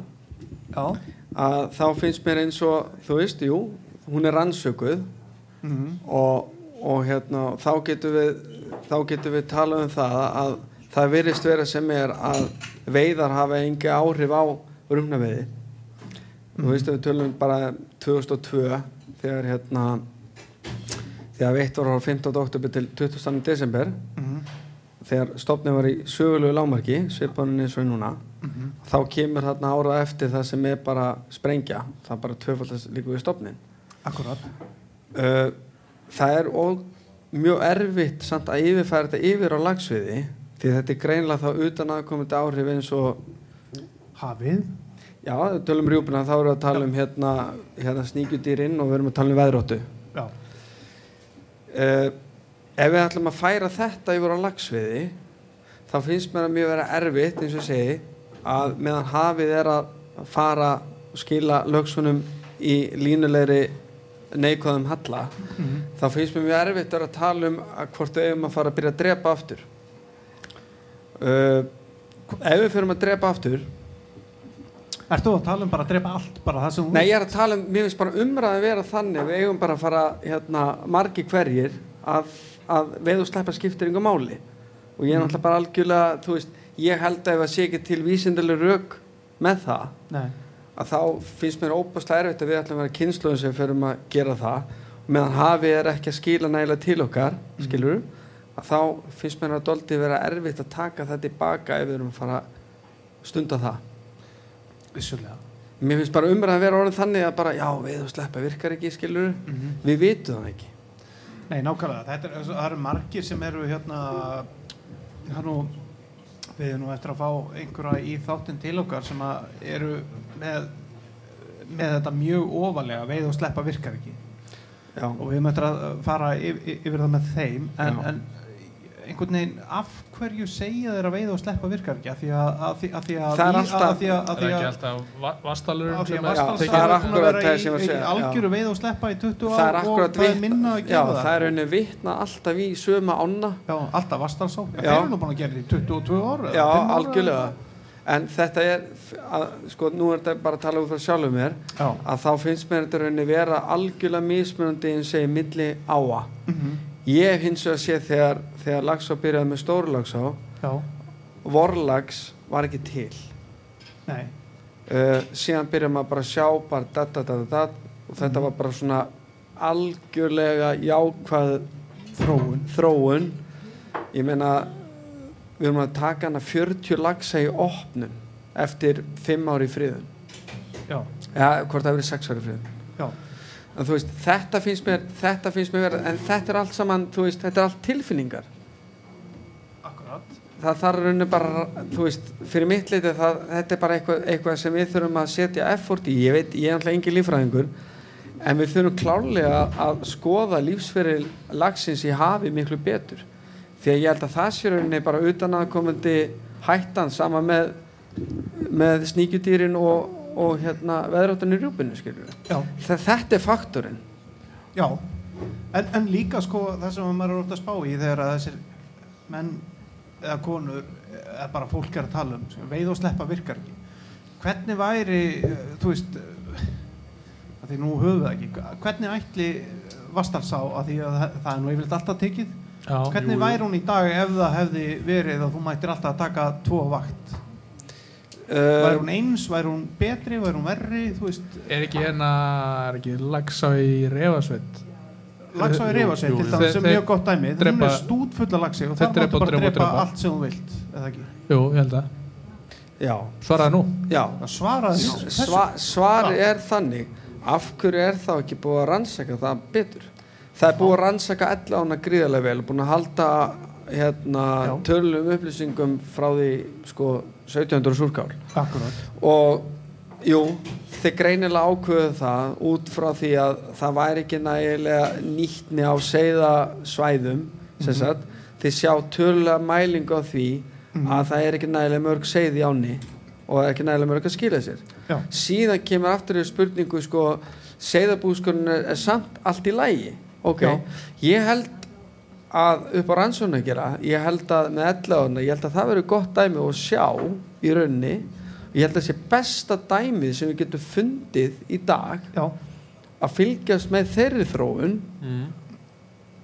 já. að þá finnst mér eins og þú veist, jú, hún er rannsökuð. Mm og, og hérna, þá getum við þá getum við talað um það að það virðist vera sem er að veiðar hafa engi áhrif á rúmnaveiði þú veist við tölum bara 2002 þegar hérna þegar veitt var á 15. oktober til 20. desember -hmm. þegar stopnið var í sögulegu lámarki svipanin eins og núna Mhm. þá kemur þarna ára eftir það sem er bara sprengja, það er bara tvöfaldast líka við stopnin Akkurat uh, það er og mjög erfitt samt að yfirfæra þetta yfir á lagsviði því þetta er greinlega þá utan aðkomandi áhrif eins og hafið? Já, tölum rjúpuna þá erum við að tala um hérna, hérna sníkjudýrin og við erum að tala um veðróttu. já, Uh, ef við ætlum að færa þetta yfir á lagsviði þá finnst mér að mjög vera erfitt eins og segi að meðan hafið er að fara og skila lögsunum í línulegri neikvæðum halla Mhm. þá finnst mér mjög erfitt að að tala um að hvort við eigum að fara að byrja að drepa aftur. Uh, ef við fyrir að drepa aftur Ertu að tala um bara að drepa allt bara það sem þú Nei, ég er að tala um, mér finnst bara umræðin vera þannig við eigum bara að fara, hérna, margi hverjir að, að veið og sleppa skiptir yngur máli. Og ég er náttúrulega bara algjörlega, þú veist, ég held að ef að sé ekki til vísindileg rauk með það, Nei, að þá finnst mér óbúslega erfitt að við ætlum að vera kynsluðum sem förum að gera það meðan hafið er ekki að skila nægilega til okkar, Mhm. skilur að þá finnst mér að doldi vera erfitt að taka það tilbaka ef við erum að fara að stunda það vissulega Mér finnst bara umræðan vera orðin þannig að bara, já, við og sleppa virkar ekki, skilur Mhm. Við vitum það ekki. Nei, nákvæmlega, það eru margir sem eru hérna það er nú við erum nú eftir að fá einhverja í þáttinn til okkar sem að eru með með þetta mjög ofalega veið og sleppa virkar ekki. Já, og við eftir að fara yfir, yfir það með þeim. En, en einhvern veginn af hverju segja þeir að veið og sleppa virkar ekki af því að, að, því, að, því að Það er alltaf- að því að, að, Það er að ekki alltaf va- vastalurinn af því sem að Já, Vatnsdalsá það er að akkurat það sem ég að segja, algjöru veið og sleppa í 20 Það er ár og það er minna að gera það er rauninni vitna alltaf í söma ána. Já, alltaf Vastalsá. Þeir eru nú búin að gera þetta í 22 ára. Já, algjörlega. En þetta er, að, sko, nú er þetta bara að tala út frá sjálfum mér, að þá finnst mér þetta rauninni vera algjörlega mismunandi eins og segir milli áa. Mm Ég hef hins vegar séð þegar, þegar lagsá byrjaði með stórlagsá, vorlags var ekki til. nei. uh, síðan byrjar maður bara að sjá bara dat, dat, dat, og þetta Mhm. var bara svona algjörlega jákvæð Þróun. þróun ég meina við erum að taka hana 40 lagsa í opnum eftir 5 ári friðun Já, eða hvort það verið 6 ári friðun já. en þú veist, þetta finnst mér þetta finnst mér vera, en þetta er allt saman þú veist, þetta er allt tilfinningar. Það þarf rauninu bara, þú veist, fyrir mitt leiti það, þetta er bara eitthvað, eitthvað sem við þurfum að setja effort í, ég veit, ég er alltaf engin lífræðingur, en við þurfum klárlega að skoða lífsferil lagsins í hafi miklu betur. Því að ég held að það sé rauninni bara utan að komandi hættan sama með, með sníkjudýrin og, og hérna veðráttan í rjúpinu, skilur Já, við þetta er faktorinn. Já. En, en líka sko það sem maður er ofta að spá í þegar að þessir menn eða konur eða bara fólk er að tala um veið og sleppa virkar ekki. Hvernig væri, eh, þú veist, eh, að því nú höfum við ekki, hvernig ætli Vastalsá að því að það, er nú yfirleitt alltaf tekið Já, Hvernig jú, væri hún í dag ef það hefði verið að þú mættir alltaf að taka tvo vakt? Væri uh, hún eins, væri hún betri, væri hún verri, þú veist, Er ekki hérna, er ekki lagsá í reyfasveit? Lagsá í Jú, reyfasveit jú, til Þeir- sem mjög gott dæmi, hún drepa- er stút fulla lagsi og drepa máttu bara drepa allt sem þú vilt, eða ekki? Jú, ég held að. já, Svaraði nú. já svaraði þessu. Sva, svari er þannig af hverju er þá ekki búið að rannsaka það betur það er búið að rannsaka ella ána gríðarlega vel búin að halda hérna, Já. tölum upplýsingum frá því sko 1700 súrkál Akkurat. og jú, þeir greinilega ákveðu það út frá því að það væri ekki nægilega nýttni á seiðasvæðum sem Mhm. sagt, þeir sjá tölulega mælingu á því Mhm. að það er ekki nægilega mörg seið í áni og ekki nægilega mörg að skila sér Já, síðan kemur aftur í spurningu sko, seiðabúskurinn er, er samt allt í lægi ok, Já. ég held að upp á rannsóna að gera ég held að með elláðuna, ég held að það verður gott dæmi og sjá í raunni ég held að það sé besta dæmið sem við getum fundið í dag já, að fylgjast með þeirri þróun. Mm.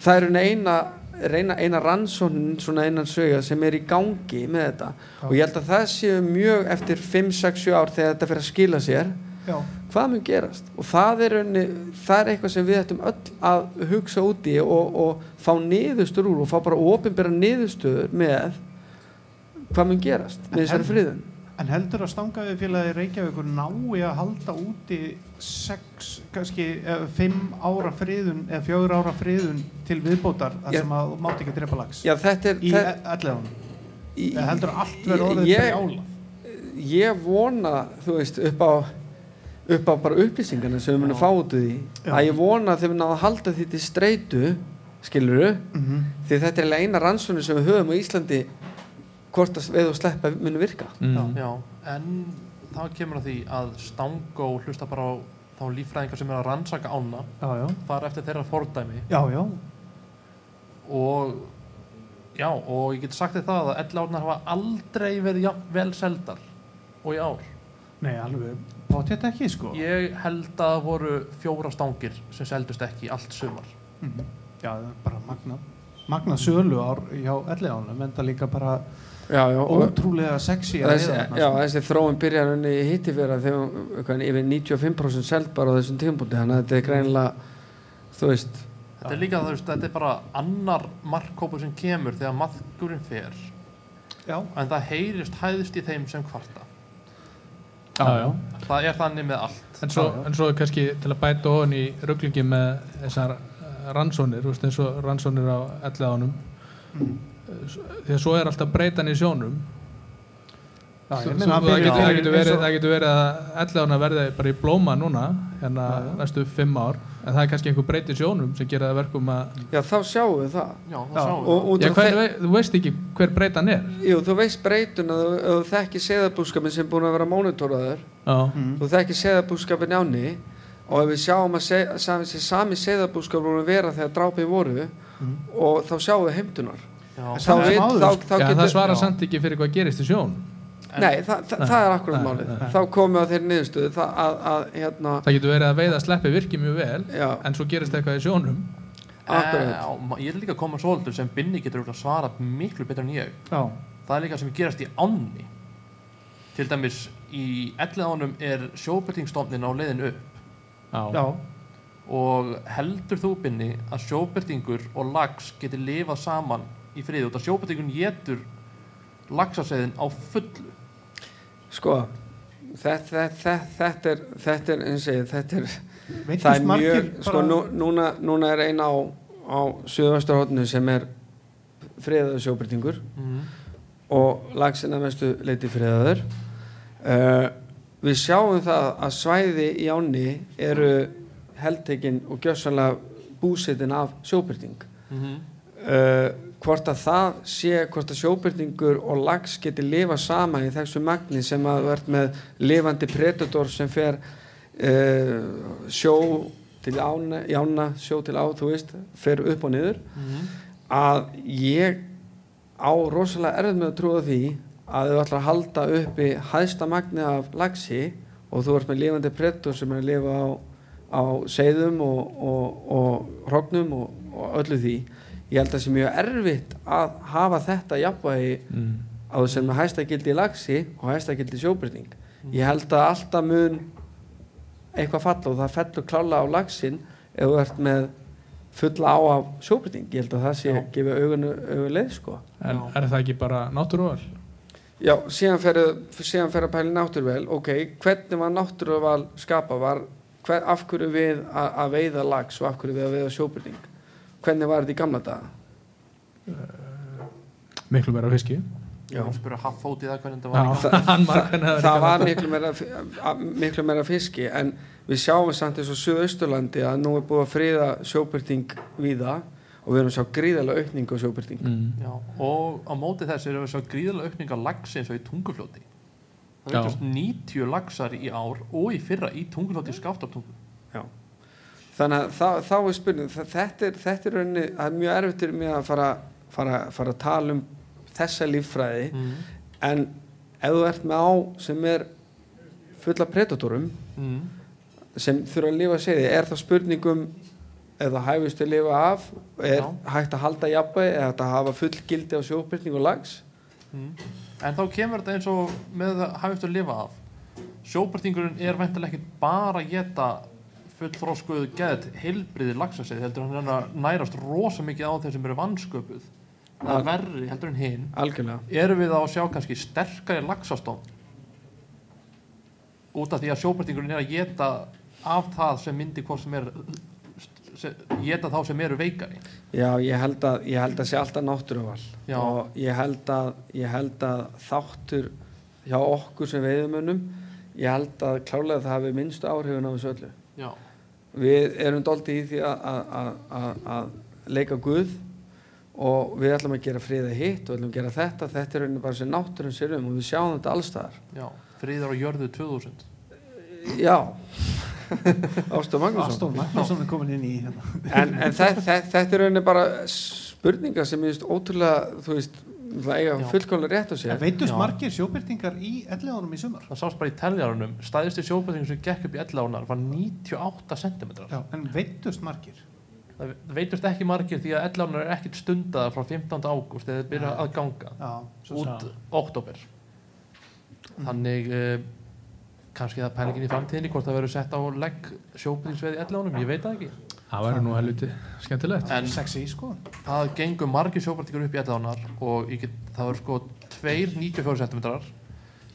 það er eina reyna eina rannsóknin svona einan sögja sem er í gangi með þetta. Já. og ég held að það séu mjög eftir 5-6 ár þegar þetta fyrir að skila sér. Já, hvað mun gerast? Og það er, raunni, það er eitthvað sem við ættum öll að hugsa út í og, og fá niðurstur úr og fá bara ofinbæra niðurstöður með hvað mun gerast með þessari friðun En heldur að stangaði félagi Reykjavíkur nái að halda úti sex, kannski eh, fimm ára friðun eða fjögur ára friðun til viðbótar þar sem að mátt ekki drepa lags já þetta er í það, elleðan eða heldur að allt verður orðið ég- brjálað ég vona þú veist upp á upp á bara upplýsingarna sem við munum Já. fá út úr því Já. að ég vona að þau munum að halda því til streitu skiluru, Mhm. því þetta er eina rannsóknir sem við höfum á Íslandi hvort að veið og sleppa munu virka. Mm. Já, en þá kemur að því að Stangó hlusta bara á þá líffræðingar sem er að rannsaka ána já, já, fara eftir þeirra fordæmi. Já, já. Og já, og ég get sagt þér það að ellárnar hafa aldrei verið jafn vel seldar og í ár. Nei, alveg, bátt ekki sko. Ég held að það voru fjóra stangir sem seldust ekki allt sumar. Mhm. já, það er bara magna magna sölu ár hjá elliðánum en það líka bara já, já, ótrúlega sexy þessi, já, sko. þessi þróun byrjar henni í hitti fyrir að þegar eitthvað, yfir 95% selt bara á þessum tímpúti þannig að þetta er greinilega þú veist þetta er líka, þú veist, þetta er bara annar markkópur sem kemur þegar maðkurinn fer já, en það heyrist hæðist í þeim sem kvarta já, já. það er þannig með allt En, svo, Já, já. en svo kannski til að bæta ofan í rugglingi með þessar eh, rannsónir, eins og rannsónir á elleðanum Mm. Því að svo er alltaf breytan í sjónum. Já, meina, það, getur, það, getur verið, það getur verið að elleðana verði bara í blóma núna hérna Já, já. næstu fimm ár. En það er kannski einhver breyti í sjónum sem gera það verkum að já, þá sjáum við það. Já, það Já, sjáum við og, og Já, þú, hver, vei, þú veist ekki hver breytan er. Jú, þú veist breytun að þú, þekkir seðabúskapin sem er búin að vera mónitóraður. Mm. þú þekkir seðabúskapin áni og ef við sjáum að se, sami, sami seðabúskapin búin að vera þegar drápið voru Mm. og þá sjáum við heimtunar þá, áður, þá, þá Já, það getur svarar já. samt ekki fyrir hvað gerist í sjón Nei, það, það, Nei. það er akkurat Nei, málið. Nei. þá komum við á þeirri niðurstöðu það, að, að, hérna, Það getur verið að veiða sleppi virki mjög vel já, en svo gerist eitthvað í sjónum. Eh, ma- ég er líka að koma svolítið sem Binni getur örugglega svarað miklu betur en ég. Já, það er líka sem gerast í ánni. Til dæmis í elliðánum er sjóbyrtingstofnin á leiðin upp. Já, já, og heldur þú Binni að sjóbyrtingur og lax geti lifað saman í friði og það sjóbyrtingun getur laxaseiðin á fullu. Sko þetta, þetta, þetta er þetta er, eins og ég, þetta er það er margir mjög, sko nú, núna, núna er eina á, á Suðvesturhóttinu sem er friðaður sjóbyrtingur mm. og lagsin að mestu leiti friðaður. Uh, við sjáum það að svæði í áni eru heldtekinn og gjössanlega búsetin af sjóbyrting Mm uh, hvort að það sé hvort að sjóbyrningur og lags geti lifa saman í þessu magni sem að verð með lifandi predator sem fer uh, sjó til ána, ána, sjó til á, þú veist fer upp og niður -hmm. að ég á rosalega erfið með að trúa því að þau ætla að halda uppi hæðsta magni af lagsi og þú ert með lifandi predator sem er að lifa á, á seiðum og, og, og hrognum og, og öllu því ég held að það sé mjög erfitt að hafa þetta jafnvægi mm. á sem hæsta gildi í lagsi og hæsta gildi í sjóbyrning ég held að alltaf mun eitthvað falla og það fellur klála á lagsin ef þú ert með fulla á af sjóbyrning ég held að það sé að gefa augunu augu leið sko. En Já. er það ekki bara náttúruval? já, síðan fer, síðan fer að pæli náttúruvel. Ok, hvernig var náttúruval skapa var, hver, af hverju við að, að veiða lags og af hverju við að veiða sjóbyrning hvernig var þetta í gamla daga? Miklu meira fiski. Það Já, það var miklu meira, miklu meira fiski en við sjáum samt eins og Suðausturlandi að nú er búið að friða sjóbyrting víða og við erum að sjá gríðarlega aukningu á sjóbyrting mm. Já, og á móti þess erum við svo gríðalega aukning á laxi eins og í tungufljóti. Það veitast 90 laxar í ár og í fyrra í tungufljóti skaftartungu þannig að þá, þá er spurning þetta er, þetta er, það er mjög erfitt fyrir mig að fara, fara, fara að tala um þessa líffræði mm. en ef þú ert með á sem er fulla predatorum Mm. sem þurfa að lifa segja er það spurningum það hæfist að lifa af er Já. hægt að halda jafnvægi eða hægt að hafa full gildi á sjóbyrning og lags Mm. en þá kemur þetta eins og með að hafist að lifa af sjópartingurinn er væntilega ekki bara að geta fullþróskuð geðt heilbriði laxasið heldur hann að nærast rosa mikið á þeir sem eru vansköpuð það er verri heldur en hinn algjörlega. Erum við þá að sjá kannski sterkari laxastofn? Út af því að sjópartingurinn er að geta af það sem myndi hvort sem er geta þá sem eru veikari. Já, ég held að, ég held að sé alltaf náttúruval. Já. og ég held að, ég held að þáttur hjá okkur sem veiðumönnum ég held að klálega það hafi minnstu áhrifin á þessu öllu. Já, við erum doldi í því að- að- að að- að leika Guð og við ætlum að gera friða hitt og ætlum að gera þetta, þetta er bara sem náttúrun sér um og við sjáum þetta allstaðar já, friðar og jörðu 2000 já. Ástóð Magnússon. Aston Magnússon er komin inn í hérna. en, en þe þe þetta er bara spurningar sem ég veist ótrúlega þú veist, eiga Já. fullkomlega rétt á sér veitust Já. margir sjóbyrtingar í elleðanum í sumar? Það sást bara í teljarunum, stæðisti sjóbætingum sem gekk upp í ellánar var 98 cm Já. En veitust margir? Það veitust ekki margir því að ellánar er ekkit stundað frá 15. ágúst eða þeir byrja að ganga Já, út oktober þannig uh, kannski það pælingin í framtíðinni hvort það verður sett á legg sjóbætingsveið í ellánum, ég veit það ekki það væri nú helviti skemmtilegt. En Sexy, sko. það gengur margir sjóbætingar upp í ellánar og get, það verður sko tveir 94 cm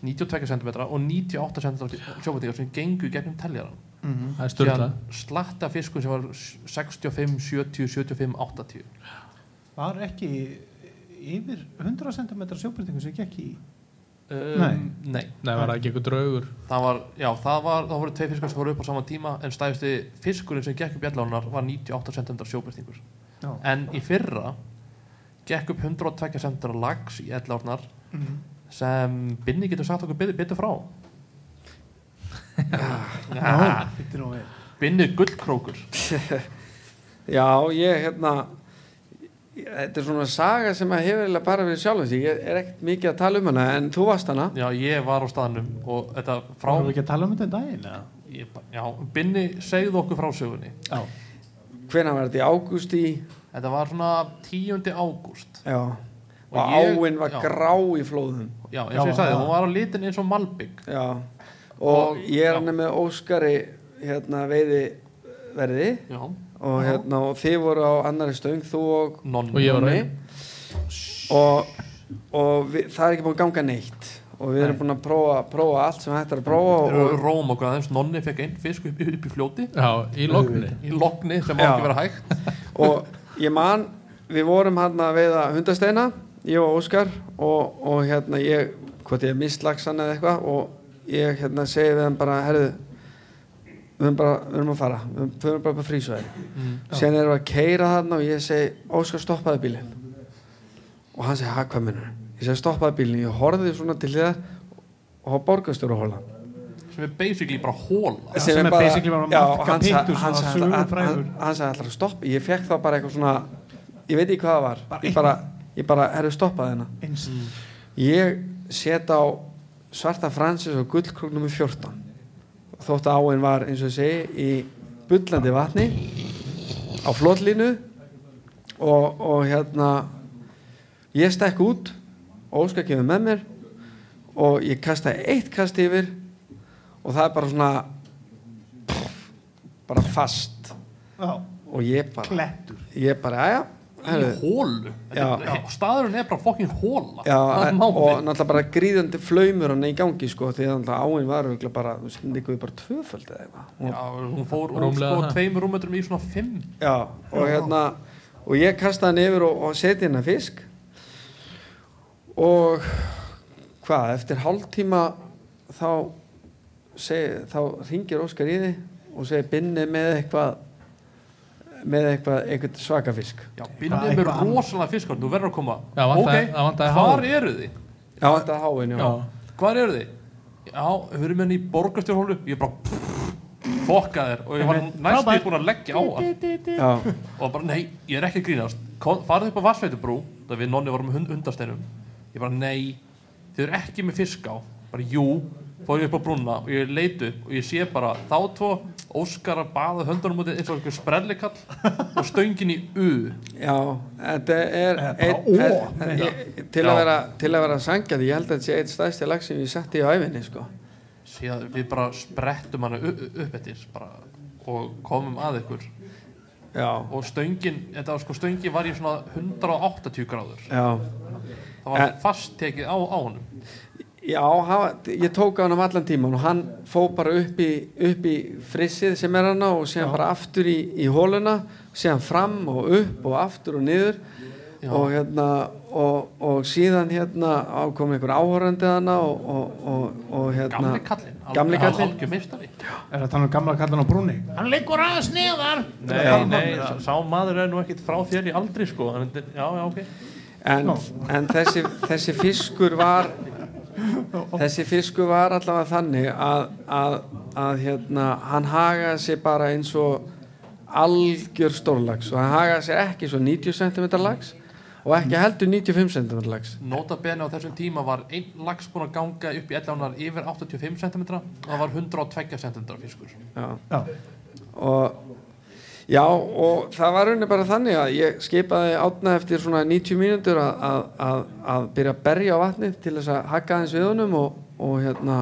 92 cm og 98 cm sjóbætingar sem gengur gegnum teljaran Mm það er síðan slatta fiskur sem var 65, 70, 75, 80 Var ekki yfir 100 cm sjóbyrtingu sem gekk í... um, Nei. nei. Nei, var það ekki eitthvað draugur Það var, já, það var, það voru tvei fiskar sem voru upp á sama tíma en stæðusti fiskurinn sem gekk upp bjallánar var 98 cm sjóbyrtingur Já. en í fyrra gekk upp 102 cm lags í ellánar Mm sem Binni getur sagt okkur betur, betur frá nú við. Binni gullkrókur já, ég hérna þetta er svona saga sem að hefur bara verið sjálfum sig, ég er ekkert mikið að tala um hana en þú varst hana. Já, ég var á staðnum og þetta frá Fáum við ekki að tala um þetta en daginn, eða? ég, Já, Binni segðu okkur frá sögunni. Já. hvenær var þetta í ágúst í? Þetta var svona 10. ágúst. Já, og, Og ég- áin var já. grá í flóðum. Já, eins og ég sagði, hún var á litin eins og Malbygg já, og, Og- ég er hann með Óskari hérna veiði verði Já, og hérna og þið voru á annari stöng þú og nonni. Og ég var einu. og, og við, það er ekki búin að ganga neitt. Og við erum búin að prófa, prófa allt sem hægt er að prófa og, og róm okkur aðeins, nonni fekk einn fisk upp, upp í fljóti. Já, í lokni í lokni sem má ekki vera hægt. Og ég man við vorum hann að veiða hundasteina ég og Óskar og, og hérna ég, hvort ég er mistlagsan eða eitthvað og ég hérna segi við hann bara herðu við erum bara, við erum að fara. Við erum- erum bara på frísvæði mm. sen erum við að keira þarna og ég segi Óskar stoppaði bílinn. Og hann segi, hæ, hvað minnur ég segi stoppaði bílinn, ég horfði svona til þér og hafa borgarstjóra hóla sem er basically bara hóla Já, sem er basically bara já, Mafka hann sa- Pittur, hann sagði alltaf stopp ég fekk þá bara eitthvað svona ég veit ekki hvað það var. Bara ég bara, ég bara herru stoppaði Eins. mm. ég set á svarta Francis og gullkrúk nummer 14 þótt að áin var eins og ég segi í bullandi vatni á flotlínu og, og hérna ég stekk út Óskar kemur með mér og ég kastaði eitt kast yfir og það er bara svona bara fast Já, og ég bara klettur. ég bara, aðja í hólu staðurinn er bara fokkin hóla Já, er og náttúrulega bara gríðandi flaumur hann í gangi sko, því að náttúrulega áin var bara, þú veist, líkuði bara tvöföld eða eitthvað. Já, og, hún fór úr Rúmlega sko tveimur rúmetrum í svona fimm. Já, og hérna og ég kastaði hann yfir og, og seti hérna fisk. Og hvað, eftir hálftíma þá seg, þá ringir Óskar í þig og segir binni með eitthvað með eitthvað, eitthvað svaka fisk Já, binnið með rosalega fiskar þú verður að koma. Já, vantaði- ok, það vantaði hvar hár. eru þið? Já, þetta er háin, já, Já, hvar eru þið? Já, við erum henni í borgarstjórnhólu ég bara fokka þér og ég var næstu búin að leggja á já, og bara nei, ég er ekki að grínast. Farið upp á Vassveitubrú það við nonni varum með hund, hundasteinum ég bara nei, þið eru ekki með fisk á. Bara jú, fór ég upp á brúnna og ég leit upp og ég sé bara þá tvo Óskar að baða höndunum út eins og einhver sprellikall og stöngin í U. Já þetta er ó, er- ég- til að vera til að vera sangjað, ég held að þetta sé eitt stæðsti lag sem ég setti á æfinni, sko. Síðan við bara sprettum hana u- u- upp eftir bara, og komum að ykkur. Já, og stöngin, þetta var sko stöngin var í svona 180 gráður. Já. Það var En- fast tekið á, á honum Já, hafa, ég tók á hann um allan tíman og hann fó bara upp í, upp í frissið sem er hann og síðan bara aftur í, í hóluna síðan fram og upp og aftur og niður. Og hérna og, og síðan hérna ákom einhver áhorandi hana og, og, og, og hérna Gamli kallinn Gamli kallinn. Algjör meistari. Er það þannig gamla kallan á brúni? Hann liggur aðeins neðar. Nei, nei, sá- sá maður er nú ekkit frá þér í aldri sko. Hann er- Já, já, ok. En, en þessi, þessi fiskur var þessi fiskur var allavega þannig að, að, að hérna, hann hagaði sér bara eins og algjör stórlags og hann hagaði sér ekki svo 90 cm lags og ekki heldur 95 cm lags Nota bene á þessum tíma var einn lags búin að ganga upp í ellánar yfir 85 cm og það var 102 cm fiskur. Já. Já, og já og það var rauninni bara þannig að ég skipaði átna eftir svona 90 mínútur að, að, að, að byrja að berja á vatnið til þess að hakka aðeins við honum og, og hérna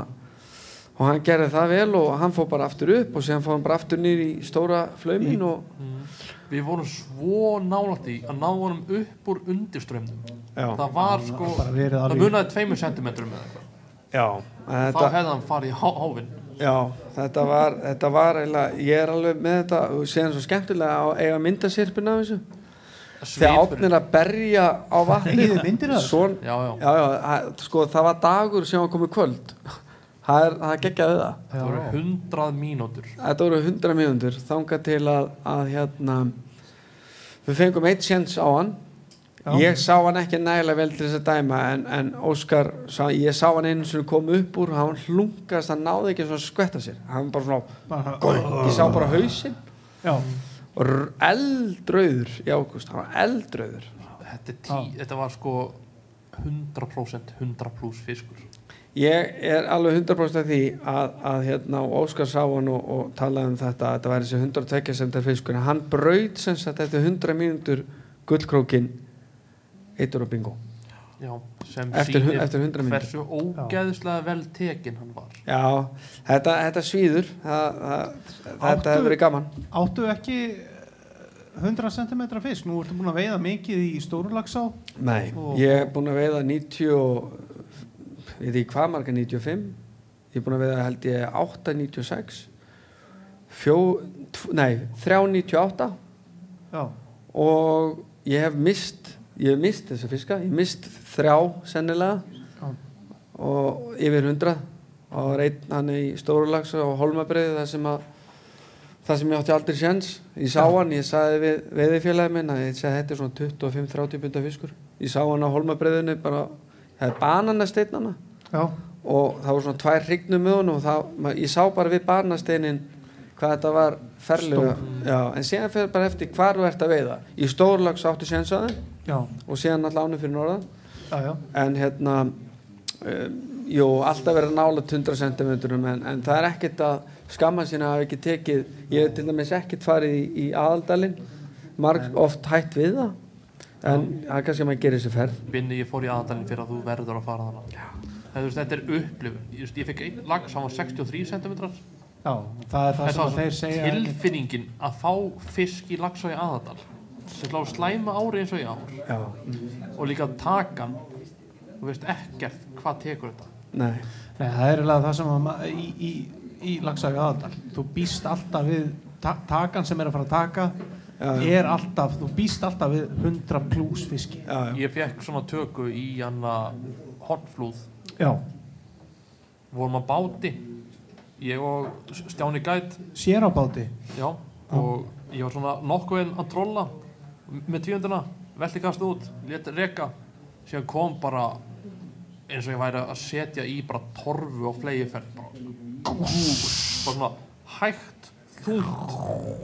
og hann gerði það vel og hann fór bara aftur upp og síðan fór hann bara aftur nýr í stóra flaumin og Við vorum svo nálægt í að ná honum upp úr undirströmmnum já, Það var sko, það munaði 2 cm með eitthvað. Já, Þá hefði hann farið í há, hávinn já þetta var þetta var eiginlega, ég er alveg með þetta og síðan svo skemmtilega að eiga myndasirpun af þessu. Þegar átnir að berja á þessu? Svon, Já, já, já, já, að- sko það var dagur sem var komið kvöld. Það er, það geggjaði það. Það voru 100 mínútur. Þetta voru 100 mínútur þangað til að, að hérna við fengum eitt sjens á hann Já. ég sá hann ekki nægilega vel til þess að dæma en, en Óskar, sá, ég sá hann einu sem kom upp úr, hann hlungast hann náði ekki svona að skvetta sér. Hann bara svona, bara, ég sá bara hausinn. Og eldrauður í ágúst, hann var eldrauður. Þetta, er tí, þetta var sko 100% 100 pluss fiskur. Ég er alveg 100% af því að, að hérna, og Óskar sá hann og, og talaði um þetta að þetta væri þessi 102 cm fiskur. En hann braut sem sagt eftir 100 mínútur gullkrókin eittur og bingo. Já, sem Eftir eftir 100 mínútur. hversu ógeðslega vel tekin hann var. Já, þetta, þetta svíður það, það, þetta hefur verið gaman. áttu ekki eh, 100 cm fisk, nú ertu búin að veiða mikið í stórulagsá Nei, ég er búin að veiða 90 og ég veit ekki hvað marga 95 ég er búin að veiða held ég 8, 96 fjó, nei 3, 98 Já, og ég hef mist ég hef mist þessa fiska, ég hef mist þrjá sennilega Já. og yfir hundra og einn hann í stórulags og holmabreiði það sem að það sem ég átti aldrei sjans ég sá hann, ég sagði við veiðifélagi minn að ég sagði þetta er svona 25-30 bunda fiskur. Ég sá hann á holmabreiðinu bara, það er bananasteinnana já, og það voru svona tvær hrygnum með honum og það, ég sá bara við barnasteinin hvað þetta var ferlega já, en síðan fyrir bara eftir hvar þú ert að veiða. Í stórlags áttu séns að þeim. Já, og síðan alltaf ánum fyrir norðan. Já, já. en hérna um, jú, alltaf verið nála 100 cm en, en það er ekkert að skamma sína að hafa ekki tekið ég hef til dæmis ekkert farið í, í aðaldalinn marg oft hætt við það. En það er kannski að maður gerir sér ferð. Binni, ég fór í aðdalinn fyrir að þú verður að fara þannig Þetta, þetta er upplifun. Ég, ég fekk einn lags, hann var 63 cm já, það er það Þetta sem var að þeir segja tilfinningin að fá fisk í lags og í aðdal sem slá slæma ári eins og í ár. Já, og líka takan þú veist ekkert hvað tekur þetta. Nei. Nei, það er eiginlega það sem að í, í, í lagsaði aðaldal. Þú býst alltaf við ta takan sem er að fara að taka er alltaf, þú býst alltaf við 100 pluss fiski. Já, já. ég fekk svona tökku í hana hornflúð. Já, vorum að báti ég og Stjáni Gæt. Sér á báti? Já, og ég var svona nokkuð að trolla með tvíundina, velti kast út let reka, síðan kom bara eins og ég væri að setja í bara torfu og flegiferð bara, bara svona hægt þungt.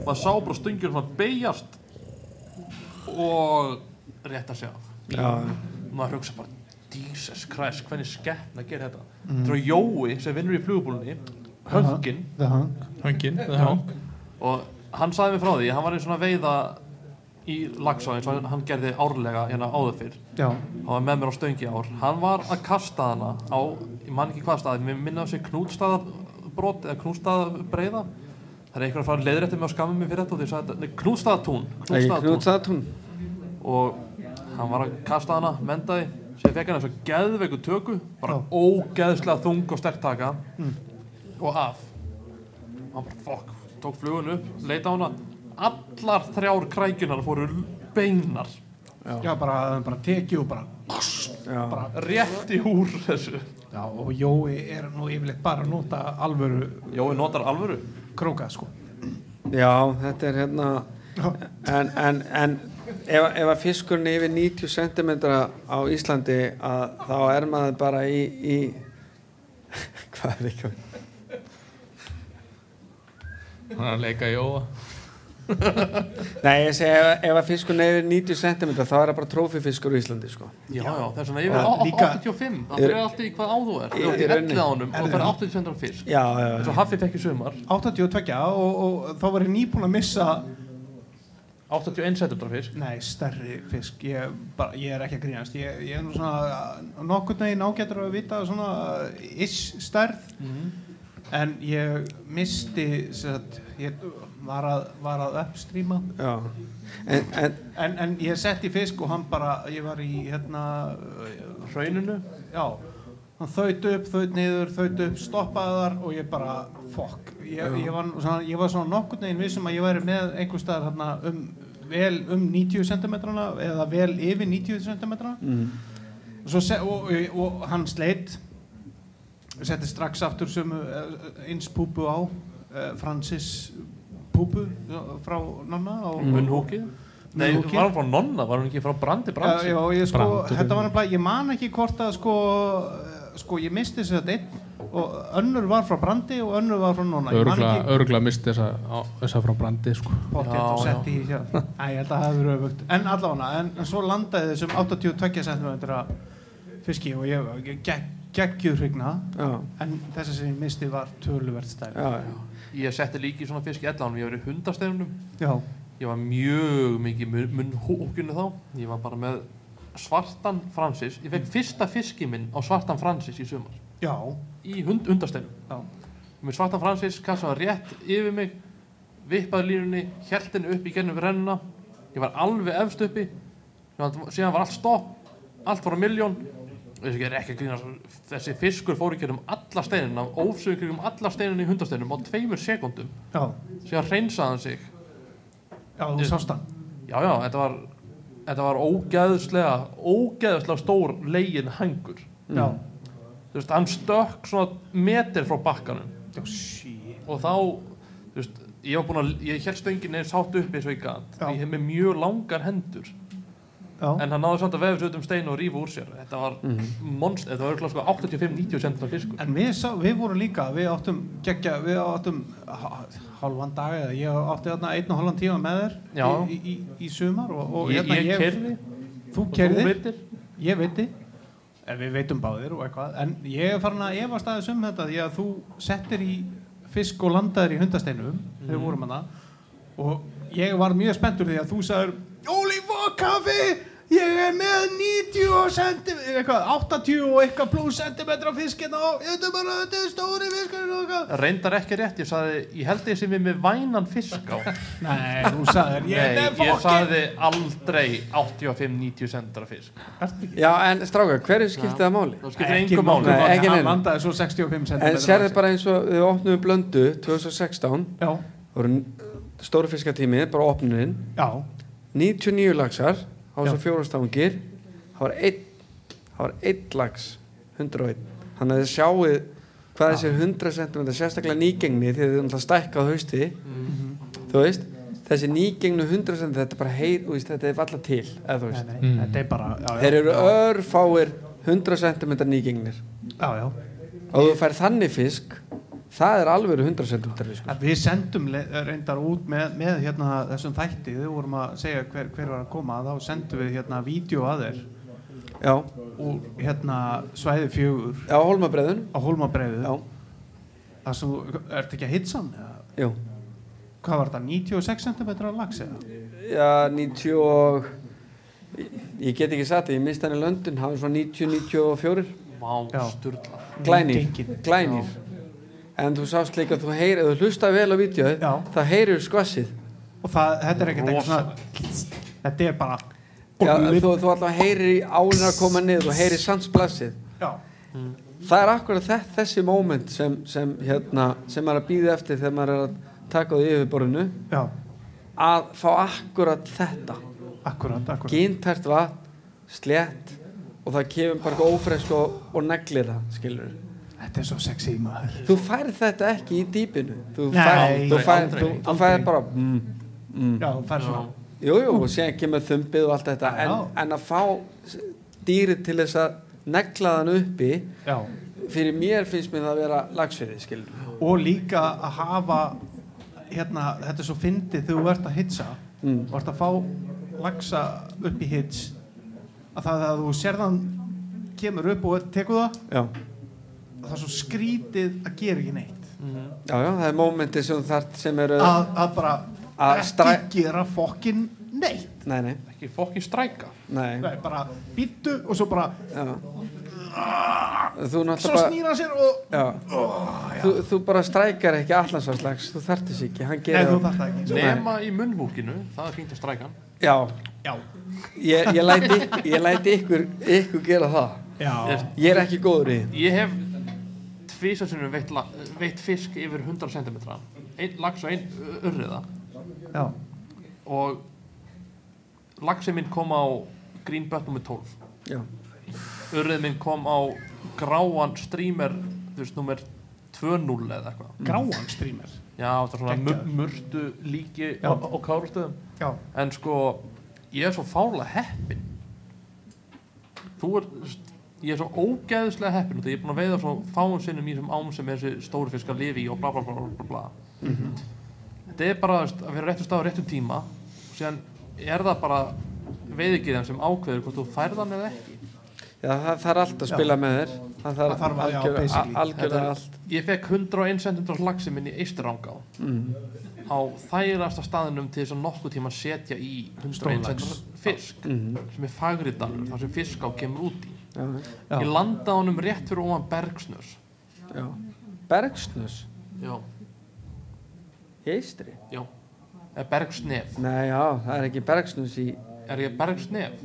Maður sá bara stungjur svona beigjast og rétt að segja maður hugsa bara Jesus Christ, hvernig skeppna gerir þetta? Mm. þetta er Jói sem vinnur í flugubúlunni það Já. höng og hann sagði mér frá því hann var einn svona veiða í lagsá eins og hann gerði árlega hérna áður fyrr. Já, hann var með mér á stöngi ár. Hann var að kasta hana á ég man ekki hvað staði, mér minna á sig knúlstaðabrot eða knúlstaðabreiða það er einhver að fara leiðrétti mig og skamma mig fyrir þetta og því sagði þetta, knúlstaðatún knútsatún og hann var að kasta hana, mendaði sem fekk hann eins og geðveiku töku bara ógeðslega þung og sterk taka. Mm. Og af hann bara fokk, tók flugun upp leita á hana. Allar þrjár krækjunar fóru beinar. Já, bara, bara tekið og bara, já. bara rétt í húr þessu. Já, og Jói er nú yfirleitt bara að nota alvöru Jói notar alvöru? króka sko. Já, þetta er hérna en, en, en ef, ef að fiskurinn er yfir 90 cm á Íslandi að þá er maður bara í, í hvað er ekki hann er að leika í óa Nei, ég segi ef, ef að fiskurinn er yfir 90 cm þá er það bara trófifiskur í Íslandi sko. Já, já, það er svona yfir á- líka- 85 Það Er- fyrir alltaf í hvað á þú er Í- Þú ert í í. 11 ánum og Er- fyrir 80 centar fisk. Já, já, eins já. Og Haffi fekk í sumar. 82 og, og þá var ég nýbúin að missa 81 centar fisk. Nei, stærri fisk. Ég, bara, ég er ekki að grínast. Ég, ég er nú svona nokkurn veginn ágættur að vita svona ish stærð en ég misti satt, ég var að, var að uppstreama Já, en, en en, en ég setti fisk og hann bara ég var í hérna Hrauninu? Já. Hann þaut upp, þaut niður, þaut upp stoppaði þar og ég bara fokk ég, ég, var svona, ég var svona nokkurn veginn vissum að ég væri með einhver staðar hérna um vel um 90 cm eða vel yfir 90 cm mm, og, se, og, og, og hann sleitt setti strax aftur sömu eh, eins púpu á uh, Francis púpu eh, frá Nonna og, Munnhúkið Nei, Munnhúkið. var hann frá Nonna, var hann ekki frá Brandi Já, Brandi já, ég sko, Brandur. þetta var nefnilega, ég man ekki hvort að sko, eh, sko, ég misti þess að einn og önnur var frá Brandi og önnur var frá Nonna Ég man örgla, ekki örgla misti þessa, á, þessa frá brandi sko. pottet Já, og já. setti í hér Æ, ég held að það verið öfugt En allavega, en, en svo landaði þessum 82 cm fiski og ég, ég gegg, geggjur hrigna já, en þess að sem ég misti var töluvert já Ég setti líki svona fisk í 11 ánum Ég var í hundastefunum Já, Ég var mjög mikið í munnhúkinu þá. Ég var bara með svartan Francis. Ég fekk fyrsta fiski minn á svartan Francis í sumar. Já, Í hund, hundasteinum. Já. Með svartan Francis, kassaði rétt yfir mig vippaði línunni, hjæltinu upp í gennum rennuna. Ég var alveg efst uppi. Síðan síðan var allt stopp. Allt var á miljón þessi er ekki að grínast? Þessi fiskur fór í gennum alla steinina ófsögur um alla steinina í hundasteinum á tveimur sekundum síðan hreinsaði hann sig. Já, þú sást hann. Já já, þetta var þetta var ógeðslega ógeðslega stór legin hangur Já, þú veist, hann stökk svona metir frá bakkanum. Já, sí og þá þú veist, ég var búin að, ég held stöngin eða sátt upp eins og ég ég hef með mjög langar hendur en hann náði samt að vefa sér út um stein og rífa úr sér. Þetta var Mhm. monst, þetta var örugglega sko 85-90 centra fiskur. En við, sá, við vorum líka við áttum, geggja, við áttum ha- hálfan dag eða ég átti þarna einn og hálfan tíma með þér í, í, í, sumar og, og ég, hérna ég kerði þú veitir? Ég veiti. En við veitum báðir og eitthvað. En ég er farin að efast aðeins um þetta því að þú settir í fisk og landaðir í hundasteinum þegar við vorum hana og ég var mjög spenntur því að þú sagður Ólífa kaffi ég er með 90 cm eitthvað 80 og eitthvað pluss centimetra fisk hérna og þetta er bara þetta er stóri fiskur og eitthvað reyndar ekki rétt, ég sagði, ég held ég sem við með vænan fisk á. Nei, þú sagður ég er með ég fokkin sagði aldrei 85-90 centra fisk. Já, en strákar, hverju skipti það máli? það skiptir Ekki engum máli. Nei, hann neinu. landaði svo 65 cm En sérðu bara eins og við opnum blöndu 2016 Já, stóru fiskatími, bara opnuninn já, 99 laxar á Já. þessu fjórastangir það var einn það var einn lax 101 þannig að þið sjáuð hvað þessi 100 cm sérstaklega nýgengni að þið náttúrulega stækka á hausti þú veist þessi nýgengnu 100 cm þetta er bara þú veist, þetta er valla til eða nei, nei, Mm. er bara já, já, þeir eru örfáir 100 cm nýgengnir já. og þú fær þannig fisk það er alveg 100 cm fisk Að Við sendum reyndar út með, með hérna, þessum þætti, þau vorum að segja hver, hver var að koma, þá sendum við hérna vídeo að þeir já, úr hérna svæði fjögur. Já, holmabreðun á Hólmabreiðu. Já, það sem þú ert ekki að hitsa jú. Hvað var þetta, 96 cm lax eða? Já, 90 og ég, get ekki sagt það, ég minnst hann í London hann var svona 90-94 Vá, Já. En þú sást líka að þú heyrir, ef þú hlusta vel á Já. það heyrir skvassið. Og það, þetta er ekkert eitthvað svona þetta er bara Já, þú, þú alltaf heyrir í álinn að koma niður þú heyrir sansblassið. Já, það er akkurat þess, þessi moment sem, sem, hérna, sem maður er að býða eftir þegar maður er að taka á því yfirborðinu. Já, að fá akkurat þetta. Akkurat, akkurat. Gintært vatn, slétt og það kemur bara ófresk og, og neglir það, skilur þetta er svo sexy maður þú færð þetta ekki í dýpinu þú færð, þú færð, þú, þú færð bara mm, mm. já, það er svona jú, jú, og síðan kemur þumbið og allt þetta en, en að fá dýrið til þess að negla þann uppi já. fyrir mér finnst mér það að vera lagsfyrði, skilur og líka að hafa hérna, þetta er svo fyndið þegar þú ert að hitsa mm. og ert að fá lagsa upp í hits að það að þú sérðan kemur upp og tekur það já. Það er svo skrítið að gera ekki neitt. Mhm. já, já, það er mómenti sem þart sem eru að, að bara Að ekki gera fokkin neitt. Nei, nei, ekki fokkin stræka. Nei, Nei, bara býttu og svo bara já. Þú svo snýra sér og já. Þú, þú bara strækar ekki allansvarslags þú þart þess ekki, ekki. Nema í munnhúkinu, það er fínt að stræka já, Já, ég, ég, læti, ég læti ykkur, ykkur gera það. Já, ég er ekki góður í ég hef tvísarsunum veitt, veitt fisk yfir 100 cm einn lax og einn urriða. Já, og laxið minn kom á green butt nummer 12 já, urrið minn kom á gráan streamer þú veist, nummer 2.0 eða eitthvað. Gráan streamer? Já, það er svona murtu líki Já. á, á kárustöðum Já, en sko, ég er svo fála heppin þú er ég er svo ógeðslega heppin ég er búin að veiða svo fáum sinnum í þessum ám sem þessi stóri fiskar lifi í og bla bla bla bla, bla, bla. þetta er bara að vera réttu stað á réttum tíma og síðan er það bara veiðigiðan sem ákveður hvort þú færðan eða ekki já það þarf allt að spila með þér það þarf, Það þarf að- já, algjör, basically. algjörlega Þetta er- allt ég fekk 101 cm laxi minn í Eisturangá mm. á þærasta staðinum til þess að nokkuð tíma setja í 101 Stórlax. cm fisk Mm. sem er Fagridalur, þar sem fisk á kemur út í Já, já, ég landa á honum rétt fyrir ofan Bergsnös. Já. Bergsnus já, í Eistri já. Eða Bergsnef, nei já, það er ekki Bergsnus í er ég Bergsnef?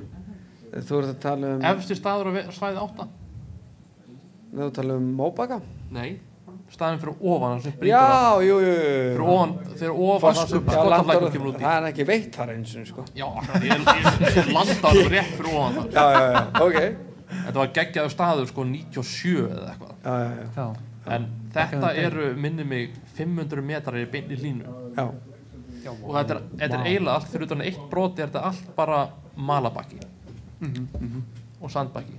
Þú ert að tala um efsti staður á svæði 8 þú ert að tala um Móbaka? Nei, staðin fyrir ofan já, jú, jú, fyrir ofan, fyrir ofan sem Já, landar, kemur út í. Það er ekki veitt þar eins og sko. Já, ég, ég, ég landa á honum rétt fyrir ofan já, já, já, ok þetta var geggjaður staður sko 97 eða eitthvað já, já, já, en þetta eru minni mig 500 metrar í beinni línu já. já og þetta er, þetta er eiginlega allt fyrir utan eitt broti er þetta allt bara malabakki Mhm, mhm. og sandbakki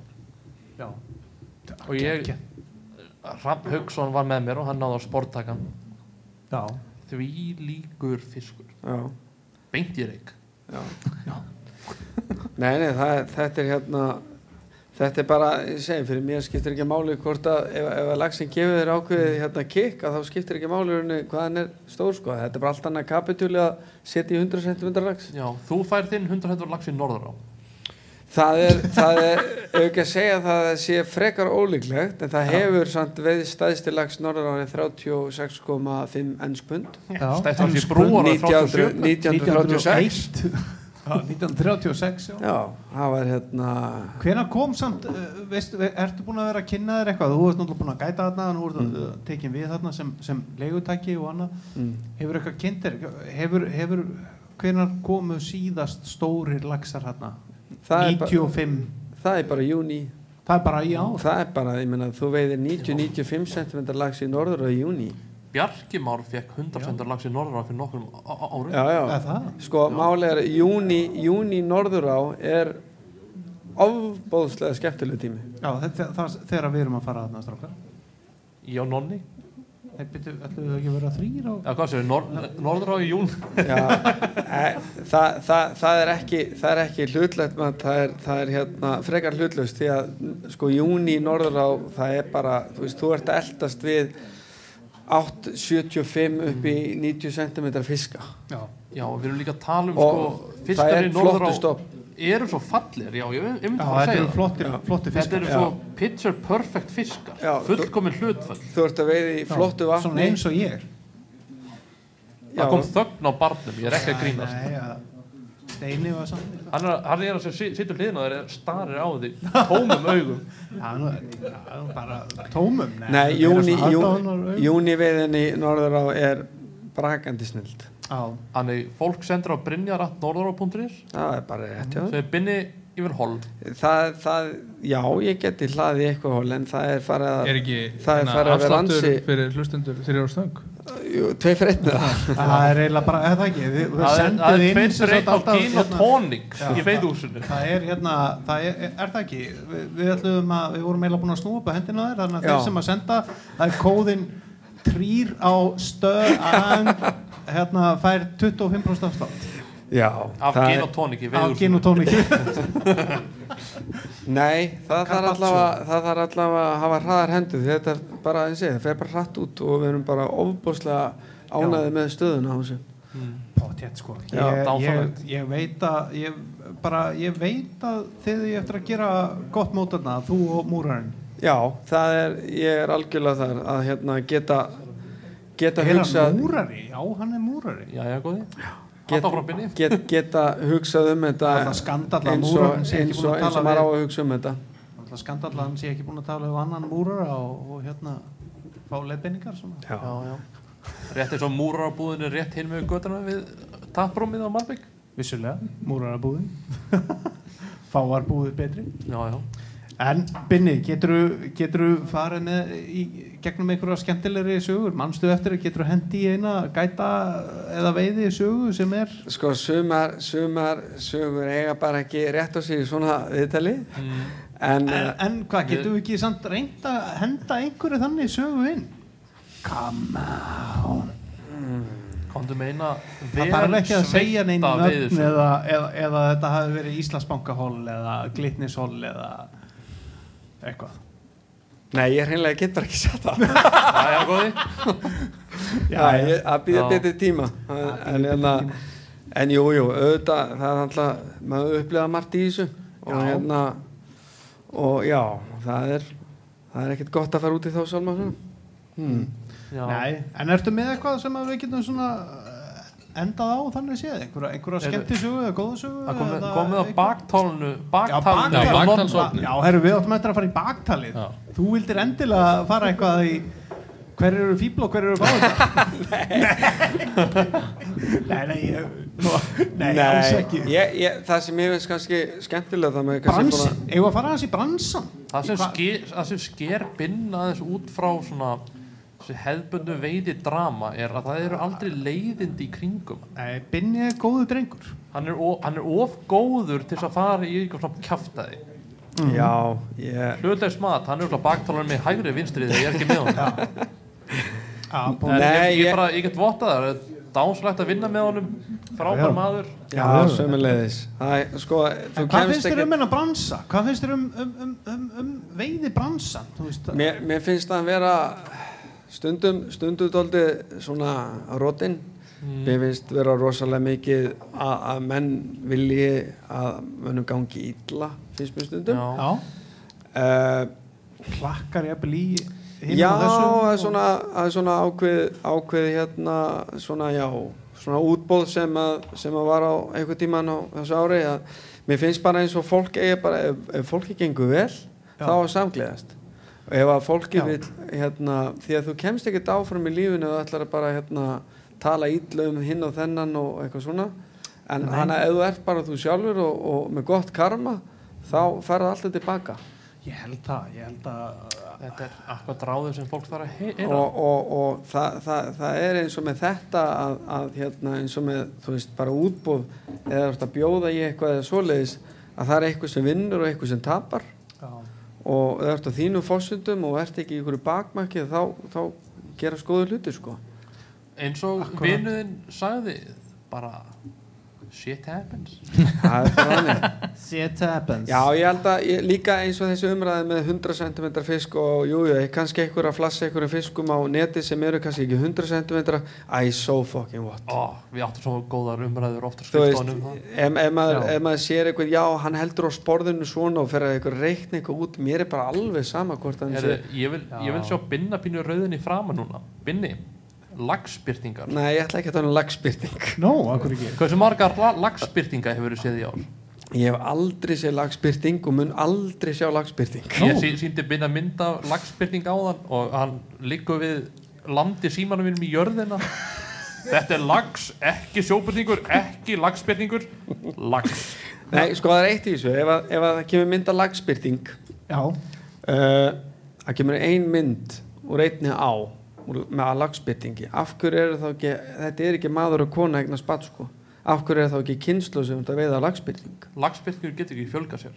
já. og ég. Rapp Haugsson var með mér og hann náði á sporttakan já, því líkur fiskur já. beint í reik Já. Já. Nei, nei, það, þetta er hérna þetta er bara, ég segi, fyrir mér skiptir ekki máli hvort að ef, ef að lagsin gefur þér ákveðið hérna kikk að þá skiptir ekki máli í rauninni hvað hann er stór sko, þetta er bara allt annað kapitúli að setja í 100 cm lags já, þú fær þinn 100 hendur lax í norður á. Það er, það er, ekki að segja að það sé frekar ólíklegt en það hefur samt veið stæðsti lags norður árið 36,5 ennskpund Já. stætt hans í Ensku brúar á 1900 37 1936 Já, 1936 já. Það var hérna Hvenær kom samt, uh, veistu, ve- ertu búin að vera að kynna þér eitthvað? Þú ert náttúrulega búin að gæta þarna, nú ert mm. tekin við þarna sem, sem leigutæki og annað. mm, Hefur eitthvað kynnt þér? Hefur, hefur, hvenær komu síðast stórir er bara, 95. það er bara júni Það er bara í ár. Það er bara, ég meina, þú veiðir 90-95 cm lags í norður á júni. Bjarki Már fekk 100 hendur lax í norður á fyrir nokkrum árum Já, já. Er það? Sko, máli er, júni, júni norður á er ofbóðslega skemmtileg tími. Já, þetta, það, þegar við erum að fara þarna strákar. Já, Nonni Nei, byrju, ætlum við ekki að vera þrýr á? Já, hvað séu, nor norður á í jún Já, e, það, það, það er ekki, það er ekki hlutlegt, man, það er, það er hérna frekar hlutlaust því að sko júni norður á, það er bara, þú veist, þú ert að eldast við 8,75 upp í 90 cm fiska. Já. Já, við erum líka að tala um sko það fiskar er í norður á eru svo fallir, já, ég, myndi Já, að þetta segja flottir, flottir Þetta fiskar. eru Já. svo picture perfect fiskar Já, fullkomin hlutfall Þú ert að veiði í flottu vatni. Svona eins og ég. Það kom þögn á barnum, ég er ekki að grínast Nei. Steini var samt. Hann er, hann er að sem sittur hliðin og þeir starir á því tómum augum Já, nú, já, bara tómum. Nei, meira júni, svona jú, aðdáunaraugu. júni veiðin í norður á er brakandi snild. Þannig fólk sendur á brynjar.norðurá.is það er bara rétt sem er binni yfir hol það, það, já, ég geti hlaðið eitthvað hól en það er farið að Er ekki Það er hérna, farið að vera ansi- fyrir hlustendur þrjóra stöng? Jú, tvei fyrir einn það er eiginlega bara, eða ekki Það er- er sem fyrir einn á alltaf, gin og hérna, tónik í veiðhúsinu Það er hérna, það er, er það ekki? Við, við ætlum að, við vorum eiginlega búin að snúa upp að hendina þér, þannig að þeir sem að senda það er kóðin trýr á stöð hérna fær 25% afslátt. Já, af gin og tónik í á gin veiðhúsinu og tónik Nei, það þarf allavega, það þarf allavega að hafa hraðar hendur þetta er bara, eins og ég, það fer bara hratt út og við erum bara ofbúslega ánæði með stöðuna á þessu. Potjett sko. Já, ég, ég, ég veit að ég, bara, ég veit að þið ég eftir að gera gott mótarna þú og múrarinn. Já, það er, ég er algjörlega þar að hérna geta geta er hugsað hann múrari? Já, hann er múrari. Já, já, góði get, get, geta hugsað um þetta eins og, eins og, eins og maður á að hugsa um þetta. Það skandalla hann sé ekki búin að tala við annan múrara og, og hérna fá leiðbeiningar svona. Já, Já, já. Rétt eins og múrarbúðin er rétt hinn með göttuna við taprúmið á Malbygg Vissulega, múrarabúðin Fáar búðir betri. Já, já. En Binni, getur þú farið með í gegnum einhverja skemmtilegri sögur. Mannstu eftir að getur hendi í eina gæta eða veiði sögu sem er? Sko, sumar, sumar sögur eiga bara ekki rétt á sig í svona viðtali. Mm. en, en, en en hvað, getur við ekki samt reynd að henda einhverju þannig sögu inn? Come on. Komdu með eina Það þarf ekki að segja neinn sveita nöfn eða, eða, eða þetta hafi verið Íslandsbankahól eða Glitnishól eða eitthvað Nei, ég hreinlega get bara ekki satt það. Já, já, góði. Já, að býða betri tíma. En, en, en jú, jú, auðvitað það er alltaf, maður upplega margt í þessu. Og Já. hérna og já, það er það er ekkert gott að fara út í þá sálma hmm. Nei, en ertu með eitthvað sem að við getum svona endað á þannig séð, einhverja, einhverja Er- skemmtisögu eða góðsögu Það komið eða komið á baktálnu Já, Baktalnu baktal. Já. Norðurá. Já, herru, við áttum eftir að fara í baktalið Já. Þú vildir endilega fara eitthvað í hver eru fíbl og hver eru fáið Nei, nei, ég, nú, nei, alls ekki ég, ég, það sem ég veist kannski skemmtilega það með kannski Bransin, eigum við að fara aðeins í bransan Það sem, sker, það sem sker binn aðeins út frá svona þessi hefðbundu veiði drama er að það eru aldrei leiðindi í kringum hann. Nei, Binni er góðu drengur. Hann er, of, hann er of góður til að fara í eitthvað svona kjaftaði Já, ég hlutlegs mat, hann er eitthvað baktalan með hægri vinstri þegar ég er ekki með en bóð- Nei, ég, ég, ég- bara, ég get votta það það er dánslægt að vinna með honum. Frábær maður. Já, er, sko, hvað kemst finnst þér ekki um hennar bransa? Hvað finnst þér um, um, um, um, um veiði bransan? Mér, mér finnst það að vera stundum, stundum dóldi svona rótin mér finnst vera rosalega mikið að, að menn vilji að mönnum gangi illa finnst mér stundum. Já. já, uh, klakkar jafnvel í hinum já, það er svona, er svona ákveð, ákveð hérna svona já svona útbóð sem að, sem að var á einhver tíman á þessu ári að mér finnst bara eins og fólk eigi bara, ef, ef fólki gengur vel þá er samgleðast ef að fólki vil hérna, því að þú kemst ekkert áfram í lífinu og ætlar að bara hérna, tala ítla um hinn og þennan og eitthvað svona. En Nei. hana ef þú ert bara þú sjálfur og, og með gott karma þá ferða alltaf tilbaka. Ég held það, ég held að þetta er akkur dráður sem fólk þarf að heyra. Og, og, og það, það, það er eins og með þetta að, að hérna, eins og með þú veist bara útbúð eða að bjóða í eitthvað eða svoleiðis að það er eitthvað sem vinnur og eitthvað sem tapar og þú ert á þínu fósundum og ert ekki í einhverju bakmakki þá, þá gera skoðu hluti sko. Eins og vinuðinn sagði bara shit happens. Shit happens. Já, ég held að ég, líka eins og þessi umræði með 100 cm fisk og jú, jú, kannski einhver að flassa einhverjum fiskum á neti sem eru kannski ekki 100 cm I so fucking what? Ó, við áttum svo góðar umræður ofta þú veist, skrifstofunum það. ef, ef, maður, Já. ef maður sér eitthvað já, hann heldur á sporðinu svona og fer að eitthvað reikna eitthvað út, mér er bara alveg sama hvort hann sé, ég, vil, ég vil Já. sjá binna pínu rauðinni framan núna. Binni, lagspyrtingar nei, ég ætla ekki að tala um lagspyrting no, akkur ekki? Hversu margar la lagspyrtinga hefur verið séð í ár? Ég hef aldrei séð lagspyrting og mun aldrei sjá lagspyrting ég sí, síndi binna mynd af lagspyrting á þann og hann liggur við landi símanum mínum í jörðina. Þetta er lags, ekki sjóbyrningur, ekki lagsbyrningur, lags. Nei, sko það er eitt í þessu, ef, að, ef að það kemur mynd af lagspyrting Já, uh, það kemur ein mynd úr einni á með lagspyrtingi, af hverju er þá ekki þetta er ekki maður og kona eignar spatt sko af hverju er þá ekki kynslu sem þetta veiða lagspyrting Lagsbyrningur getur ekki fjölga sér.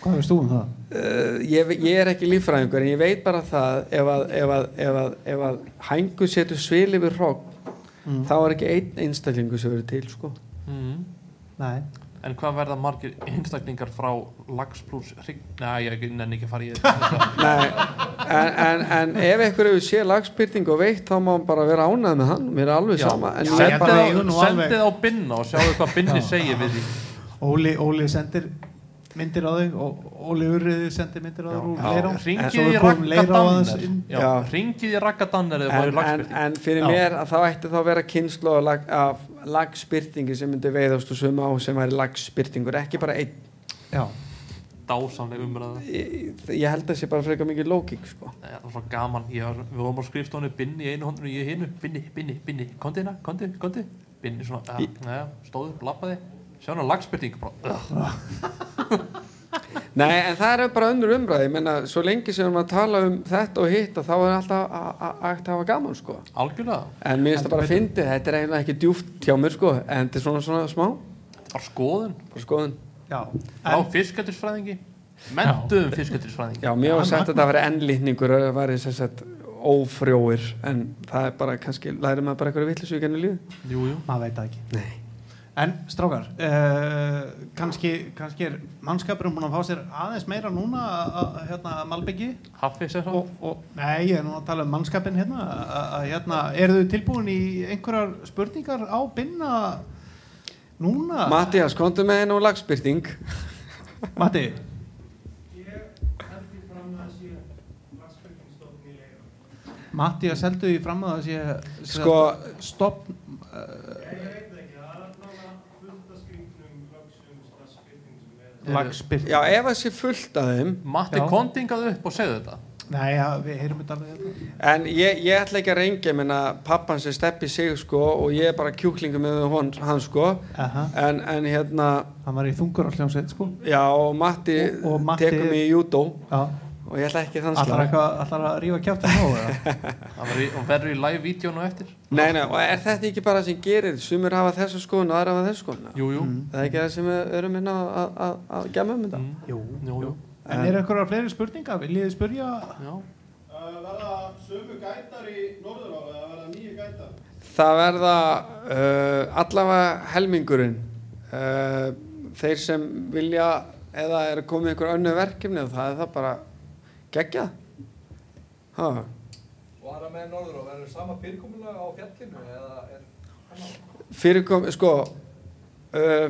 hvað veist þú um það? uh, ég, ég er ekki líffræðingur en ég veit bara það ef að, ef að, ef að, ef að hængu setur svil yfir hrogg Mm. þá er ekki einn einstaklingu sem verður til sko Mm. Nei, En hvað verða margir einstaklingar frá lags pluss hrygg... Nei, ég nenni ekki að fara í þetta. Nei, en, en, en ef einhver hefur sé lagspyrting og veitt þá má hann bara vera ánægð með hann mér er alveg Já. sama en Já, er nú alveg- Sendið á binna og sjáu hvað binni segir við því. Óli, Óli sendir myndir á þig og Óli Urriði sendir myndir á þig Ringið í við komum Ragga leirá aðeins Danner. inn. Já, Já. ringið í Ragga Danner eða en, fyrir Já. mér að þá ætti þá að vera kynslu af lagspyrtingi sem myndi veiðast og suma á sem væri lagspyrtingur ekki bara einn. Já, Dásamleg umræða. ég, ég held að það sé bara frekar mikið lógík sko. Það var svo gaman, var, við vorum á skrifstónu Binni í einu hóndinu, ég í hinu. Binni, Binni, Binni, kondi hérna, kondi, kondi Binni svona, ja, stóðu, lappaði Sjá hana lagspyrting bara, uh, Nei, en það er bara önnur umræði ég menna, svo lengi sem við erum að tala um þetta og hitt og þá er alltaf að- að að- að hafa gaman sko. algjörlega. En mér finnst það bara að fyndi, þetta er eiginlega ekki djúft hjá mér sko, en þetta er svona, svona smá. Var skoðun. Bara skoðun. Já á fiskættisfræðingi Mentuðum fiskættisfræðingi Já, mér var magna. að það væri ennlýtningur og það væri sem sagt ófrjóir en það er bara kannski, læri maður bara eitthvað vittlisvík En strákar, uh, kannski, kannski er mannskapurum búin að fá sér aðeins meira núna að- að hérna, Malbyggi Haffi sér og, Nei, ég er nú að tala um mannskapin hérna, að, að, hérna eru þau tilbúin í einhverjar spurningar á binna núna? Mattias, komdu með og lagspyrting. Matti? Matti að seldu því fram að það sé Sko, stopp lagspyrt já, ef það sé fullt af þeim. Matti Já. kontingað upp og segðu þetta. Nei, já, við heyrum þetta alveg hérna. en ég, ég ætla ekki að reyngja minna pappan sem steppi sig sko og ég er bara kjúklingu með hon, hann sko. Aha. en, en hérna, Hann var í þungur á hljómsveit sko. Já, og Matti, Matti- tekur mig í júdó. Já, og ég ætla ekki þann allar, slag eitthvað, allar að rífa kjátt nógu Það verður í- og verður í live-vídeónu eftir Nei, nei, og er þetta ekki bara sem gerir sumir hafa þessu skoðun og aðra hafa þessu skoðun Jú, jú, Mm. það er ekki það sem við erum hérna að, að, að gemma um þetta mm. Jú, jú, jú. En eru eitthvað fleiri spurningar? Viljið þið spurja? Já. verða sömu gætar í Norðuráfi eða verða nýju gætar? Það verða uh, allavega helmingurinn uh, þeir sem vilja eða er komið einhver önnu verkefni það er það bara gegja ha. Og er með norður og verður sama fyrirkomulega á fjallinu eða er fyrirkom, sko uh,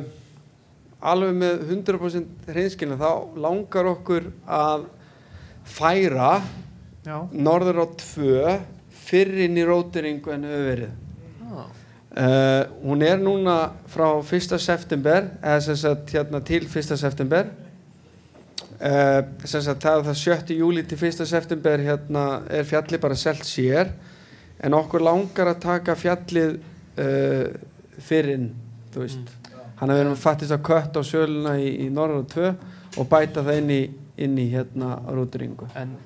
alveg með 100% hreinskilin þá langar okkur að færa Já, norður á tvö fyrr inn í rótiringu en hefur verið Já. Uh, hún er núna frá 1. september eða sem sagt hérna til 1. september uh, sem sagt það er það 7. júli til 1. september hérna er fjallið bara selt sér en okkur langar að taka fjallið uh, fyrir inn þú veist hann að við erum fattist að kött á söluna í, í norður og 2 og bæta það inn í, inn í hérna rúturingu En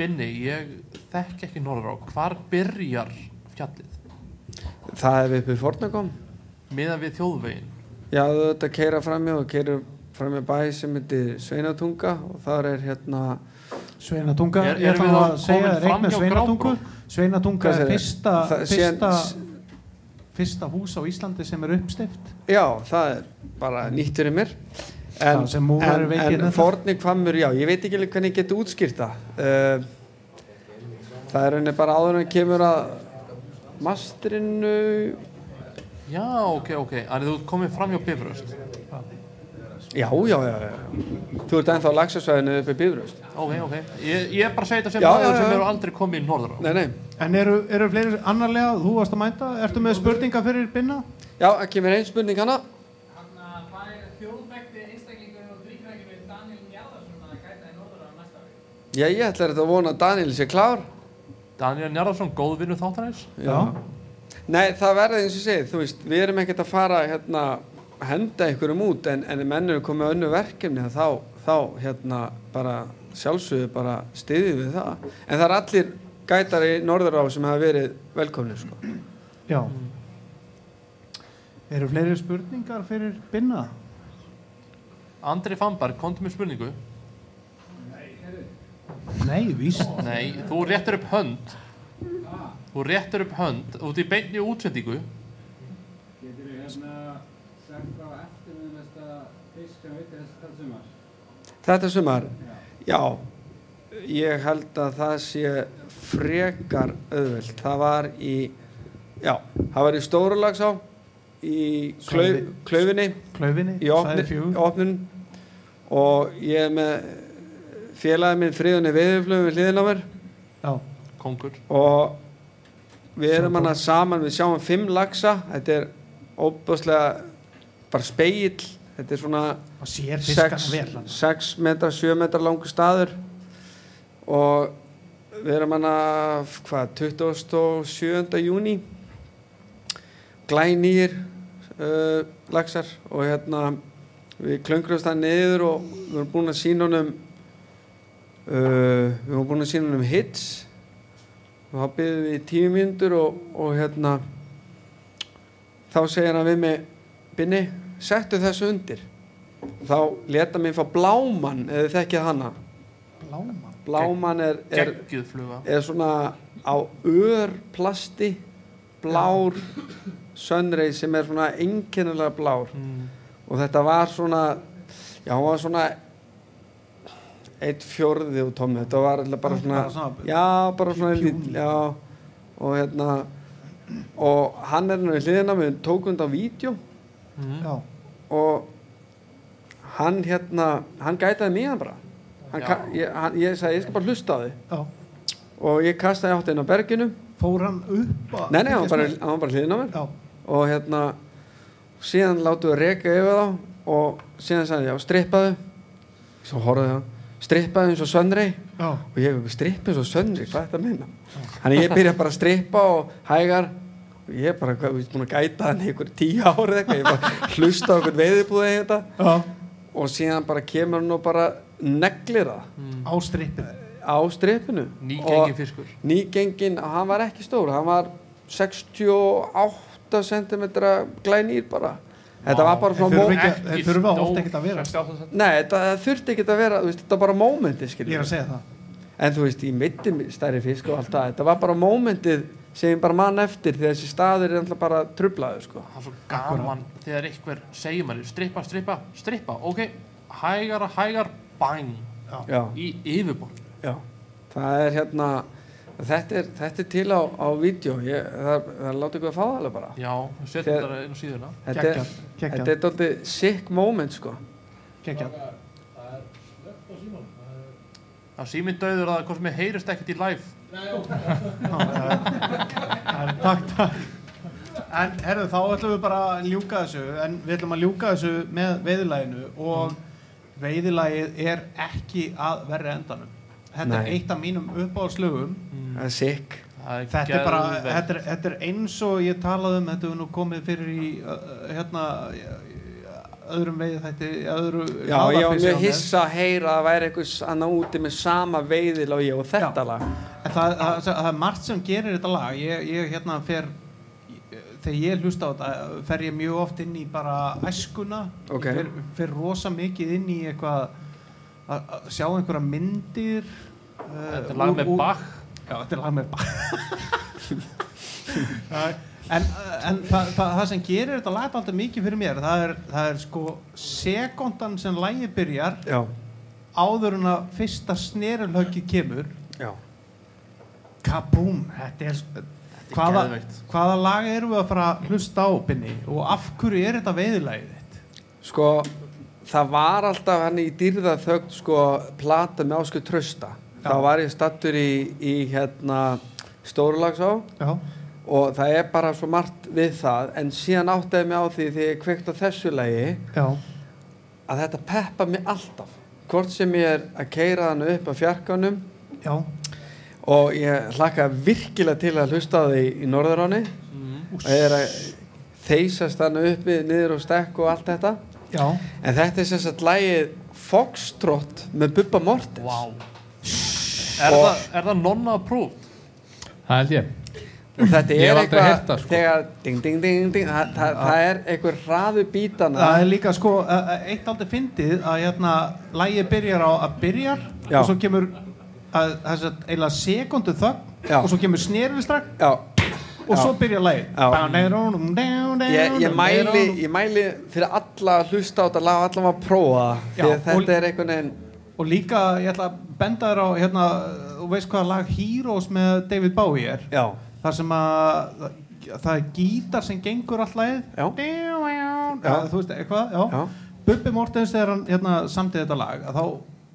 Binni, ég þekk ekki Norðurá Hvar byrjar fjallið? það er við uppið Fornagóm Miðan við þjóðvegin Já, þú ert að keira framjá og keira framjá bæ sem heitir Sveinatunga og þar er hérna Sveinatunga, Er- ég ætla að segja reikna fram Sveinatungu? Sveinatunga er fyrsta, Það- fyrsta, síðan- fyrsta hús á Íslandi sem er uppstift Já, það er bara nýtt fyrir mér. En, en, en forni hvammur, já, ég veit ekki alveg hvernig ég geti útskýrta uh, það er henni bara áður en kemur að mastrinu Já, ok, ok. Þannig þú ert komið fram hjá Bifröst já, já, já, já. Þú ert ennþá á lagsasvæðinu uppi bíðröst Ok, ok. Ég, ég er bara að segja þetta sem Já, maður já, já. sem eru aldrei komið í Norðurá nei, nei, En eru, eru fleiri annarlega, þú varst að mænta ertu með spurninga fyrir Binna? já, það kemur einn spurning hana. Hvað er þjóðvekti einstaklingur og þrýkrækjum Daniel Njarðarsson að gæta í norður á næsta vik? já, ég ætla þetta að vona að Daniel sé klár. Daniel Njarðarsson, góðvinnu þáttanæs já. Nei, það verði eins og ég segi, þú veist, við erum ekkert að fara hérna, henda einhverjum út en, en menn eru komið önnu verkefni þá, þá hérna bara sjálfsögðu bara stiðið við það en það er allir gætar í Norðurá sem hafa verið velkomni sko. Já. Eru fleiri spurningar fyrir Binna? Andri Famberg, komdu með spurningu Nei, víst. Nei, þú réttur upp hönd Þú réttur upp hönd út í beinni útsendingu Getur þú hérna sagt frá eftirminnasta fisk sem veitir þessi tal sumar? Þetta sumar, já, ég held að það sé frekar auðvelt. Það var í, já, það var í Stórulagsá, í klau, Svæði- klaufinni, í opnun. Og ég er með félagið minn friðunni veðurflögum við hliðin á mér. Já, Kongur. Og við erum Sjáum hana saman, við sjáum fimm lagsa, þetta er óbúslega bara speill, þetta er svona og sér fiskana 6, vel. hann. 6 metra, 7 metra langur staður og við erum hana hvað, 27. júni glænýr uh, laxar og hérna við klöngrumst það niður og við erum búin að sína honum uh, við erum búin að sína honum hits og þá byrðum við í tíu mínútur og, og hérna þá segir hann við mig Binni, settu þessu undir. Þá leta mig fá blámann eða þekkið hana? Bláman. blámann er, er, er svona á örplasti blár sönreið sem er svona einkennilega blár. Mm. og þetta var svona já, hann var svona eitt fjórði og tómi þetta var alltaf bara svona, svona- já, bara svona lítill, já, og hérna og hann er nú í hliðina við tókum þetta á vídeo. Mm. Já, og hann hérna hann gætaði mig hann bara. Hann, ég, hann, ég sagði ég skal bara hlusta á þig. Já. og ég kastaði átt inn á berginu. Fór hann upp að... nei nei, hann var bara, hann var bara hliðin á mér. Já, og hérna síðan láttu við reka yfir þá og síðan sagði ég, strippaðu. Svo horfði það, strippaðu eins og söndrei já, og ég hef strippa eins og söndrei, hvað er þetta að minna þannig ég byrja bara að strippa og hægar ég er bara, hvað, við erum búin að gæta hann í einhver tíu árið eitthvað, ég bara hlusta á einhvern veiðibúði í þetta já. og síðan bara kemur hann og bara neglir það Mm. Á strippinu. á strippinu Nýgengin fiskur nýgengin, hann var ekki stór hann var 68 cm glænýr bara þetta var bara Þeir svona þurfa mó- ekki- þeir þurfa oft ekkert að vera. 68 cm. nei, þetta þurfti ekki að vera þú veist, þetta var bara mómenti Ég er skilur að segja það. en þú veist, ég mitti stærri fisk og allt það þetta var bara mómentið sem ég bara mann eftir því að þessi staður er alltaf bara trublaður sko. það er svo gaman þegar einhver segir manni strippa, strippa, strippa. Ok, hægar og hægar bang, já, í yfirborð. Já. Það er hérna þetta er, þetta er til á, á vídeo. Ég, það, það láta ykkur að fá það alveg bara. Já, setjum þetta inn á síðuna. Þetta er, þetta er doldið sick moment sko. Geggjað. Það er slögt á símanum. Það er- það síminn döður að sem heyrist ekkert í live. Það takk, takk. En herru, þá ætlum við bara að ljúka þessu, en við ætlum að ljúka þessu með veiðilæginu og veiðilægið er ekki að verri endanum. Þetta er Nei. eitt af mínum uppáhaldslögum. það er það Þetta er bara, þetta er, þetta er eins og ég talaði um, þetta hefur nú komið fyrir í, uh, hérna, öðrum veiði þetta, öðru Já, ég var mjög hissa að heyra að það væri einhvers annar úti með sama veiðil og ég og þetta Já. lag. En það, það, það er margt sem gerir þetta lag. Ég, ég hérna fer þegar ég hlusta á þetta fer ég mjög oft inn í bara æskuna. Ok. ég fer, fer rosa mikið inn í eitthvað að sjá einhverja myndir þetta er lag með Bach. Já, þetta er lag með Bach. Það- En, en það, það, það sem gerir þetta lag alltaf mikið fyrir mér það er, það er sko sekundan sem lagið byrjar Já, áður en að fyrsta snerulhöggið kemur. Já. Kabúm, þetta er Þetta hvaða, hvaða lag erum við að fara að hlusta á Binni? Og af hverju er þetta veiðilagið þitt? Sko, það var alltaf hann í dýrða þögt sko plata með ásku trösta Já. þá var ég stattur í, í hérna Stórulagsá já, og það er bara svo margt við það. En síðan áttaði mig á því því ég kveikt á þessu lagi já, að þetta peppa mig alltaf. Hvort sem ég er að keira hann upp á fjarkanum já, og ég hlakka virkilega til að hlusta á því í Norðuráni. Mm. og er að þeysast hann uppi niður og stekk og allt þetta. Já, en þetta er sem sagt lægið Foxtrot með Bubba Mortens. Vá. Er, það, er það nonna approved? það held ég og þetta er eitthvað það, sko. þegar ding ding ding ding það, það, það er einhver hraðu bítana það er líka sko uh, uh, eitt aldrei fyndið að hérna lægi byrjar á að byrjar Já. og svo kemur að, að eiginlega sekundu þögn Já. og svo kemur sneristrak já, og svo byrjar lægi ég, ég, mæli, ég mæli fyrir alla að hlusta á þetta lag og alla að prófa það, því að þetta og- er einhvern veginn og líka ég ætla að benda þér á hérna, þú veist hvaða lag Heroes með David Bowie er já, þar sem að það er gítar sem gengur all lagið. Já. já. þú veist eitthvað Bubbi Mortens þegar hann hérna, samtið þetta lag þá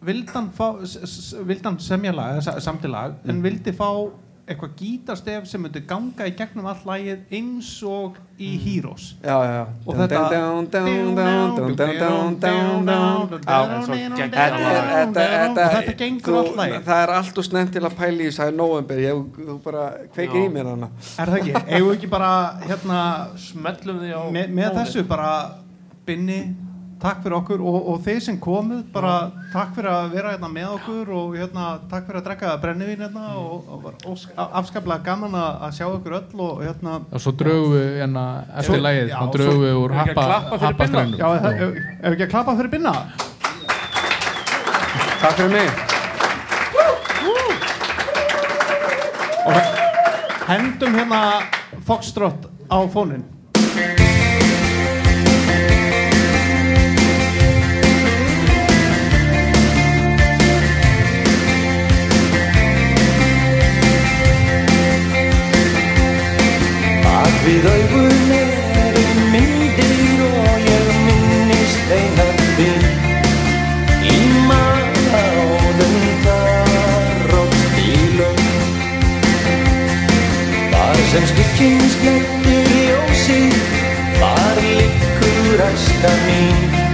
vildi hann, fá, vildi hann semja lag, sa- samdi lag en vildi fá eitthvað gítastef sem myndi ganga í gegnum all lægið eins og í Heroes og þetta þetta gengur all lægið það er allt og snemt til að pæli í sæði november ég bara kveikir í mér hana er það ekki, eigum við ekki bara hérna smellum því á með þessu bara binni takk fyrir okkur og, og þeir sem komuð bara takk fyrir að vera hérna með okkur og hérna, takk fyrir að drekka brennivín hérna og, og ós- afskaplega gaman að, að sjá okkur öll og hérna og svo draugum við hérna eftir lægið, þá draugum við úr happastrænum já, ef, ef ekki að klappa fyrir binna? Takk fyrir mig. Og hendum hérna Foxtrot á fónin við augun eru myndir og ég minnist einar þín Í máðum þar og stílum Þar sem skugginn sklettur ljósi Þar liggur æska mín